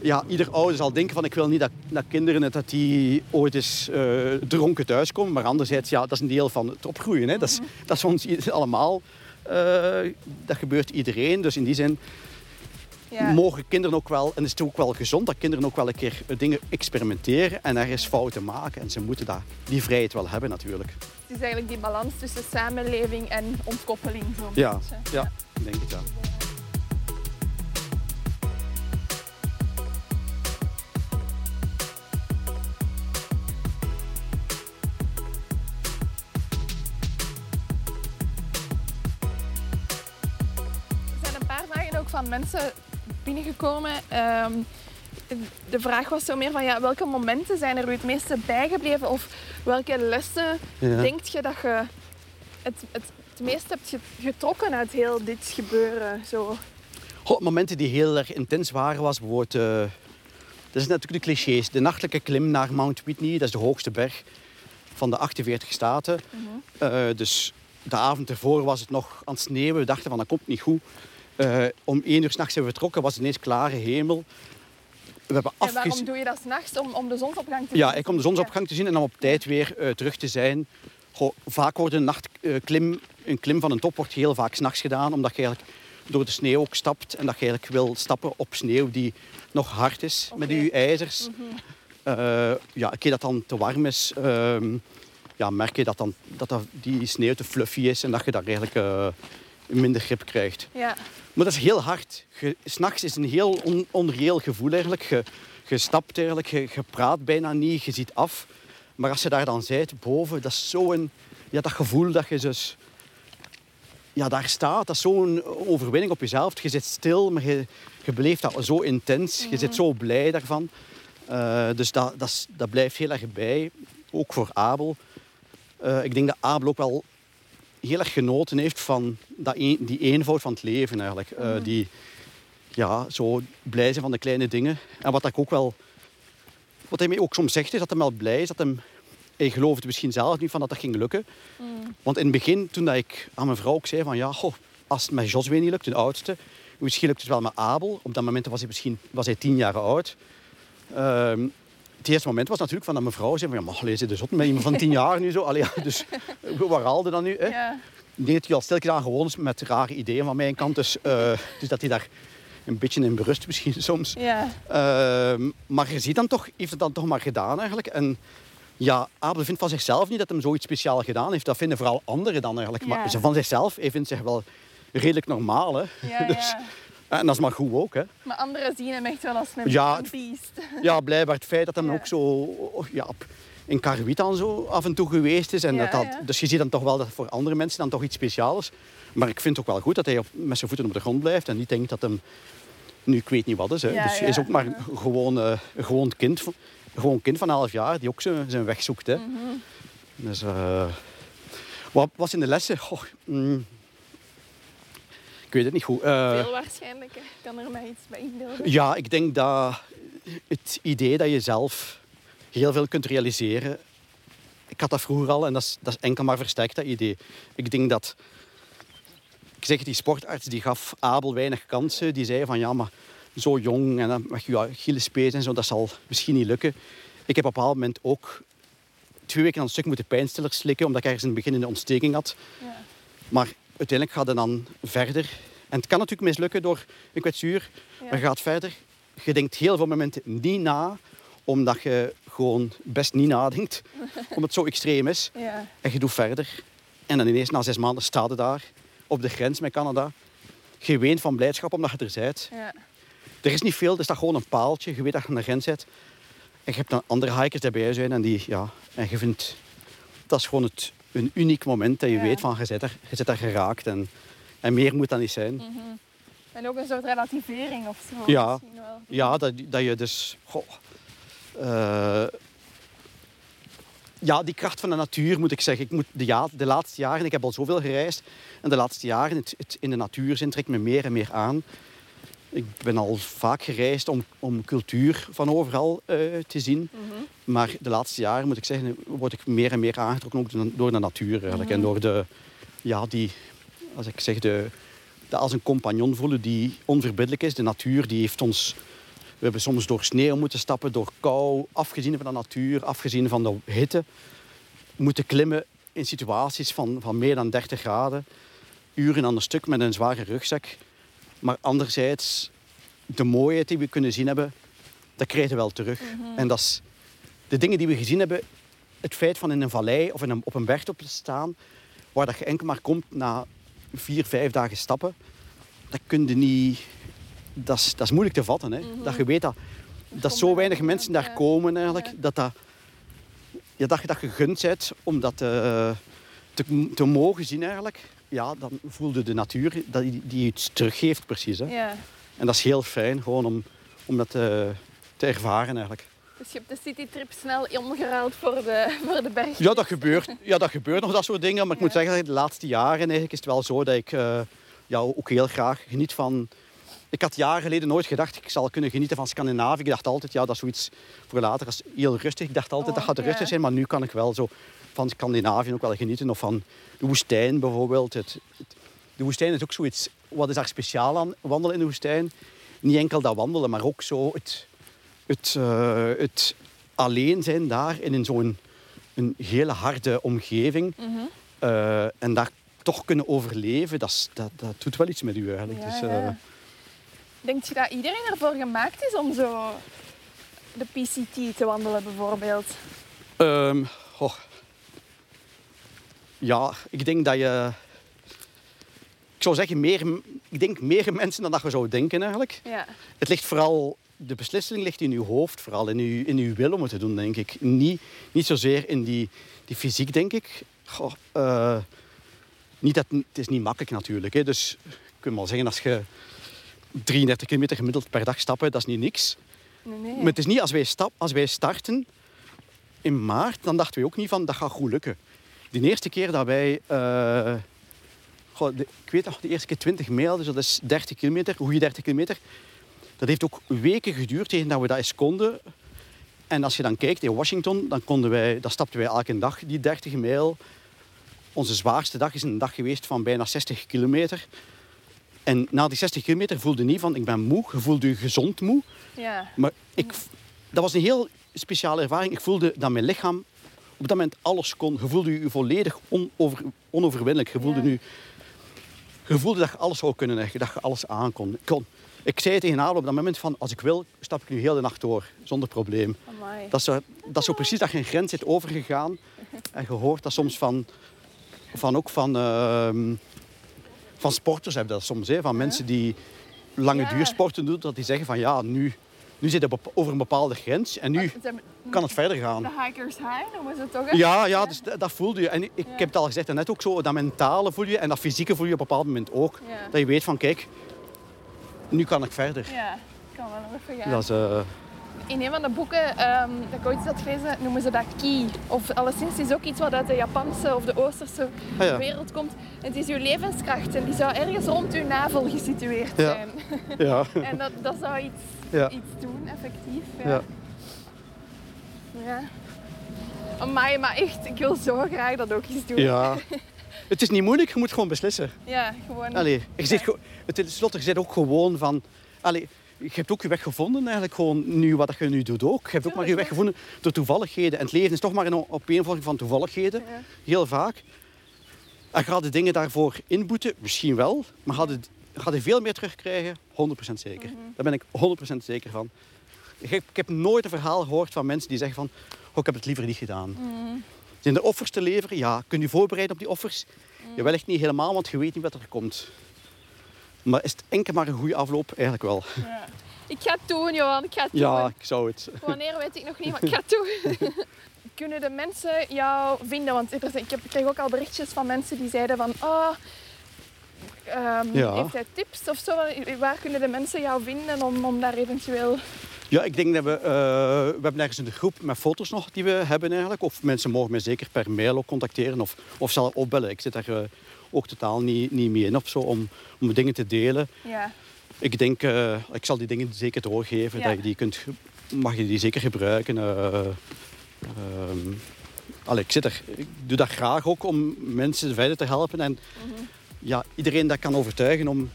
Ja, ieder ouder zal denken van ik wil niet dat, dat kinderen dat die ooit eens eh, dronken thuiskomen. Maar anderzijds, ja, dat is een deel van het opgroeien. Hè. Dat, is, dat is ons allemaal... eh, dat gebeurt iedereen. Dus in die zin Ja. mogen kinderen ook wel... En is het ook wel gezond dat kinderen ook wel een keer eh, dingen experimenteren en ergens fouten maken. En ze moeten dat, die vrijheid wel hebben natuurlijk. Het is eigenlijk die balans tussen samenleving en ontkoppeling. Zo'n Ja, beetje. ja, ik denk ja. Er zijn een paar vragen ook van mensen binnengekomen. Ehm, de vraag was zo meer van ja, welke momenten zijn er u het meeste bijgebleven? Of welke lessen Ja. denkt je dat je het, het, het meest hebt ge- getrokken uit heel dit gebeuren? Zo. Goh, momenten die heel erg intens waren was bijvoorbeeld... eh, dat is natuurlijk de clichés. De nachtelijke klim naar Mount Whitney, dat is de hoogste berg van de 48 staten. Eh, dus de avond ervoor was het nog aan het sneeuwen. We dachten van dat komt niet goed. Eh, om één uur s'nachts zijn we vertrokken, was het ineens klare hemel. We hebben En waarom doe je dat s'nachts? Om, om de zonsopgang te zien? Ja, ik om de zonsopgang te zien en om op tijd weer eh, terug te zijn. Goh, vaak wordt een nachtklim, een klim van een top wordt heel vaak s'nachts gedaan, omdat je eigenlijk door de sneeuw ook stapt en dat je eigenlijk wil stappen op sneeuw die nog hard is met je ijzers. Eh, ja, een keer dat dan te warm is, ehm, ja, merk je dat, dan, dat, dat die sneeuw te fluffy is en dat je daar eigenlijk eh, minder grip krijgt. Ja. Maar dat is heel hard. S'nachts is een heel on, onreëel gevoel eigenlijk. Je, je stapt eigenlijk, je, je praat bijna niet, je ziet af. Maar als je daar dan bent, boven, dat is zo'n... Ja, dat gevoel dat je dus... Ja, daar staat, dat is zo'n overwinning op jezelf. Je zit stil, maar je, je beleeft dat zo intens. Je zit zo blij daarvan. Eh, dus dat, dat blijft heel erg bij. Ook voor Abel. Eh, ik denk dat Abel ook wel heel erg genoten heeft van dat een- die eenvoud van het leven eigenlijk. Eh, die ja, zo blij zijn van de kleine dingen. En wat ik ook wel... Wat hij mij ook soms zegt, is dat hij wel blij is. Dat hem, hij geloofde misschien zelf niet van dat dat ging lukken. Want in het begin, toen dat ik aan mijn vrouw ook zei van... Ja, goh, als het met Joswee niet lukt, de oudste... Misschien lukt het wel met Abel. Op dat moment was hij misschien was hij tien jaar oud. Ehm, het eerste moment was natuurlijk van dat mijn vrouw zei van... Ja, maar lees je de zot met iemand van tien jaar nu zo? Allee, ja, dus waar haalde dan nu? Hè? Ja. Dat hij al stilletjes aan gewoon is met rare ideeën van mijn kant. Dus, eh, dus dat hij daar een beetje in berust misschien soms. Ja. Ehm, maar je ziet dan toch, heeft het dan toch maar gedaan eigenlijk. En ja, Abel vindt van zichzelf niet dat hij zoiets speciaal gedaan heeft. Dat vinden vooral anderen dan eigenlijk. Ja. Maar van zichzelf, hij vindt zich wel redelijk normaal. Hè? Ja, Dus- ja. En dat is maar goed ook. Hè? Maar anderen zien hem echt wel als een Ja, een beest. Ja, blijkbaar het feit dat hij Ja. ook zo ja, op- in Karwit zo af en toe geweest is. En Ja, dat dat, ja. Dus je ziet dan toch wel dat voor andere mensen dan toch iets speciaals is. Maar ik vind het ook wel goed dat hij op, met zijn voeten op de grond blijft en niet denkt dat hem nu ik weet niet wat is. Hè. Ja, dus hij is ja. ook maar een gewoon, gewoon kind, gewoon kind van 11 jaar die ook zijn, zijn weg zoekt. Hè. Mhm. Dus, eh, wat was in de lessen? Goh, mm, ik weet het niet goed. Eh, Veel waarschijnlijk. hè. Ik kan er mij iets bij inbeelden. ja, ik denk dat het idee dat je zelf heel veel kunt realiseren. Ik had dat vroeger al en dat is, dat is enkel maar versterkt, dat idee. Ik denk dat. Ik zeg, die sportarts die gaf Abel weinig kansen. Die zei van ja, maar zo jong en dan met je Achillespees en zo, dat zal misschien niet lukken. Ik heb op een bepaald moment ook twee weken aan een stuk moeten pijnstillers slikken, omdat ik ergens in het begin een ontsteking had. Ja. Maar uiteindelijk gaat het dan verder. En het kan natuurlijk mislukken door een kwetsuur, Ja. maar je gaat verder. Je denkt heel veel momenten niet na, omdat je gewoon best niet nadenkt, omdat het zo extreem is. Ja. En je doet verder. En dan ineens na zes maanden staat je daar, op de grens met Canada. Je weent van blijdschap omdat je er bent. Ja. Er is niet veel, er staat gewoon een paaltje. Je weet dat je aan de grens zit. En je hebt dan andere hikers die bij je zijn. En, die, ja, en je vindt... Dat is gewoon het, een uniek moment dat je Ja. weet van je zit er, je zit er geraakt. En, en meer moet dat niet zijn. En ook een soort relativering of zo. Ja. misschien wel. Ja, dat, dat je dus... goh, eh, ja, die kracht van de natuur moet ik zeggen. Ik moet de, ja, de laatste jaren, ik heb al zoveel gereisd. En de laatste jaren het, het in de natuur zijn trekt me meer en meer aan. Ik ben al vaak gereisd om, om cultuur van overal eh, te zien. Mhm. Maar de laatste jaren, moet ik zeggen, word ik meer en meer aangetrokken ook door- door de natuur eigenlijk. En door de, ja, die, als ik zeg, de, de als een compagnon voelen die onverbiddelijk is. De natuur die heeft ons... We hebben soms door sneeuw moeten stappen, door kou, afgezien van de natuur, afgezien van de hitte. Moeten klimmen in situaties van, van meer dan 30 graden. Uren aan een stuk met een zware rugzak. Maar anderzijds, de mooiheid die we kunnen zien hebben, dat krijgen we wel terug. En dat is de dingen die we gezien hebben, het feit van in een vallei of in een, op een bergtop te staan, waar dat je enkel maar komt na vier, vijf dagen stappen, dat kun je niet... Dat is, dat is moeilijk te vatten. Hè? Dat je weet dat, dat zo weinig mensen daar komen eigenlijk, dat, dat, ja, dat je dat gegund bent om dat eh, te, te mogen zien eigenlijk. Ja, dan voelde de natuur dat die, die iets teruggeeft precies. Hè? Ja. En dat is heel fijn, gewoon om, om dat te, te ervaren eigenlijk. Dus je hebt de citytrip snel omgeruild voor de, voor de berg. Ja, dat gebeurt, ja, dat gebeurt nog, dat soort dingen. Maar ik moet zeggen, de laatste jaren eigenlijk is het wel zo dat ik eh, ja, ook heel graag geniet van... Ik had jaren geleden nooit gedacht, ik zal kunnen genieten van Scandinavië. Ik dacht altijd, ja, dat is zoiets voor later. Dat is heel rustig. Ik dacht altijd, Oh, dat gaat ja. rustig zijn. Maar nu kan ik wel zo van Scandinavië ook wel genieten. Of van de woestijn bijvoorbeeld. Het, het- de woestijn is ook zoiets... Wat is daar speciaal aan, wandelen in de woestijn? Niet enkel dat wandelen, maar ook zo het, het, eh, het alleen zijn daar in een zo'n een hele harde omgeving. Mhm. Eh, en daar toch kunnen overleven, dat, dat, dat doet wel iets met u eigenlijk. Ja, dus, ja. eh, Denk je dat iedereen ervoor gemaakt is om zo de PCT te wandelen bijvoorbeeld? goh. Ja, ik denk dat je... Ik zou zeggen, meer, ik denk meer mensen dan dat je zou denken eigenlijk. Ja. Het ligt vooral... De beslissing ligt in uw hoofd, vooral in uw, in uw wil om het te doen, denk ik. Niet, niet zozeer in die, die fysiek, denk ik. Goh, eh, niet dat, het is niet makkelijk natuurlijk. Hè. Dus ik kan wel zeggen, als je 33 kilometer gemiddeld per dag stappen, dat is niet niks. Nee, nee. Maar het is niet als wij, stap, als wij starten in maart, dan dachten we ook niet van dat gaat goed lukken. De eerste keer dat wij, eh, goh, de- ik weet nog, de eerste keer 20 mijl, dus dat is 30 kilometer, goede 30 kilometer. Dat heeft ook weken geduurd tegen dat we dat eens konden. En als je dan kijkt in Washington, dan, konden wij, dan stapten wij elke dag die 30 mijl. Onze zwaarste dag is een dag geweest van bijna 60 kilometer. En na die 60 kilometer voelde je niet van ik ben moe, je voelde je gezond moe. Ja. Maar ik, dat was een heel speciale ervaring. Ik voelde dat mijn lichaam op dat moment alles kon. Je voelde je volledig onover, onoverwinnelijk. Je voelde, Ja. nu, je voelde dat je alles zou kunnen, dat je dat je alles aan kon. Ik, kon. ik zei tegen haar op dat moment van, als ik wil, stap ik nu heel de nacht door, zonder probleem. Amai. Dat is, zo, dat is zo precies dat je een grens zit overgegaan. En je hoort dat soms van, van ook van, ehm, van sporters hebben dat soms. Hè, van mensen die lange Ja. duursporten doen, dat die zeggen van ja, nu, nu zit op- over een bepaalde grens en nu kan het verder gaan. De hikers high noemen ze het toch? Ja, ja dus dat, dat voelde je. En ik, ik Ja. heb het al gezegd net ook zo, dat mentale voel je en dat fysieke voel je op een bepaald moment ook. Ja. Dat je weet van kijk, nu kan ik verder. Ja, ik kan wel nog even gaan. Dat is, eh, In een van de boeken ehm, dat ik ooit had gelezen, noemen ze dat ki. Of alleszins het is ook iets wat uit de Japanse of de Oosterse Ah, ja. wereld komt. En het is uw levenskracht en die zou ergens rond uw navel gesitueerd Ja. zijn. ja. En dat, dat zou iets, Ja. iets doen, effectief. Ja. Ja. Amai, maar echt, ik wil zo graag dat ook eens doen. ja. Het is niet moeilijk, je moet gewoon beslissen. Ja, gewoon. Allee, je zit, tenslotte, je zit ook gewoon van... Allee, je hebt ook je weg gevonden eigenlijk gewoon nu wat je nu doet ook. Je hebt ook maar je weg gevonden door toevalligheden. En het leven is toch maar een opeenvolging van toevalligheden. Ja. Heel vaak. En ga de dingen daarvoor inboeten? Misschien wel. Maar ga je, ga je veel meer terugkrijgen? 100% zeker. Daar ben ik 100% zeker van. Ik heb, ik heb nooit een verhaal gehoord van mensen die zeggen van... Oh, ik heb het liever niet gedaan. Zijn er offers te leveren? Ja. Kun je voorbereiden op die offers? Ja, wellicht niet helemaal, want je weet niet wat er komt. Maar is het enkel maar een goede afloop? Eigenlijk wel. Ja. Ik ga het doen, Johan. Ik ga het Ja, doen. ik zou het. Wanneer weet ik nog niet, maar ik ga het doen. Kunnen de mensen jou vinden? Want ik, heb, ik kreeg ook al berichtjes van mensen die zeiden van... Oh, Ja. Heeft hij tips of zo? Waar kunnen de mensen jou vinden om, om daar eventueel... Ja, ik denk dat we... eh, we hebben ergens een groep met foto's nog die we hebben eigenlijk. Of mensen mogen mij zeker per mail ook contacteren of, of zelf opbellen. Ik zit daar eh, ook totaal niet, niet mee in of zo om, om dingen te delen. Ja. Ik denk, eh, ik zal die dingen zeker doorgeven. Ja. Dat je die kunt, mag je die zeker gebruiken. eh, ehm. Allee, ik, zit er, ik doe dat graag ook om mensen verder te helpen. En Mhm. Ja, iedereen dat kan overtuigen om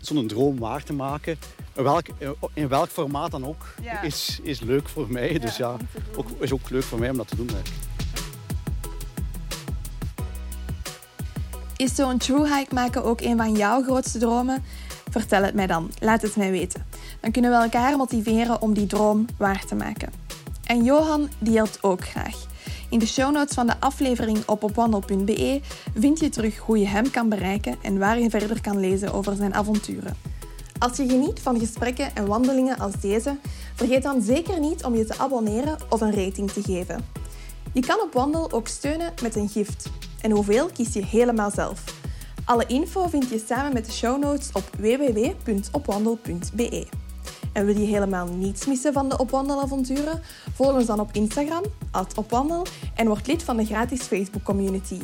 zo'n droom waar te maken. In welk, in welk formaat dan ook, Ja. is, is leuk voor mij. dus ja, ook, is ook leuk voor mij om dat te doen. Is zo'n true hike maken ook een van jouw grootste dromen? Vertel het mij dan. Laat het mij weten. Dan kunnen we elkaar motiveren om die droom waar te maken. En Johan die helpt ook graag. In de show notes van de aflevering op opwandel.be vind je terug hoe je hem kan bereiken en waar je verder kan lezen over zijn avonturen. Als je geniet van gesprekken en wandelingen als deze, vergeet dan zeker niet om je te abonneren of een rating te geven. Je kan op Wandel ook steunen met een gift. En hoeveel kies je helemaal zelf. Alle info vind je samen met de show notes op www.opwandel.be. En wil je helemaal niets missen van de Opwandelavonturen? Volg ons dan op Instagram, opwandel, en word lid van de gratis Facebook community.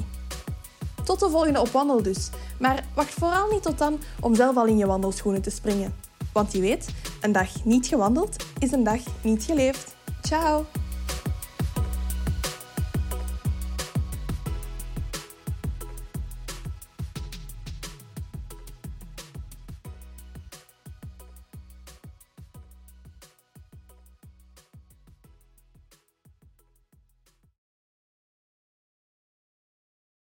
Tot de volgende Opwandel dus. Maar wacht vooral niet tot dan om zelf al in je wandelschoenen te springen. Want je weet, een dag niet gewandeld is een dag niet geleefd. Ciao!